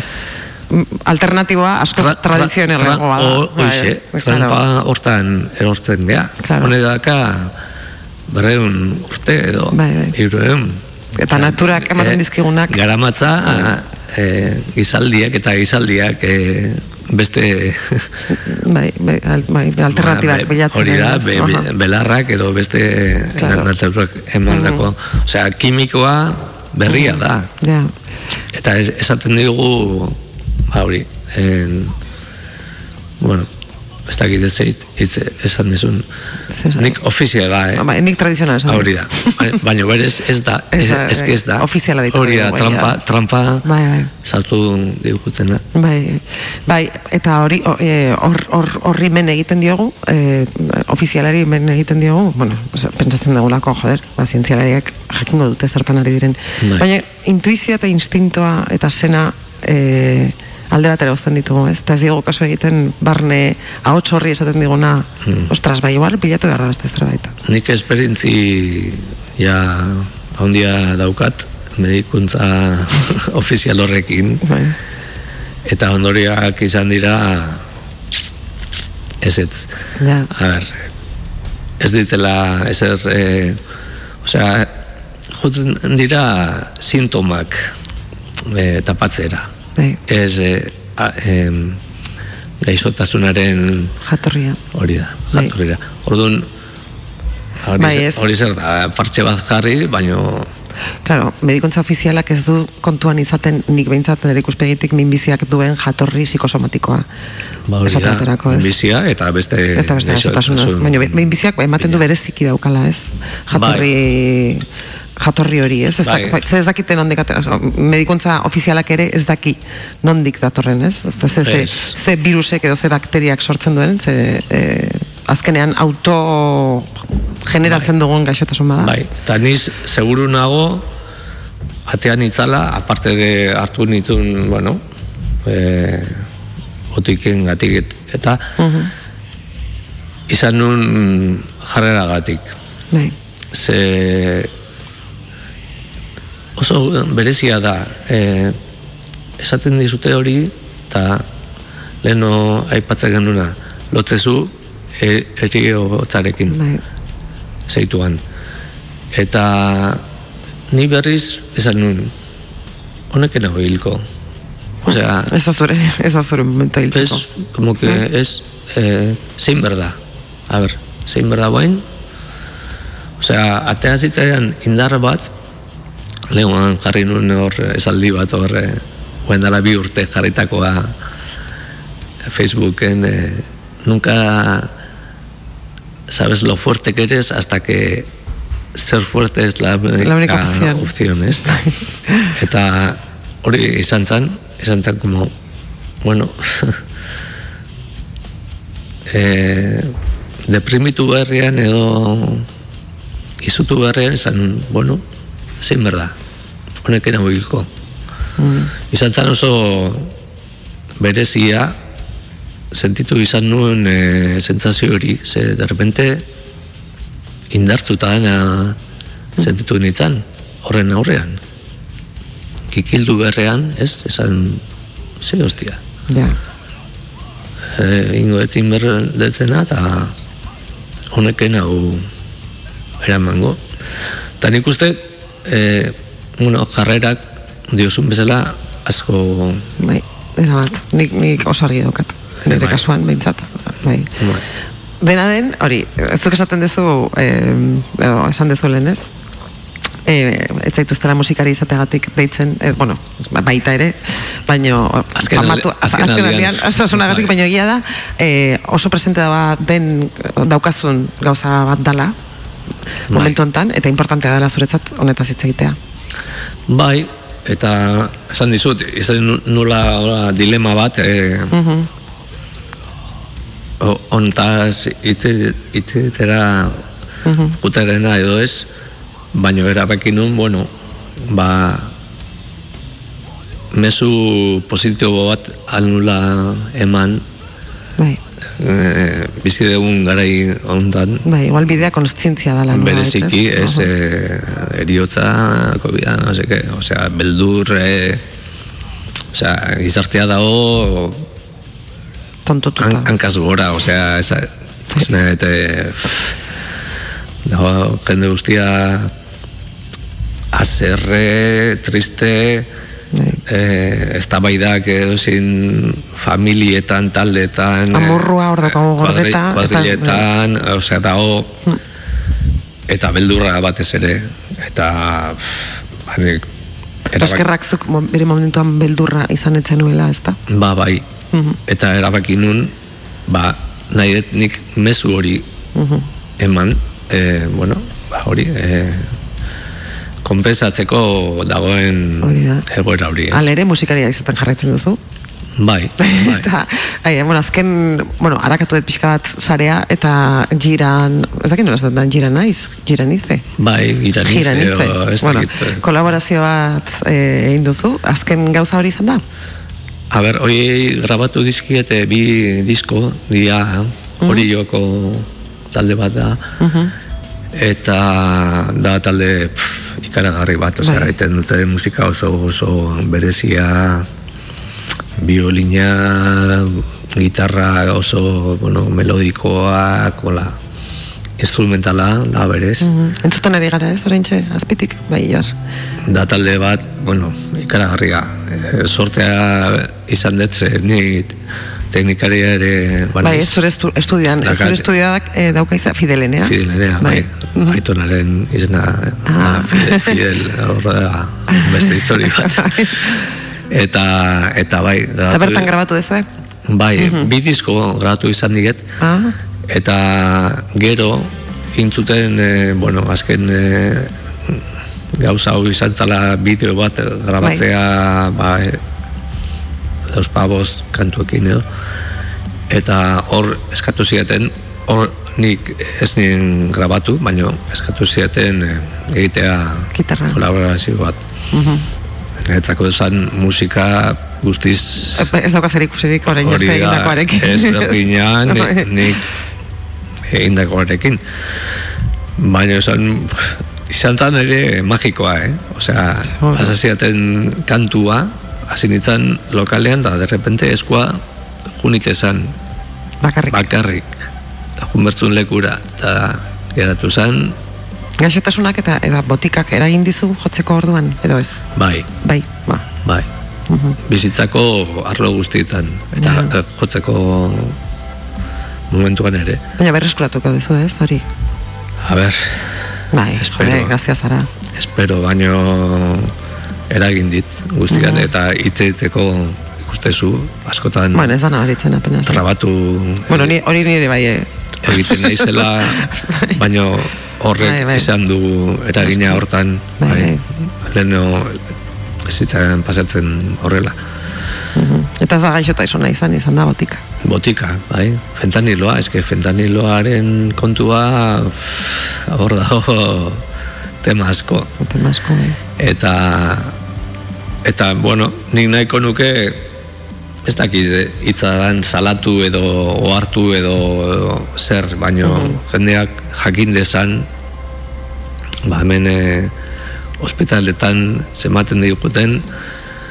Alternatiboa asko Tra- tra- tradizionalagoa da. Bai, Hoxe, bai, trampa hortan erortzen gea. Claro. Hone daka berreun urte edo Bai, bai. hirueun. Eta naturak ematen Eh, dizkigunak. Garamatza eh, gizaldiak eta gizaldiak eh, beste Bai, bai, al- bai, alternatibak Ba, be- bilatzen. Hori da, be, be- belarrak edo beste Claro. emandako. Osea, kimikoa berria da. Ja. Eta esaten digu ba hori, en, bueno, ez dakit ez zait, esan dezun, nik ofiziala, eh? Ba, nik tradizionala esan. Hori da, Ba- baina berez ez da, ez, Ez ez, da, ofiziala ditu hori da, trampa, ja. trampa Bai, bai. saltu digutena. Bai, bai, eta hori o- e, hor hor horri men egiten diogu, e, ofizialari men egiten diogu, bueno, pentsatzen dugulako, joder, ba, zientzialariak jakingo dute zertan ari diren. Bai. Baina intuizioa eta instintoa eta sena e, alde batera uzten ditugu, ez? Eta ez diogu kasu egiten barne ahots horri esaten diguna, Hmm. ostras, bai, igual, bilatu behar da beste zerbait. Nik esperientzi ja handia daukat medikuntza ofizial horrekin Bai. eta ondoriak izan dira ez ez Ja. a ber ez ditela ezer e, osea jotzen dira sintomak e, tapatzera Bai. ez e, a, em, gaixotasunaren Jatorria. hori da, Bai. jatorrira orduan hori, Bai, ez. hori zer da, partxe bat jarri, baino Claro, medikuntza ofizialak ez du kontuan izaten nik behintzat nire ikuspegitik minbiziak duen jatorri psikosomatikoa. ba, hori da, baterako, ez? bizia eta beste Eta beste gaixotasun- Baina minbiziak ematen du bereziki daukala, ez? Jatorri jatorri hori, ez? Ez, Bai. bai. ez dakite nondik atera, medikuntza ofizialak ere ez daki nondik datorren, ez? Ez, ez, Ez. ze virusek edo ze bakteriak sortzen duen, ze e, azkenean auto generatzen dugun gaixotasun bada. Bai, eta niz seguru nago atean itzala, aparte de hartu nituen, bueno, e, otiken gatik et- eta Mhm. izan nun jarrera gatik. Bai. Ze oso berezia da. E, esaten dizute hori eta leno aipatzen genuna lotzezu e, eriotzarekin Bai. zeituan. Eta ni berriz esan nun honek nago hilko. Osea Ez da zure, ez da zure momento hiltzeko. es como que es eh, zein berda. A ber, zein berda bain. Osea, atea zitzaidan indar bat lehuan jarri nuen hor esaldi bat hor eh, guen dala bi urte jarritakoa Facebooken eh, nunca sabes lo fuerte que eres hasta que ser fuerte es la única, La única opción. ez? eta hori izan zan izan zan como bueno eh, deprimitu berrian edo izutu berrian izan bueno zein berda honekin hau hilko Mm. izan zan oso berezia sentitu izan nuen e, sentsazio hori ze de repente indartzuta dena sentitu nintzen horren aurrean. Kikildu berrean ez? Esan ze hostia. Ja. e, ingoetin berdetzena eta honeken hau eramango. Eta nik uste e, bueno, jarrerak diozun bezala asko Bai, era bat, nik, nik oso argi daukat. Nire Bai. kasuan, behintzat. Bai. Dena den, hori, ez duk esaten dezu, eh, esan dezu lehen ez, eh, ez zaituztela musikari izategatik deitzen, eh, bueno, ba- baita ere, baino Azken famatu- azken azken aldean, osasunagatik, baino egia da, eh, oso presente da den daukazun gauza bat dala, momentu hontan, eta importantea dela zuretzat honetaz hitz egitea. Bai, eta esan dizut, izan nu- nula hola, dilema bat, e, Mhm. ontaz itzitera Mhm. uterena edo ez, baino erabaki nun, bueno, ba, mezu positibo bat alnula eman Bai. E, bizi dugun garai ondan, Bai, igual bidea konstzientzia dala. bereziki ez Aha. eh, eriotza covid no sé qué o sea beldur eh, o sea gizartea dago tontotuta han, hankaz gora o sea esa eta dago jende guztia azerre triste eh, eztabaidak edo zin familietan, taldetan Amorrua hor daukagu gordeta. eta- bai. kuadrilletan, osea, dago eta beldurra batez ere eta ba, Eta eskerrak zuk bere momentuan beldurra izan etzen nuela, ez da? Ba, bai. Mhm. Eta erabaki nun, ba, nahi dut nik mezu hori Mhm. eman, e, bueno, ba, hori, e, konpensatzeko dagoen Hori da. egoera hori, ez? Hala ere musikaria izaten jarraitzen duzu. Bai, eta, ai, bueno, azken, bueno, harakatu dut pixka bat sarea, eta jiran, ez dakit nola esaten da, jiran naiz, jiran ize. bai, iranize, Jiranize. o, ez bueno, dakit, eh. kolaborazio bat eh, egin duzu, azken gauza hori izan da? A ber, hoi grabatu dizkiete bi disko, dia, hori joko talde bat da, eta da talde pff, ikaragarri bat, osea, Bai. egiten dute musika oso oso berezia, biolina, gitarra oso, bueno, melodikoa, kola, instrumentala da berez. Mhm. Entzuten ari gara ez, oraintxe, azpitik, bai, jar. da talde bat, bueno, ikaragarria. E, sortea izan dut, ni teknikaria ere Bai, ez zure estu, estudioan, ez zure estudioak eh, dauka izan Fidelenea. Fidelenea, bai. Aitonaren izena ah. Fidel, Fidel horra da beste histori bat. eta, eta bai. Eta bertan grabatu dezu, eh? Bai, bi disko grabatu izan diget. Ah, Eta gero intzuten, e, bueno, azken e, gauza hau izan zala bideo bat grabatzea ba, los pavos kantuekin edo. Eta hor eskatu zieten, hor nik ez nien grabatu, baina eskatu zieten e, egitea Gitarra. kolaborazio bat. mhm. Niretzako esan musika guztiz Ez dauka zer ikusirik orain hori arte da, egindakoarekin. ez berdina, Bai. nik, nik egindakoarekin. Baina esan, izan zan ere magikoa, eh? Osea, pasaziaten kantua, hasi nintzen lokalean, da derrepente eskua junite zan. Bakarrik. Bakarrik. Junbertzun lekura, eta geratu zan, Gaixotasunak eta eta botikak eragin dizu jotzeko orduan, edo ez? bai, Bai, ba. bai. Mhm. Bizitzako arlo guztietan, eta Ja. jotzeko momentuan ere. Baina berreskuratuko duzu ez, hori? A ber, Bai, Espero. jode, grazia zara. espero baino eragin dit guztian Mhm. eta hitz egiteko ikustezu askotan Bueno, ez da nabaritzen apenas. trabatu Bueno, ni, hori nire bai, eh. egiten naizela baino horrek Bai, bai. izan du eragina hortan Bai, bai, leheno zitzaren pasatzen horrela Mhm. Eta ez da izan, izan da botika. botika, bai, fentaniloa, eske fentaniloaren kontua hor dago tema asko Tema asko, bai. eta eta bueno, nik nahiko nuke ez dakit hitza dan salatu edo ohartu edo zer, baino jendeak jakin dezan ba hemen e, ospitaletan zematen diguten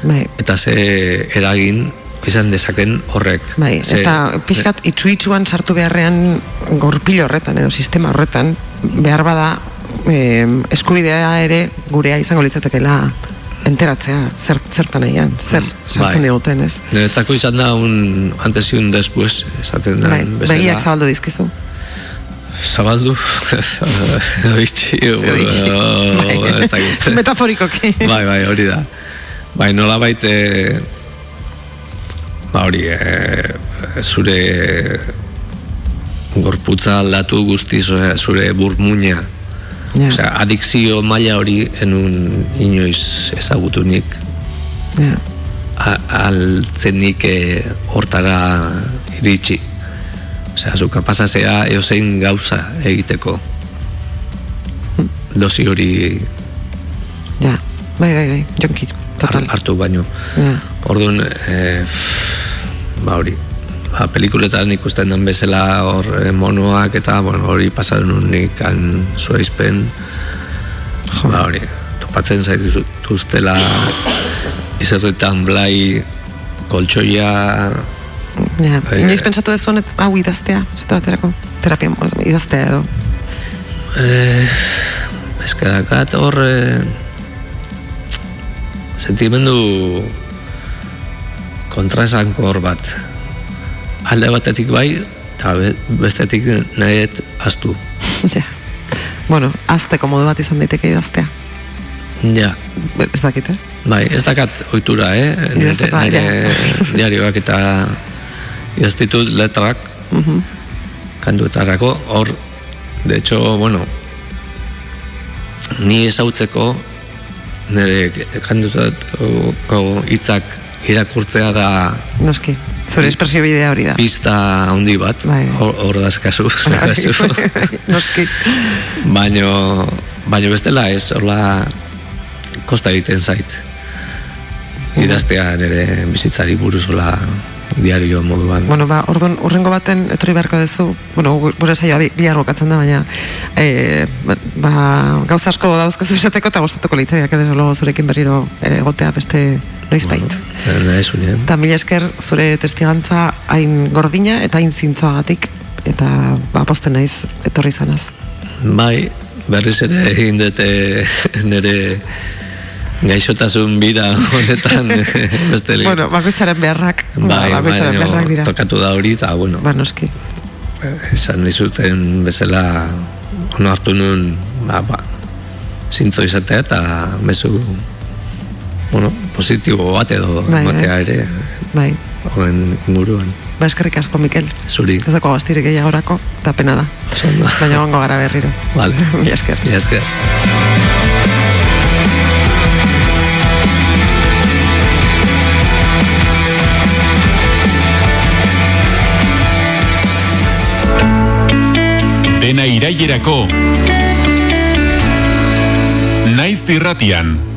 Bai. eta ze eragin izan dezaken horrek. Bai, Ze- eta pixkat itxu-itxuan sartu beharrean gorpil horretan edo sistema horretan behar bada eh, eskubidea ere gurea izango litzatekeela enteratzea zer, zertan egian, zer sartzen Bai. diguten, ez? Niretzako izan da un antes y un después, esaten da Bai, begiak zabaldu dizkizu. Zabaldu. Oitxi, bai. ez. Metaforikoki. Bai, bai, hori da. Bai, nola baite, ba hori, e, zure gorputza aldatu guztiz, osea, zure burmuina. Ja. Osea, adikzio maila hori enun inoiz ezagutunik Ja. a- altzenik e, hortara iritsi. Osea, zu kapazazea eozein gauza egiteko. Dosi hori Ja, bai, bai, bai, jonki, total. hartu baino. Ja. Orduan, e, ba hori, ba, pelikuletan ikusten den bezala hor eh, monoak eta bueno, hori pasaren unik han zuaizpen ba hori, topatzen zaituztela izerretan blai koltsoia Ja, Bai, inoiz pentsatu ez honet hau idaztea, zeta baterako, terapia, idaztea edo. Eh, ez que dakat hor eh, sentimendu kontraesankor bat alde batetik bai eta be- bestetik nahiet astu ja. Bueno, azteko modu bat izan daiteke idaztea. ja, Ez dakit, eh? Bai, ez dakat ohitura, eh? Nire, nire diarioak eta idaztitut letrak Mhm. kanduetarako, hor, de hecho, bueno, ni ezautzeko nire kanduetako hitzak irakurtzea da Noski, zure espresio bidea hori da. pista handi bat, hor, hor dazkazu, dazkazu. Noski. baino, baino bestela ez, hola kosta egiten zait. Idaztea nire bizitzari buruz hola diario moduan. Bueno, ba, orduan, urrengo baten etorri beharko duzu, bueno, gu- gure saioa bi- bihar bukatzen da, baina e, ba, gauza asko dauzkezu esateko eta gustatuko litzaiak edo luego zurekin berriro eh, egotea beste noizbait. Bueno, nahi zuen, Eta mila esker zure testigantza hain gordina eta hain zintzoagatik eta ba, posten naiz etorri zanaz. Bai, berriz ere egin dute nire gaixotasun bira honetan beste Bueno, bakoitzaren beharrak, bai, ba, bakoitzaren baino beharrak dira. tokatu da hori eta bueno Ba, noski. esan dizuten bezala ono hartu nuen ba, ba, zintzo izatea eta mezu bueno, positibo bat edo Bai, batea bai. ere Bai. horren inguruan Ba, eskerrik asko, Mikel. Zuri. Ez dago gaztirik gehiagorako, eta pena da. Baina gongo gara berriro. Vale. Mila esker. Mila esker. Dena irailerako Naiz irratian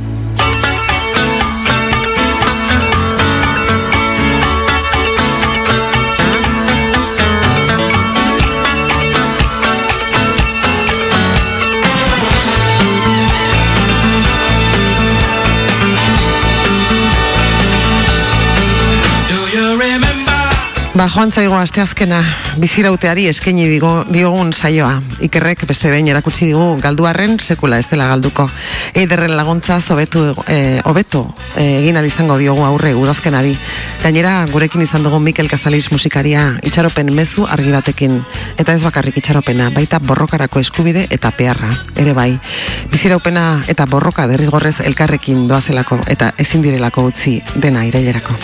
Ba, joan zaigo asteazkena bizirauteari eskaini digo, diogun saioa. Ikerrek beste behin erakutsi digu galduarren sekula ez dela galduko. Eiderren laguntza hobetu eh, hobeto eh, egin ahal izango diogu aurre udazkenari. Gainera, gurekin izan dugu Mikel Casalis musikaria itxaropen mezu argi batekin. Eta ez bakarrik itxaropena, baita borrokarako eskubide eta peharra. Ere bai, biziraupena eta borroka derrigorrez elkarrekin doazelako eta ezin direlako utzi dena irailerako.